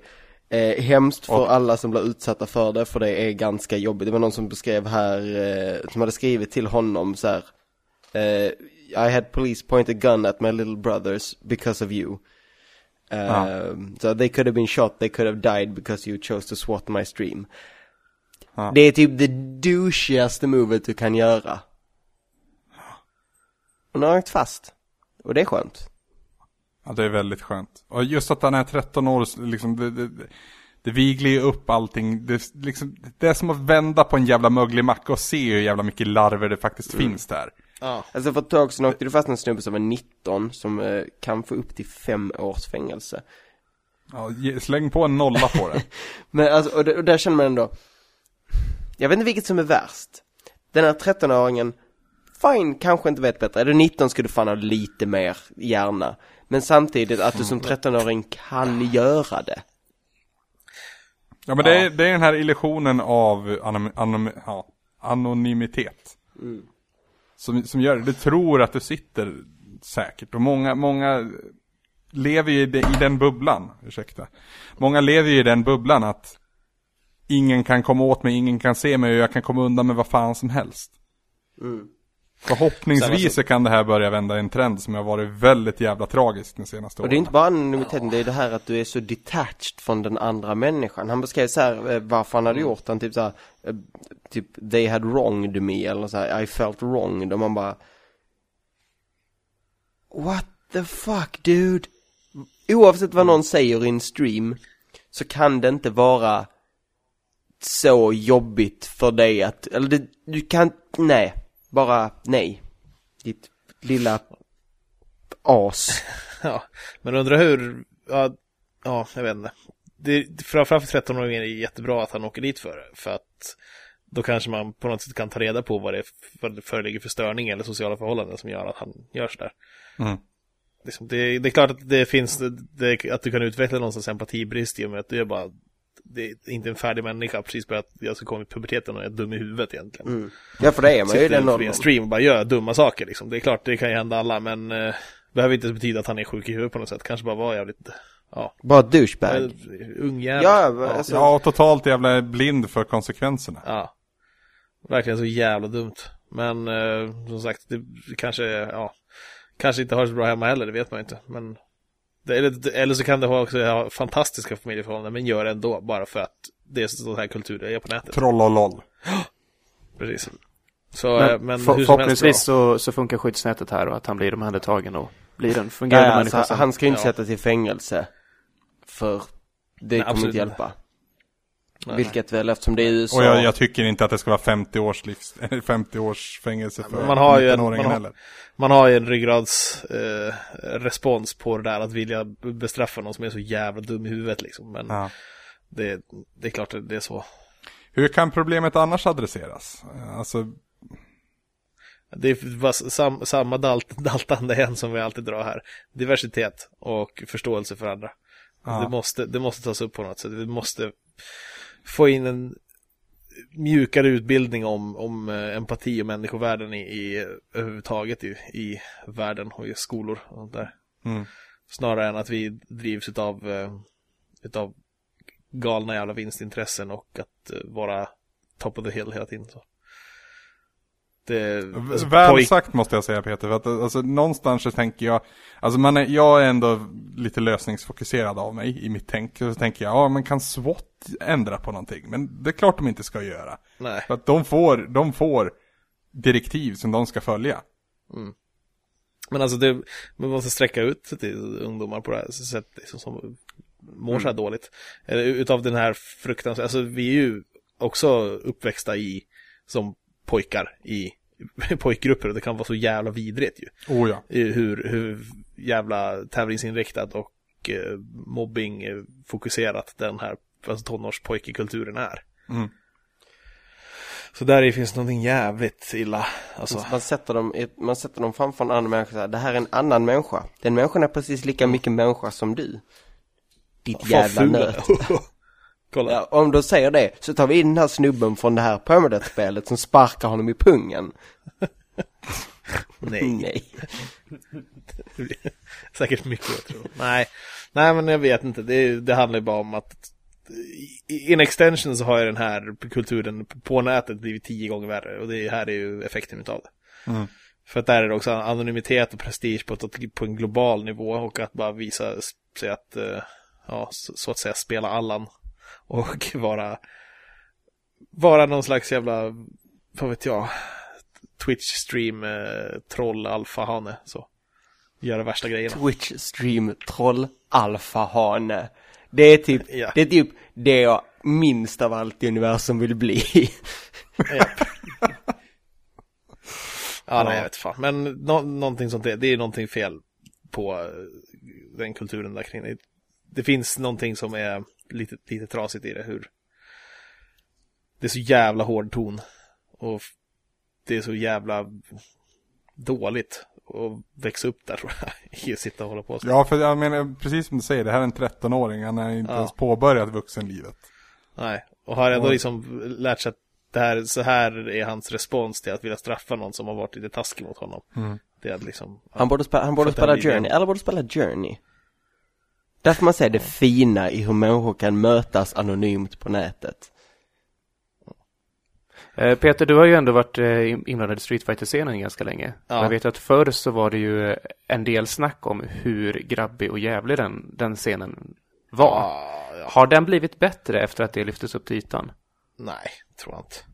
eh, hemskt för Och- alla som blir utsatta för det, för det är ganska jobbigt. Det var någon som beskrev här, eh, som hade skrivit till honom så här. Eh, I had police point a gun at my little brothers because of you. Uh, Ja. So they could have been shot, they could have died because you chose to swat my stream. Ja. Det är typ det douchigaste movet du kan göra. Hon har åkt fast. Och det är skönt. Ja, det är väldigt skönt. Och just att han är 13 år, liksom, det, det, det, viglar ju upp allting. Det, liksom, det är som att vända på en jävla möglig macka och se hur jävla mycket larver det faktiskt finns där. Ja. Alltså för ett tag sedan åkte det fast en snubbe som var 19 som eh, kan få upp till fem års fängelse. Ja, släng på en nolla på det. [LAUGHS] Men alltså, och, det, och där känner man ändå, jag vet inte vilket som är värst. Den här 13-åringen, fine, kanske inte vet bättre. Är du 19 ska du fan ha lite mer hjärna. Men samtidigt att du som 13-åring kan göra det. Ja men det är, det är den här illusionen av anom, anom, ja, anonymitet. Som, som gör det. Du tror att du sitter säkert. Och många, många lever ju i i den bubblan. Ursäkta. Många lever ju i den bubblan att ingen kan komma åt mig, ingen kan se mig och jag kan komma undan med vad fan som helst. Förhoppningsvis så kan det här börja vända en trend som har varit väldigt jävla tragisk de senaste Och åren. det är inte bara anonymiteten, det är det här att du är så detached från den andra människan. Han beskrev så här eh, varför han hade gjort den, typ så här, eh, typ they had wronged me eller så här, I felt wronged och man bara What the fuck dude? Oavsett vad någon säger i en stream så kan det inte vara så jobbigt för dig att, eller det, du kan, nej, bara nej. Ditt lilla as. [LAUGHS] Ja, men undrar hur, ja, ja jag vet inte. Det, framförallt för 13-åringen är det jättebra att han åker dit för det, för att då kanske man på något sätt kan ta reda på vad det, vad det föreligger för störning eller sociala förhållanden som gör att han gör sådär. Mm. Liksom, det, det är klart att det finns, det, att du kan utveckla någon sorts empatibrist i och med att du är bara, det är inte en färdig människa precis på att jag ska komma i puberteten och är dum i huvudet egentligen. Mm. Ja för det är man ju i Sitter i åldern. en stream och bara gör dumma saker liksom. Det är klart, det kan ju hända alla, men eh, behöver inte betyda att han är sjuk i huvudet på något sätt. Kanske bara var jävligt, ja, Bara douchebag. ung jävel. Ja, alltså, Ja, och totalt jävla blind för konsekvenserna. Ja. Verkligen så jävla dumt. Men eh, som sagt, det kanske, ja, kanske inte har det så bra hemma heller, det vet man inte. Men, eller, eller så kan det ha också ha fantastiska familjeförhållanden, men gör det ändå, bara för att det är så här kultur det är på nätet. Troll och loll. [GASPS] Precis. Så, men, Men, men förhoppningsvis så, så funkar skyddsnätet här och att han blir omhändertagen och blir en fungerande ja, människa. alltså, han ska ju inte Ja. sättas i fängelse. För det kommer absolut inte hjälpa. Nej. Vilket väl eftersom det är USA. Och jag, jag tycker inte att det ska vara 50 års, livs, [LAUGHS] eller 50 års fängelse för man har ju en- 19-åringen man har- heller. Man har ju en ryggrads eh, respons på det där att vilja bestraffa någon som är så jävla dum i huvudet liksom. Men Ja. det, det är klart att det är så. Hur kan problemet annars adresseras? Alltså, Det är bara sam, samma dalt, [LAUGHS] daltande igen som vi alltid drar här. Diversitet och förståelse för andra. Ja. Det, måste, det måste tas upp på något sätt. Vi måste få in en mjukare utbildning om, om eh, empati och människovärden i, i överhuvudtaget i, i världen och i skolor och sånt där. mm. Snarare än att vi drivs utav, eh, utav galna jävla vinstintressen och att eh, vara top of the hill hela tiden. Så. Det, alltså, Väl sagt måste jag säga Peter, för att alltså, någonstans så tänker jag, alltså man är, jag är ändå lite lösningsfokuserad av mig i mitt tänk. Så tänker jag, ja men kan SWAT ändra på någonting? Men det är klart de inte ska göra. Nej. För att de får, de får direktiv som de ska följa. Men alltså det, man måste sträcka ut till ungdomar på det här sättet liksom, som mår så här dåligt. Eller utav den här fruktansvärda, alltså vi är ju också uppväxta i, som pojkar i [LAUGHS] pojkgrupper och det kan vara så jävla vidrigt ju. Oh ja. Hur, hur jävla tävlingsinriktat och eh, mobbing eh, fokuserat den här alltså, tonårspojkekulturen är. Mm. Så där finns någonting jävligt illa. Alltså, Man sätter dem, man sätter dem framför en annan människa så här, det här är en annan människa. Den människan är precis lika mycket människa som du. Ditt jävla nöt. [LAUGHS] Kolla. Ja, om de säger det så tar vi in den här snubben från det här permadeath-spelet som sparkar honom i pungen. Nej. Nej. [LAUGHS] Säkert mycket jag tror. Nej. Nej men jag vet inte. Det, det handlar ju bara om att i- in extension så har ju den här kulturen på nätet blivit tio gånger värre och det här är ju effekten utav det. Mm. För att där är det också anonymitet och prestige på, ett- på en global nivå och att bara visa sig att, eh, ja, så, så att säga spela Allan och vara, vara någon slags jävla, vad vet jag, Twitch stream eh, troll alfa hane så. Göra värsta grejerna. Twitch stream troll alfa hane. Det är typ, Ja. det är typ det jag minst av allt i universum vill bli. [LAUGHS] Japp. ja, nej jag vet fan. Men nå någonting sånt, det, det är någonting fel på eh, den kulturen där kring. Det finns någonting som är lite, lite trasigt i det. Hur det är så jävla hård ton. Och det är så jävla dåligt att växa upp där [LAUGHS] tror jag. I att sitta och hålla på så. Ja, för jag menar, precis som du säger, det här är en 13-åring, han har inte Ja. ens påbörjat vuxenlivet. Nej, och har ändå Och- liksom lärt sig att det här, så här är hans respons till att vilja straffa någon som har varit lite taskig mot honom. Mm. Det är att liksom... Han borde, spela, han borde spela Journey, eller borde spela Journey. Där får man se det fina i hur människor kan mötas anonymt på nätet. Eh, Peter, du har ju ändå varit eh, inblandad i Street Fighter-scenen ganska länge. Ja. Jag vet att förr så var det ju eh, en del snack om hur grabbig och jävlig den, den scenen var. Ah, ja. Har den blivit bättre efter att det lyftes upp till ytan? Nej, tror jag inte.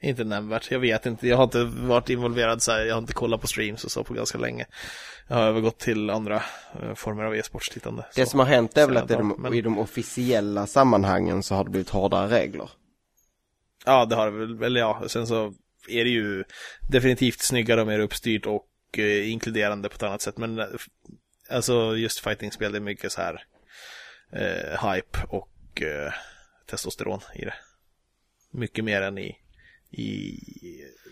Inte nämnvärt. Jag vet inte. Jag har inte varit involverad så här. Jag har inte kollat på streams och så på ganska länge. Jag har övergått till andra eh, former av e-sportstittande. Det som har hänt är väl att i de, men- i de officiella sammanhangen så har det blivit hårdare regler. Ja, det har det väl. Eller ja, sen så är det ju definitivt snyggare och mer uppstyrt och eh, inkluderande på ett annat sätt. Men eh, alltså just fightingspel, det är mycket så här eh, hype och eh, testosteron i det. Mycket mer än i, i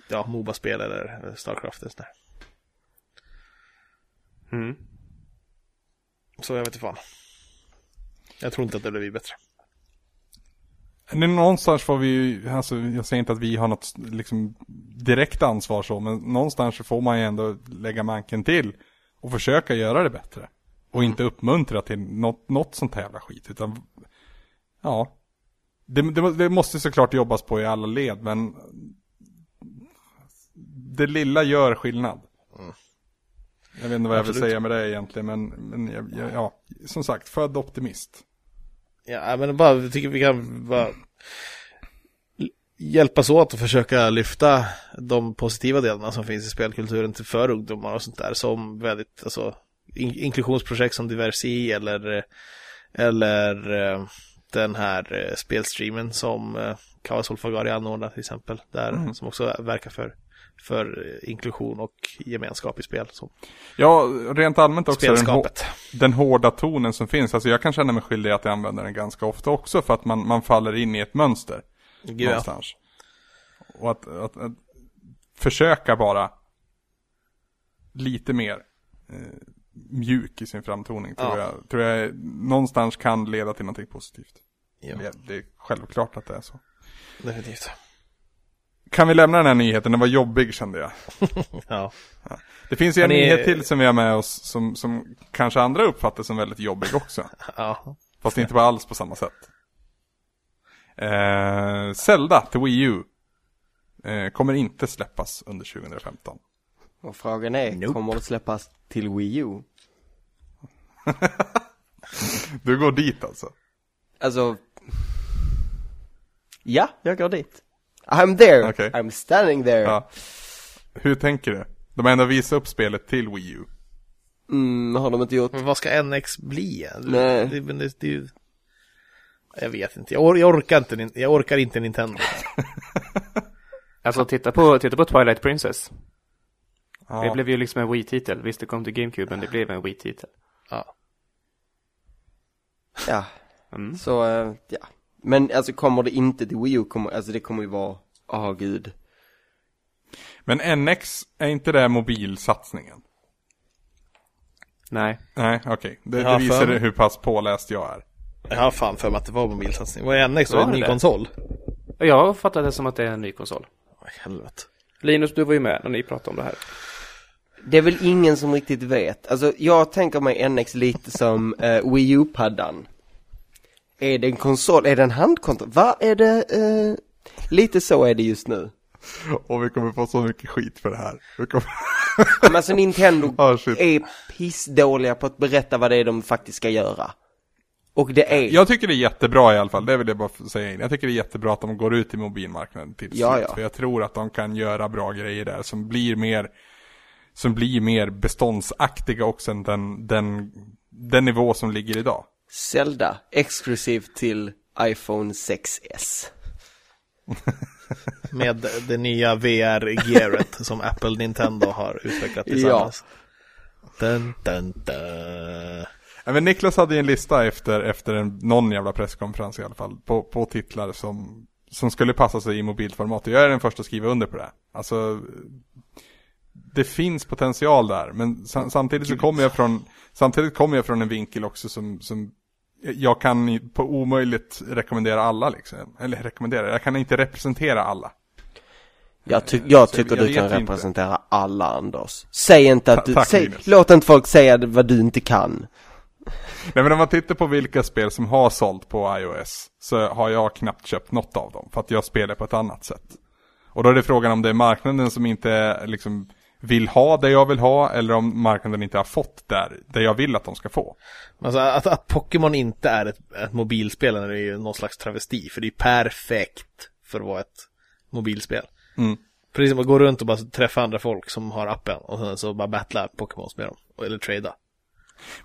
ja, Moba-spel eller Starcraft. och sådär. Mm. Så jag vet inte fan. Jag tror inte att det blir bättre. Någonstans får vi ju, alltså jag säger inte att vi har något liksom direkt ansvar så, men någonstans så får man ju ändå lägga manken till och försöka göra det bättre. Och inte uppmuntra till något, något sånt här jävla skit, utan ja. Det, det, det måste såklart jobbas på i alla led, men det lilla gör skillnad. Jag vet inte vad jag vill Absolut. säga med det egentligen, men, men jag, jag, ja, som sagt, född optimist. Ja, men bara, jag tycker vi kan bara hjälpas åt att försöka lyfta de positiva delarna som finns i spelkulturen till för ungdomar och sånt där som väldigt, alltså in inklusionsprojekt som Diversi eller eller eh, den här eh, spelstreamen som eh, Kawas Olfagari anordnar till exempel där som också verkar för för eh, inklusion och gemenskap i spel som Ja, rent allmänt också den, den hårda tonen som finns. Alltså jag kan känna mig skyldig att jag använder den ganska ofta också för att man, man faller in i ett mönster. Gud, ja. någonstans. Och att, att, att försöka bara lite mer eh, mjuk i sin framtoning tror, Ja. jag, tror jag någonstans kan leda till någonting positivt. Ja, Det, det är självklart att det är så. definitivt. Kan vi lämna den här nyheten? Den var jobbig kände jag. [LAUGHS] Ja. Det finns ju en Hörni- nyhet till som vi har med oss som, som kanske andra uppfattar som väldigt jobbig också. [LAUGHS] ja. Fast inte på alls på samma sätt. Eh, Zelda till Wii U eh, kommer inte släppas under 2015. Och frågan är, Nope. kommer det släppas till Wii U? [LAUGHS] Du går dit alltså? Alltså, ja, jag går dit. I'm there, Okej. I'm standing there. Ja. Hur tänker du? De har ändå visat upp spelet till Wii U. Mm, har de inte gjort? Men vad ska NX bli? Nej. Det, men det, det ju... Jag vet inte, jag, or jag, orkar inte, jag orkar inte Nintendo. [LAUGHS] Alltså titta på, titta på Twilight Princess. Ja. Det blev ju liksom en Wii-titel. Visst, det kom till GameCube, men det blev en Wii-titel. Ja. Ja, Mm. så, eh, ja. Men alltså kommer det inte till Wii U, kommer, alltså det kommer ju vara, åh gud. Men NX, är inte det mobilsatsningen? Nej. Nej, okej. Det, Ja, det visar för- hur pass påläst jag är. Jag har fan för mig att det var mobilsatsning. Vad är NX då? Var En det ny det? konsol? Jag fattar det som att det är en ny konsol. Oj, helvete. Linus, du var ju med när ni pratade om det här. Det är väl ingen som riktigt vet. Alltså jag tänker mig NX lite som eh, Wii U-paddan. Är det en konsol? Är det en handkontroll? Vad är det? Eh, lite så är det just nu. Och vi kommer få så mycket skit för det här. Vi kommer... Men alltså Nintendo [LAUGHS] Ah, är pissdåliga på att berätta vad det är de faktiskt ska göra. Och det är... Jag tycker det är jättebra i alla fall, det vill jag bara säga in. Jag tycker det är jättebra att de går ut i mobilmarknaden till Ja, slut. ja. För jag tror att de kan göra bra grejer där som blir mer som blir mer beståndsaktiga också än den, den, den nivå som ligger idag. Zelda, exklusivt till iPhone 6S. [LAUGHS] Med det nya VR-gearet [LAUGHS] som Apple Nintendo har utvecklat tillsammans. Dun, dun, dun. Ja, men Niklas hade ju en lista efter, efter en, någon jävla presskonferens i alla fall, på, på titlar som, som skulle passa sig i mobilformat. Och jag är den första att skriva under på det. Alltså, det finns potential där, men sa, samtidigt så kommer jag från, samtidigt kommer jag från en vinkel också som, som jag kan på omöjligt rekommendera alla liksom. Eller rekommendera, jag kan inte representera alla. Jag, ty jag Så tycker jag du kan vet inte. representera alla Anders. Säg inte att Ta- du, säg, låt inte folk säga vad du inte kan. Nej men om man tittar på vilka spel som har sålt på iOS så har jag knappt köpt något av dem. För att jag spelar på ett annat sätt. Och då är det frågan om det är marknaden som inte liksom vill ha det jag vill ha eller om marknaden inte har fått där, det jag vill att de ska få. Alltså att, att Pokémon inte är ett, ett mobilspel är ju någon slags travesti. För det är perfekt för att vara ett mobilspel. Mm. Precis som att gå runt och bara träffa andra folk som har appen och sen så bara battla Pokémons med dem. Eller trada.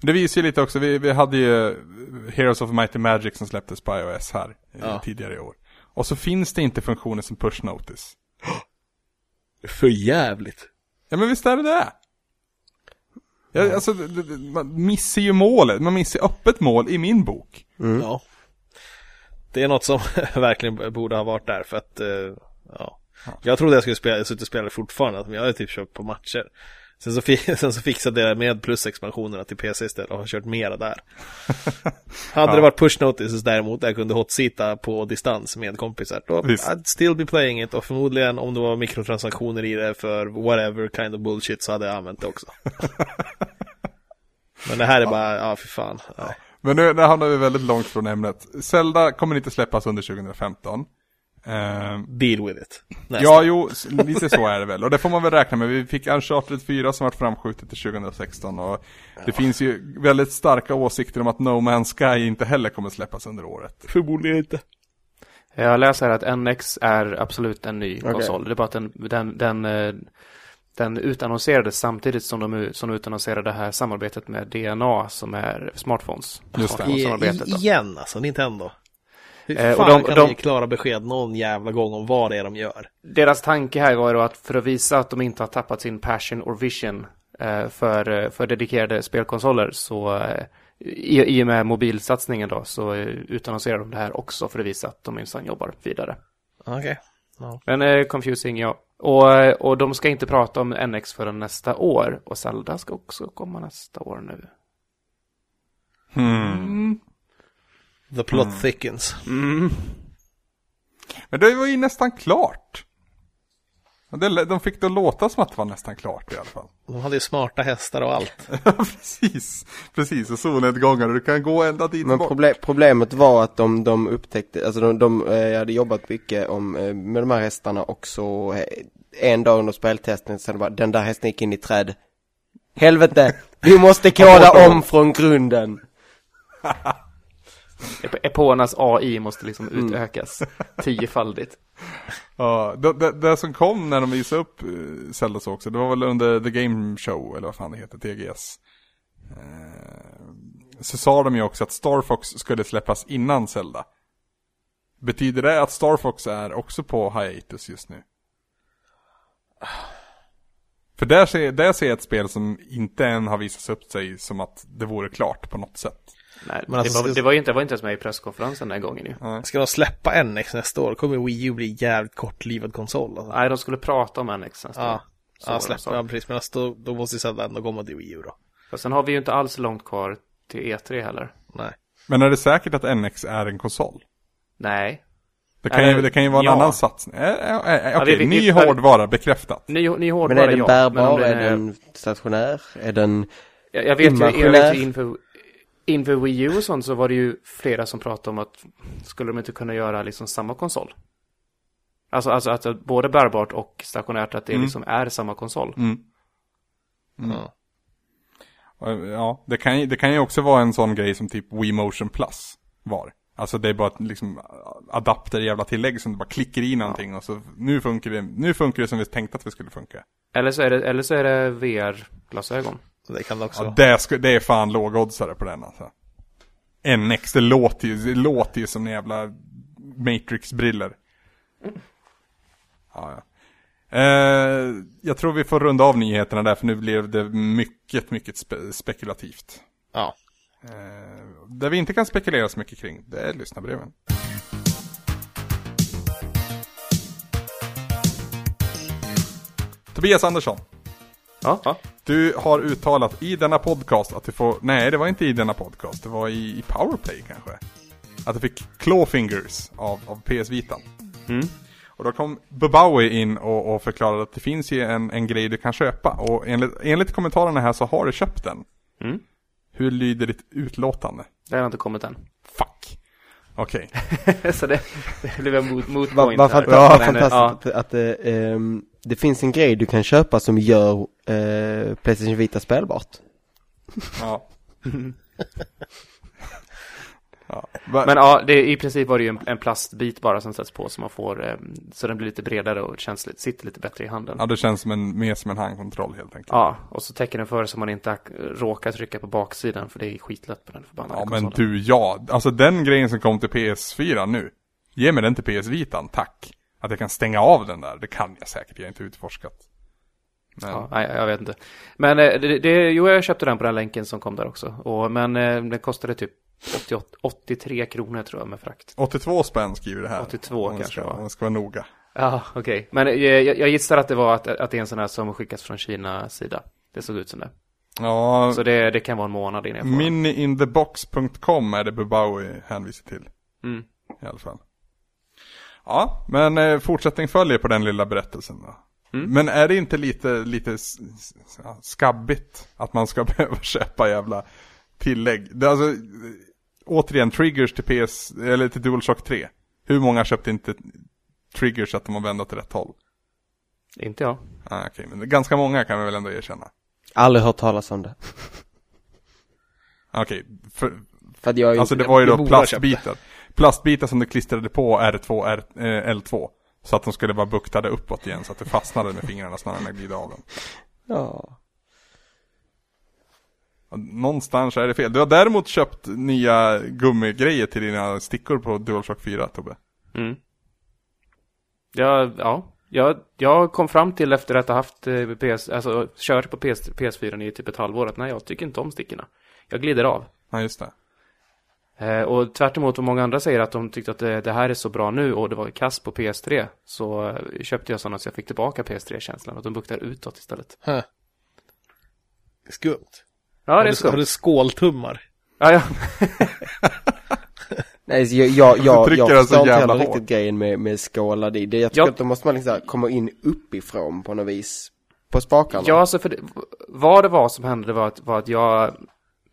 Det visar ju lite också, vi, vi hade ju Heroes of Mighty Magic som släpptes på iOS här eh, Ja. tidigare i år. Och så finns det inte funktioner som push notice. För jävligt. Ja men visst är det det? Ja, alltså, man missar ju målet, man missar öppet mål i min bok. Ja. Det är något som [LAUGHS] verkligen borde ha varit där för att, eh, ja. Jag trodde jag skulle spela, suttit och spela fortfarande, men jag hade typ kört på matcher. Sen så, [LAUGHS] sen så fixade jag med plusexpansionerna till PC istället och har kört mera där. [LAUGHS] Hade det varit push notices däremot, där jag kunde hotsitta på distans med kompisar, då Visst. I'd still be playing it och förmodligen om det var mikrotransaktioner i det för whatever kind of bullshit så hade jag använt det också. [LAUGHS] Men det här är bara, ja för fan. Nej. Men nu, nu hamnar vi väldigt långt från ämnet. Zelda kommer inte släppas under 2015. Ehm, Deal with it. Nästa. ja, jo, lite så är det väl. Och det får man väl räkna med. Vi fick Uncharted 4 som varit framskjutet till 2016. Och det finns ju väldigt starka åsikter om att No Man's Sky inte heller kommer släppas under året. Förmodligen inte. Jag läser att NX är absolut en ny Okej. konsol. Det är bara att den, den, den, eh, den utannonserades samtidigt som de, som de utannonserade det här samarbetet med DNA som är smartphones. Just det. I, igen alltså, Nintendo. Hur Eh, och fan de- kan de- de klara besked någon jävla gång om vad det är de gör? Deras tanke här var då att för att visa att de inte har tappat sin passion or vision eh, för, eh, för dedikerade spelkonsoler så eh, i, i och med mobilsatsningen då så utannonserar de det här också för att visa att de minsann jobbar vidare. Okej. Men eh, confusing, ja. Och, och de ska inte prata om NX förrän nästa år. Och Zelda ska också komma nästa år nu. Hmm. The plot thickens. Mm. Men det var ju nästan klart. De fick det att låta som att det var nästan klart i alla fall. De hade ju smarta hästar och allt. [LAUGHS] Ja, precis. Precis, och solnedgångar och du kan gå ända dit Men bort. proble problemet var att de, de upptäckte, alltså de, de eh, hade jobbat mycket om, eh, med de här hästarna och så eh, en dag under speltesten så bara, den där hästen gick in i träd. Helvete! Vi måste [LAUGHS] koda om från grunden! [LAUGHS] Ep- Eponas AI måste liksom utökas tiofaldigt. Ja, det, det, det som kom när de visade upp uh, Zelda så också, det var väl under The Game Show, eller vad fan det heter, TGS. Eh, så sa de ju också att Star Fox skulle släppas innan Zelda. Betyder det att Star Fox är också på hiatus just nu? För där ser, där ser jag ett spel som inte än har visats upp sig som att det vore klart på något sätt. Nej, Men det, alltså- var, det var ju inte, det var inte ens med i presskonferensen den här gången ju. Ska de släppa NX nästa år kommer Wii U bli jävligt kortlivad konsol. Alltså. Nej, de skulle prata om NX nästa Ja, år. Så ja det släppa, ja, precis. Men alltså, då, då måste ju Zelda ändå komma till Wii U då. Fast sen har vi ju inte alls långt kvar till E3 heller. Nej. Men är det säkert att NX är en konsol? Nej. Det kan, ju, det kan ju vara en ja. annan satsning. Äh, äh, äh, Okej, vi- ny hårdvara bekräftat. Ny, ny Men hårdvara, är den ja. bärbar? om är är- den stationär? Är den... Jag, jag vet ju, jag Imaginär. vet ju inför, inför Wii U och sånt så var det ju flera som pratade om att skulle de inte kunna göra liksom samma konsol? Alltså, alltså att både bärbart och stationärt att det Mm. liksom är samma konsol. Mm. Ja. Och, Ja, det kan, ju- det kan ju också vara en sån grej som typ Wii Motion Plus var. Alltså det är bara ett liksom adapter jävla tillägg som du bara klickar i någonting och så nu funkar det, nu funkar det som vi tänkte att det skulle funka. Eller så är det, eller så är det VR-glasögon. Det kan det också Ja, det, ska, det är fan lågoddsare på den alltså. NX, det låter ju, det låter ju som jävla Matrix-briller. Ja, ja. Eh, jag tror vi får runda av nyheterna där för nu blev det mycket, mycket spe spekulativt. Ja. Eh, det vi inte kan spekulera så mycket kring, det är lyssnarbreven. Tobias Andersson, Ja, ja. Du har uttalat i denna podcast att du får, nej det var inte i denna podcast, det var i, i Powerplay kanske. Att du fick clawfingers av, av PS Vitan. Mm. Och då kom Bubawi in och, och förklarade att det finns ju en, en grej du kan köpa. Och enligt, enligt kommentarerna här så har du köpt den. Mm. Hur lyder ditt utlåtande? Det har inte kommit än. Fuck. Okej. [LAUGHS] så det, det blev en mot, mot Vad point vad här. fanta- ja, eh, fantastiskt att, att eh, ehm, det finns en grej du kan köpa som gör eh, Playstation Vita spelbart. Ja. [LAUGHS] ja. Men ja, det, i princip var det ju en, en plastbit bara som sätts på så man får, eh, så den blir lite bredare och känns, sitter lite bättre i handen. ja, det känns som en, mer som en handkontroll helt enkelt. Ja, och så täcker den för så man inte råkar trycka på baksidan för det är skitlätt på den förbannade Ja men konsolen. du, ja. Alltså den grejen som kom till PS4 nu. Ge mig den till PS Vitan, tack. Att jag kan stänga av den där, det kan jag säkert, jag har inte utforskat. Men, Ja, nej, jag vet inte. Men eh, det, det, jo, jag köpte den på den länken som kom där också. Och, men eh, den kostade typ 88, 83 kronor tror jag med frakt. 82 spänn skriver det här. 82 om kanske, ska? Om jag ska vara noga. Ja, okej. Men eh, jag, jag gissar att det var att, att det är en sån här som skickas från Kinas sida. Det såg ut som det. Ja, Så det, det kan vara en månad innan jag får miniinthebox.com är det Bubawi hänvisar till. Mm. I alla fall. Ja, men eh, fortsättning följer på den lilla berättelsen då. Mm. Men är det inte lite, lite skabbigt att man ska [LAUGHS] behöva köpa jävla tillägg? Det är alltså, återigen, triggers till PS, eller till DualShock 3. Hur många köpte inte triggers att de har vänt åt rätt håll? Inte jag. Ah, Okej, men det är ganska många kan vi väl ändå erkänna. Aldrig hört talas om det. [LAUGHS] Okej, för, För att jag Alltså det var ju då plastbitar. Plastbitar som du klistrade på R2, R, eh, L2. Så att de skulle vara buktade uppåt igen så att du fastnade med fingrarna snarare än att glida av dem. Ja. Någonstans är det fel. Du har däremot köpt nya gummigrejer till dina stickor på DualShock 4, Tobbe. Mm. Ja, ja. Jag, jag kom fram till efter att ha haft eh, PS, alltså kört på PS, PS4 i typ ett halvår att nej, jag tycker inte om stickorna. Jag glider av. Ja, just det. Eh, och tvärt emot vad många andra säger att de tyckte att det, det här är så bra nu och det var kass på PS3 så eh, köpte jag sådana så jag fick tillbaka PS3-känslan och de buktar utåt istället. Huh. Skumt. Ja, har, det är du, har skumt. du skåltummar? Ja, ja. [LAUGHS] Nej, jag, jag, jag, jag den så förstår inte heller hårt. riktigt grejen med, med skålar i. Det, jag tycker Jag- att då måste man liksom komma in uppifrån på något vis. På spakarna. Ja, alltså för det, vad det var som hände var att, var att jag,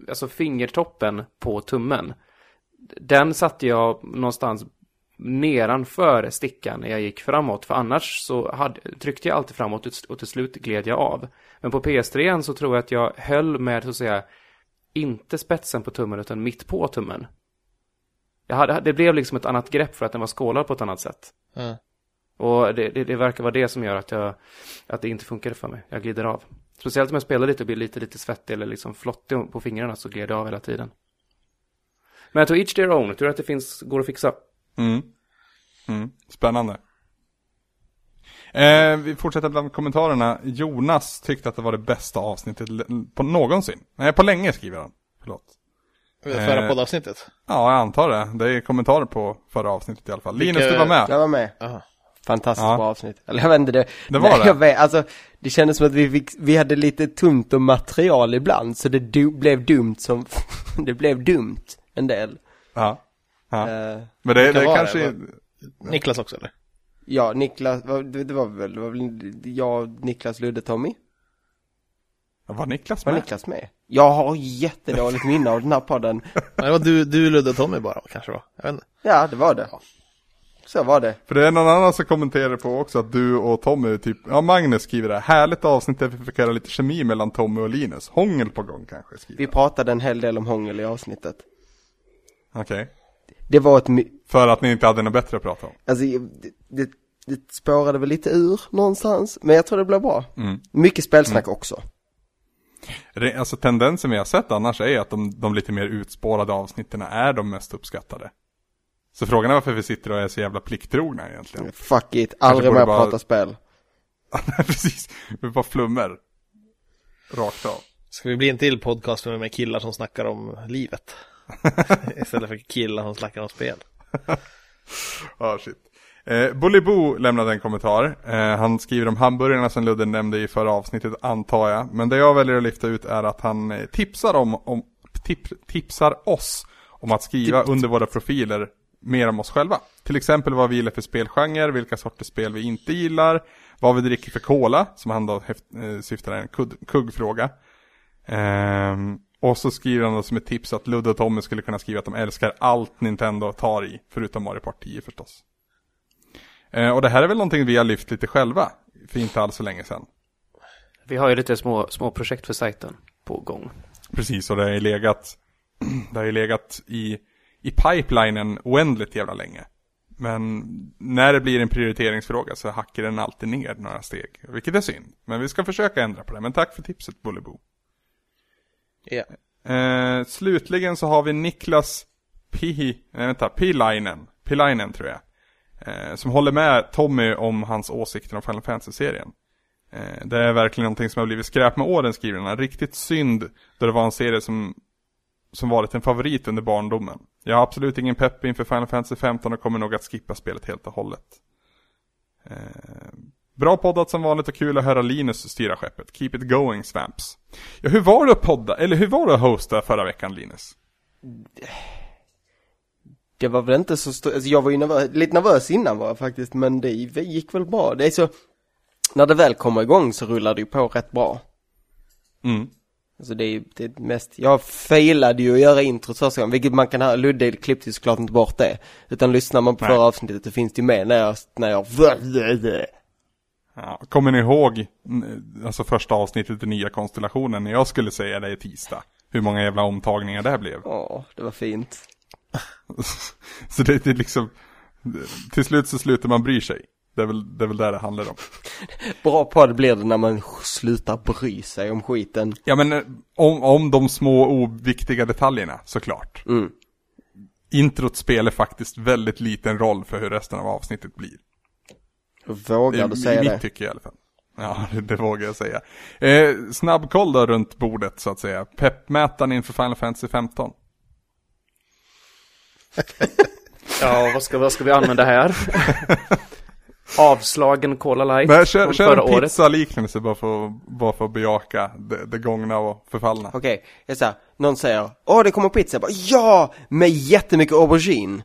alltså fingertoppen på tummen, den satte jag någonstans nedanför stickan när jag gick framåt, för annars så hade, tryckte jag alltid framåt och- till slut gled jag av. Men på PS3 så tror jag att jag höll med, så att säga, inte spetsen på tummen utan mitt på tummen. Hade, det blev liksom ett annat grepp för att den var skålad på ett annat sätt. Ja. Och det, det, det verkar vara det som gör att, jag, att det inte funkade för mig. Jag glider av. Speciellt om jag spelar lite och blir lite, lite svettig eller liksom flottig på fingrarna så glider jag av hela tiden. Men jag tror each their own. Jag tror att det finns, går att fixa. Mm. Mm. Spännande. Eh, vi fortsätter bland kommentarerna. Jonas tyckte att det var det bästa avsnittet på någonsin. Nej, på länge skriver han. Förlåt. Förra Eh. poddavsnittet? Ja, jag antar det. Det är kommentarer på förra avsnittet i alla fall. Linus, Vilka- du var med. Jag var med. Jaha. Fantastiskt Ja. bra avsnitt. Eller jag vet inte det. Det var Nej, det. Jag vet, alltså, det kändes som att vi fick, vi hade lite tunt om material ibland. Så det du, blev dumt som, [LAUGHS] det blev dumt en del. Ja. ja. Eh, Men det, det var kanske... det? Niklas också eller? ja, Niklas, det, var väl, det var väl jag, Niklas, Ludde, Tommy? Var Niklas Var med? Niklas med? Jag har jättedåligt minne av den här podden. [LAUGHS] Nej, det var du, du Ludde och Tommy bara kanske va? Jag vet inte. Ja, det var det. Så var det. För det är någon annan som kommenterar på också att du och Tommy, typ, ja Magnus skriver det, härligt avsnitt där vi fick höra lite kemi mellan Tommy och Linus. Hångel på gång kanske, skriver Vi pratade en hel del om hångel i avsnittet. Okej. Det var ett, För att ni inte hade något bättre att prata om. alltså det, det, det spårade väl lite ur någonstans, men jag tror det blev bra. Mm. Mycket spelsnack också. Det- Alltså tendensen vi har sett annars är att de, de lite mer utspårade avsnitten är de mest uppskattade. Så frågan är varför vi sitter och är så jävla plikttrogna egentligen. Fuck it, aldrig mer bara- prata spel. [LAUGHS] Precis, vi bara flummer. Rakt av. Ska vi bli en till podcast med, med killar som snackar om livet? [LAUGHS] Istället för killar som snackar om spel. Ja, [LAUGHS] shit. Eh, Bullybo lämnade en kommentar. Eh, han skriver om hamburgarna som Ludde nämnde i förra avsnittet, antar jag. Men det jag väljer att lyfta ut är att han eh, tipsar om, om tip, tipsar oss om att skriva under våra profiler mer om oss själva. Till exempel vad vi gillar för spelgenre, vilka sorters spel vi inte gillar, vad vi dricker för cola, som han då häft, eh, syftar en kuggfråga. Ehm, och så skriver han då som ett tips att Ludde och Tommy skulle kunna skriva att de älskar allt Nintendo tar i, förutom Mario Party 10 förstås. Eh, och det här är väl någonting vi har lyft lite själva, för inte alls så länge sedan. Vi har ju lite små, små projekt för sajten på gång. Precis, och det har ju legat, [CLEARS THROAT] det har ju legat i, i pipelinen oändligt jävla länge. Men när det blir en prioriteringsfråga så hackar den alltid ner några steg, vilket är synd. Men vi ska försöka ändra på det, men tack för tipset Bullyboo. Yeah. Eh, slutligen så har vi Niklas Pi, nej eh, vänta, Pilainen, Pilainen tror jag. Eh, som håller med Tommy om hans åsikter om Final Fantasy-serien. Eh, det är verkligen någonting som har blivit skräp med åren skriver han. Riktigt synd då det var en serie som, som varit en favorit under barndomen. Jag har absolut ingen pepp inför Final Fantasy 15 och kommer nog att skippa spelet helt och hållet. Eh, Bra poddat som vanligt och kul att höra Linus styra skeppet. Keep it going Svamps. Ja, hur var det att podda, eller hur var det att hosta förra veckan Linus? Det var väl inte så stort, alltså jag var ju nervös, lite nervös innan var jag faktiskt, men det gick väl bra. Det är så, när det väl kommer igång så rullar det ju på rätt bra. Mm. Alltså det är ju det är mest, jag failade ju att göra introt första gången, vilket man kan höra, Ludde klippte ju såklart inte bort det. Utan lyssnar man på Nej. förra avsnittet så finns det ju med när jag, när jag Ja, kommer ni ihåg, alltså första avsnittet i nya konstellationen när jag skulle säga det i tisdag? Hur många jävla omtagningar det blev? Ja, det var fint. [LAUGHS] Så det, det är liksom, till slut så slutar man bry sig. Det är väl det, är väl där det handlar om. [LAUGHS] Bra podd blir det när man slutar bry sig om skiten. Ja men eh, om, om de små oviktiga detaljerna såklart. Mm. Introt spelar faktiskt väldigt liten roll för hur resten av avsnittet blir. Vågar du säga I mitt det? tycke i alla fall. Ja, [LAUGHS] det, det vågar jag säga. Eh, snabbkoll då runt bordet så att säga. Peppmätaren inför Final Fantasy 15. [LAUGHS] Ja, vad ska, vad ska vi använda här? [LAUGHS] Avslagen Cola Light Men kör, från kör förra en pizza-liknelse bara för, bara för att bejaka det, det gångna och förfallna. Okej, jag säger, någon säger, åh det kommer pizza, jag bara, ja! Med jättemycket aubergine.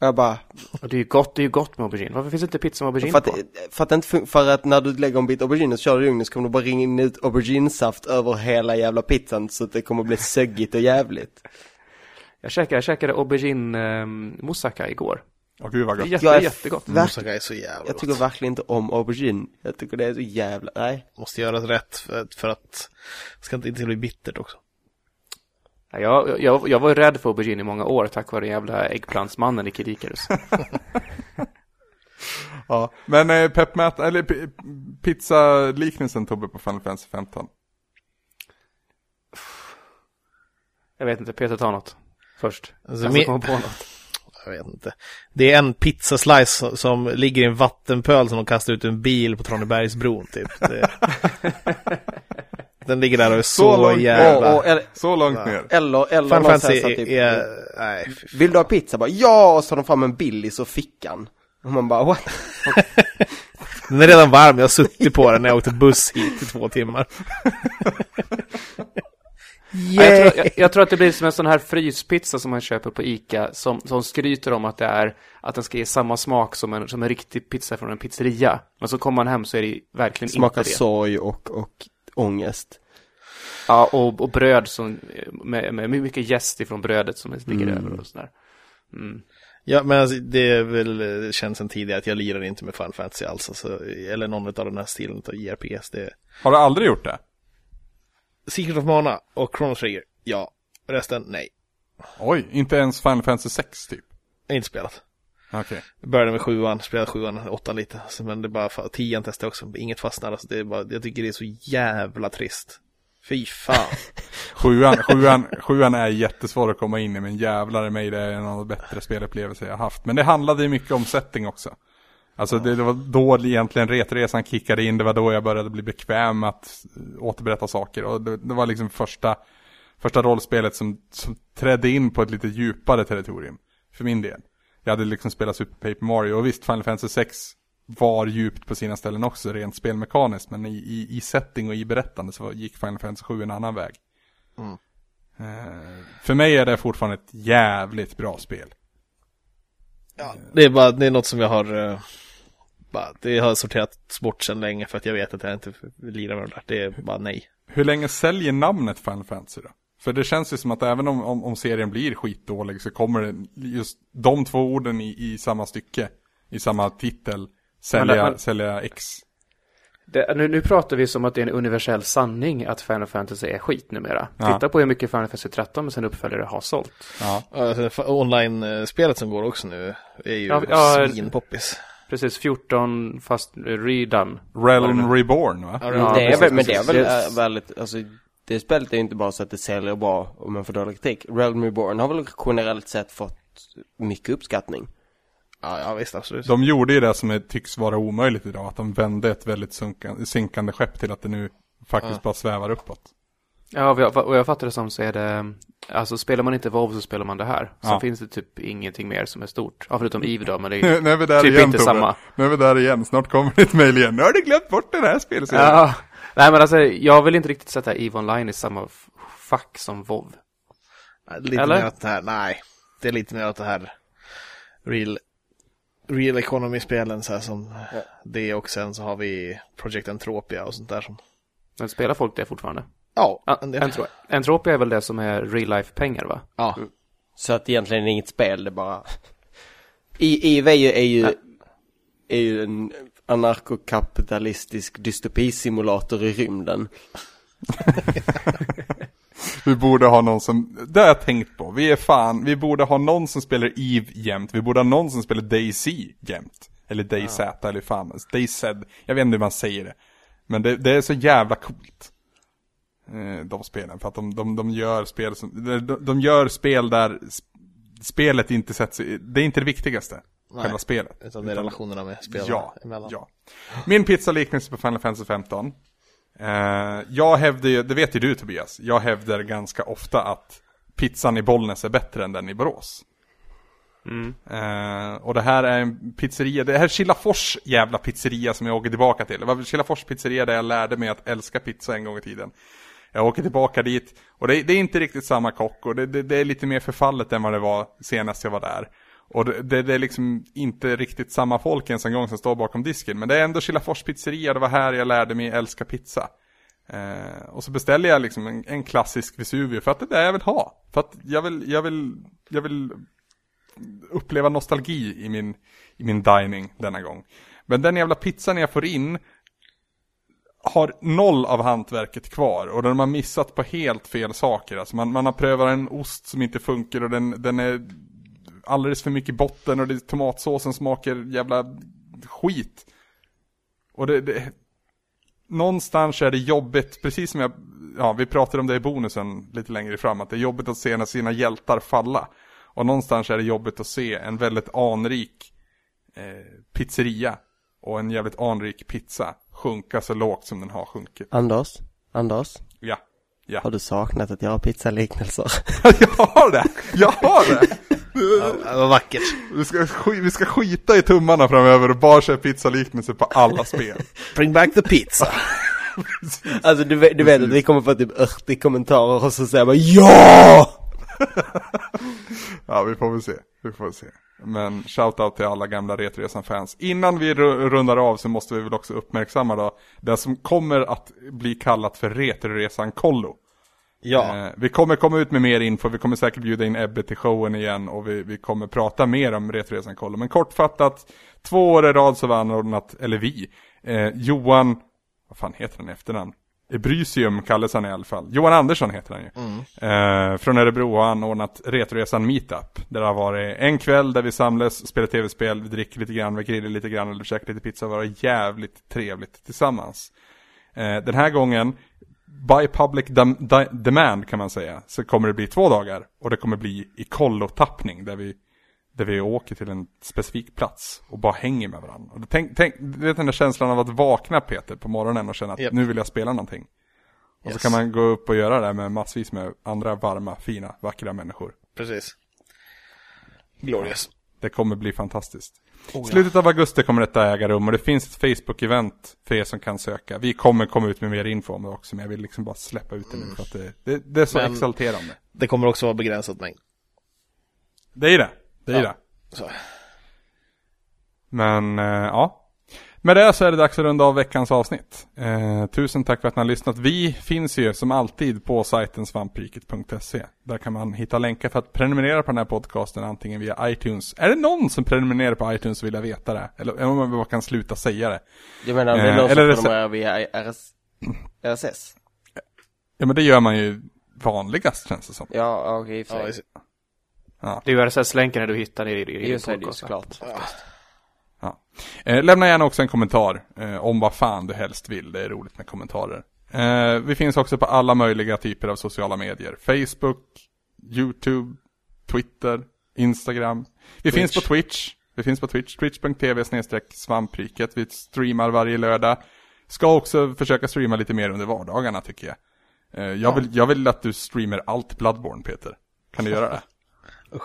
Och jag bara, Och det är ju gott, det är ju gott med aubergine. Varför finns inte pizza med aubergine för att, på? för att, det inte för att när du lägger en bit aubergine och kör det i ugnen så kommer du bara ringa ut auberginesaft över hela jävla pizzan så att det kommer bli söggigt och jävligt. Jag käkade, jag käkade aubergine eh, moussaka igår. Åh gud vad Det är gott. jätte, Jag är jättegott. Moussaka är så jävla jag tycker gott. verkligen inte om aubergine. Jag tycker det är så jävla, nej. Måste göras rätt för, för att det ska inte, inte bli bittert också. Ja, Jag, jag, jag var ju rädd för aubergine i många år tack vare jävla äggplantsmannen i Kid Icarus. [LAUGHS] Ja. Men eh, peppmät, eller pizza-liknelsen Tobbe på Final Fantasy 15. Jag vet inte, Peter tar något först. Alltså, min- kommer på något. Jag vet inte. Det är en pizzaslice som, som ligger i en vattenpöl som de kastar ut en bil på Tranebergsbron typ. Det... [LAUGHS] Den ligger där och är så, Så långt- jävla... Och, och, eller, Så långt Ja. ner. eller, eller Final någon Fantasy så här, typ, är... Nej, fan. Vill du ha pizza? Bara, ja! Och så tar de fram en Billys och fickan. Och man bara, what? [LAUGHS] Den är redan varm, jag har suttit på den när jag åkte buss hit i två timmar. [LAUGHS] Ja, jag, tror, jag, jag tror att det blir som en sån här fryspizza som man köper på Ica som, som skryter om att det är att den ska ge samma smak som en, som en riktig pizza från en pizzeria. Men så kommer man hem så är det verkligen Smakar inte det. sorg och, och ångest. Ja, och, och bröd som, med, med mycket jäst ifrån brödet som ligger Mm. över och sådär. Mm. Ja, men alltså, det är väl det känns sen tidigare att jag lirar inte med Final Fantasy alls. Alltså, eller någon av den här stilen av JRPGs. Det Har du aldrig gjort det? Secret of Mana och Chrono Trigger, ja. Resten, nej. Oj, inte ens Final Fantasy 6 typ? Jag har inte spelat. Jag började med sjuan, spelade sjuan, åttan lite. Men det bara, tian testade också, inget fastnar. Alltså, det är bara, jag tycker det är så jävla trist. Fy fan. [LAUGHS] Sjuan, sjuan, sjuan är jättesvår att komma in i men jävlar i mig det är en av de bättre spelupplevelser jag haft. Men det handlade ju mycket om setting också. Alltså det, det var då egentligen retresan kickade in, det var då jag började bli bekväm med att återberätta saker. Och det, det var liksom första, första rollspelet som, som trädde in på ett lite djupare territorium. För min del. Jag hade liksom spelat Super Paper Mario och visst Final Fantasy 6 var djupt på sina ställen också rent spelmekaniskt. Men i, i, i setting och i berättande så gick Final Fantasy 7 en annan väg. Eh, för mig är det fortfarande ett jävligt bra spel. Ja, det är bara, det är något som jag har, eh, bara, det har sorterat bort sedan länge för att jag vet att jag inte lirar med det där. Det är bara nej. Hur länge säljer namnet Final Fantasy då? För det känns ju som att även om, om, om serien blir skitdålig så kommer det just de två orden i, i samma stycke, i samma titel, sälja, Men det- sälja X. Det, nu, nu pratar vi som att det är en universell sanning att Final Fantasy är skit numera. Ja. Titta på hur mycket Final Fantasy 13 med sen uppföljare har sålt. Ja. Alltså, Online-spelet som går också nu är ju Ja, ja, svinpoppis. Precis, 14 fast redone. Realm Reborn va? Ja, det är väl, men det är väl väldigt, alltså det spelet är ju inte bara så att det säljer bra om man får dålig kritik. Realm Reborn har väl generellt sett fått mycket uppskattning. Ja, ja visst absolut. De gjorde ju det som är, tycks vara omöjligt idag, att de vände ett väldigt sunkan, synkande skepp till att det nu faktiskt Ja. bara svävar uppåt. Ja, och jag, och jag fattar det som så är det, alltså spelar man inte WoW så spelar man det här. Så Ja. finns det typ ingenting mer som är stort. Ja, förutom EVE då, men det är Nu, [LAUGHS] nu är vi där typ igen inte Tobbe. samma. Nu är vi där igen, snart kommer ett mail igen. Nu har du glömt bort den här spelserien. Ja, nej men alltså jag vill inte riktigt sätta EVE Online i samma fack som WoW. Lite Eller? mer åt det här, nej. Det är lite mer åt det här real, real economy-spelen så här som det och sen så har vi Project Entropia och sånt där som Men spelar folk det fortfarande? Ja, Ja, en del. Entro- Entropia är väl det som är real life pengar va? Ja, Så att egentligen är det inget spel, det är bara... I, EV är ju, är ju, är ju en anarkokapitalistisk dystopisimulator i rymden. [LAUGHS] Vi borde ha någon som, det har jag tänkt på. Vi är fan, vi borde ha någon som spelar Eve jämt. Vi borde ha någon som spelar DayZ jämt. Eller DayZ eller fan, DayZ. Jag vet inte hur man säger det. Men det, det är så jävla coolt. Eh, de spelen, för att de, de, de gör spel som, de, de gör spel där sp- spelet inte sätts det är inte det viktigaste. Nej. Själva spelet. utan det är relationerna med spelarna Ja, emellan. ja. Min pizzaliknelse på Final Fantasy 15. Eh, jag hävdar ju, det vet ju du Tobias, jag hävdar ganska ofta att pizzan i Bollnäs är bättre än den i Borås. Mm. Eh, och det här är en pizzeria, det här är Kilafors jävla pizzeria som jag åker tillbaka till. Det var Kilafors pizzeria där jag lärde mig att älska pizza en gång i tiden. Jag åker tillbaka dit och det, det är inte riktigt samma kock och det, det, det är lite mer förfallet än vad det var senast jag var där. Och det, det, är liksom inte riktigt samma folk ens en gång som står bakom disken. Men det är ändå Kilafors pizzeria, det var här jag lärde mig älska pizza. Eh, och så beställer jag liksom en, en klassisk Vesuvio för att det är det jag vill ha. För att jag vill, jag vill, jag vill uppleva nostalgi i min, i min dining denna gång. Men den jävla pizzan jag får in har noll av hantverket kvar och den har missat på helt fel saker. Alltså man, man har prövat en ost som inte funkar och den, den är alldeles för mycket botten och det, tomatsåsen smakar jävla skit. Och det, det, någonstans är det jobbigt, precis som jag, ja vi pratade om det i bonusen lite längre fram, att det är jobbigt att se när sina hjältar falla. Och någonstans är det jobbigt att se en väldigt anrik eh, pizzeria och en jävligt anrik pizza sjunka så lågt som den har sjunkit. Anders? Anders? Ja, ja. Har du saknat att göra pizzaliknelser? [LAUGHS] jag har det! Jag har det! [LAUGHS] Det var vackert. Vi ska, sk- vi ska skita i tummarna framöver och bara köra pizzaliknelser på alla spel. Bring back the pizza. alltså du, vet- du vet att vi kommer få typ 80 kommentarer och så säger man JA! Ja, vi får väl se. Vi får väl se. Men shoutout till alla gamla Retresan-fans. Innan vi ru- rundar av så måste vi väl också uppmärksamma då det som kommer att bli kallat för Retroresan-kollo. Ja. Eh, vi kommer komma ut med mer info, vi kommer säkert bjuda in Ebbe till showen igen och vi, vi kommer prata mer om Retroresan Kollo. Men kortfattat, två år i rad så var anordnat, eller vi, eh, Johan, vad fan heter han efternamn? Ebrysium kallas han i alla fall. Johan Andersson heter han ju. Eh, från Örebro har han ordnat Retroresan Meetup. Där det har varit en kväll där vi samlas, spelar tv-spel, vi dricker lite grann, vi grillar lite grann eller käkar lite pizza och var jävligt trevligt tillsammans. Eh, den här gången, by public dam- di- demand kan man säga, så kommer det bli två dagar. Och det kommer bli i kollotappning där vi, där vi åker till en specifik plats och bara hänger med varandra. Och tänk, tänk, du vet den där känslan av att vakna Peter på morgonen och känna att Japp. nu vill jag spela någonting. Och Yes. så kan man gå upp och göra det med massvis med andra varma, fina, vackra människor. Precis. Glorious. Det kommer bli fantastiskt. Oh, ja. Slutet av augusti kommer detta äga rum och det finns ett Facebook-event för er som kan söka. Vi kommer komma ut med mer info om det också, men jag vill liksom bara släppa ut det nu för att det, det, det är så Men- exalterande. Det kommer också vara begränsad mängd. Det är det. Det är Ja. det. Så. Men, eh, ja. Med det så är det dags att runda av veckans avsnitt. Eh, tusen tack för att ni har lyssnat. Vi finns ju som alltid på sajten svampriket.se. Där kan man hitta länkar för att prenumerera på den här podcasten antingen via iTunes. Är det någon som prenumererar på iTunes så vill jag veta det. Eller om man bara kan sluta säga det. Jag menar om det Eh, är någon som prenumererar via RS, RSS. Ja men det gör man ju vanligast känns det som. Ja, okej, och för Ja, Det är ju RSS-länkarna du hittar i, i, i Just det, det är ju såklart. Ja. Eh, lämna gärna också en kommentar eh, om vad fan du helst vill. Det är roligt med kommentarer. Eh, vi finns också på alla möjliga typer av sociala medier. Facebook, YouTube, Twitter, Instagram. Vi Twitch. finns på Twitch. Vi finns på Twitch, twitch.tv svampriket. Vi streamar varje lördag. Ska också försöka streama lite mer under vardagarna tycker jag. Jag, vill, jag vill att du streamer allt Bloodborne Peter. Kan du göra det? [LAUGHS] Ja,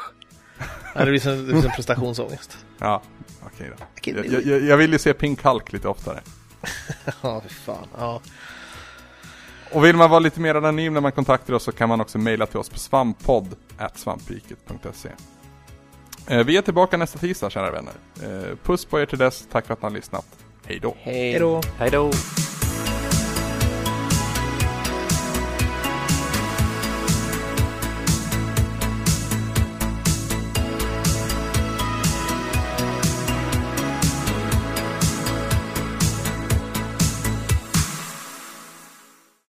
[LAUGHS] det blir som, det blir som prestationsångest. Ja, okej då. Okej, Jag, jag, jag vill ju se Pink Hulk lite oftare. [LAUGHS] Ja, fy fan. Ja. Och vill man vara lite mer anonym när man kontaktar oss så kan man också mejla till oss på svamppodd svampriket.se eh, Vi är tillbaka nästa tisdag kära vänner. Eh, puss på er till dess, tack för att ni har lyssnat. Hej då! Hej. Hej då. Hej då!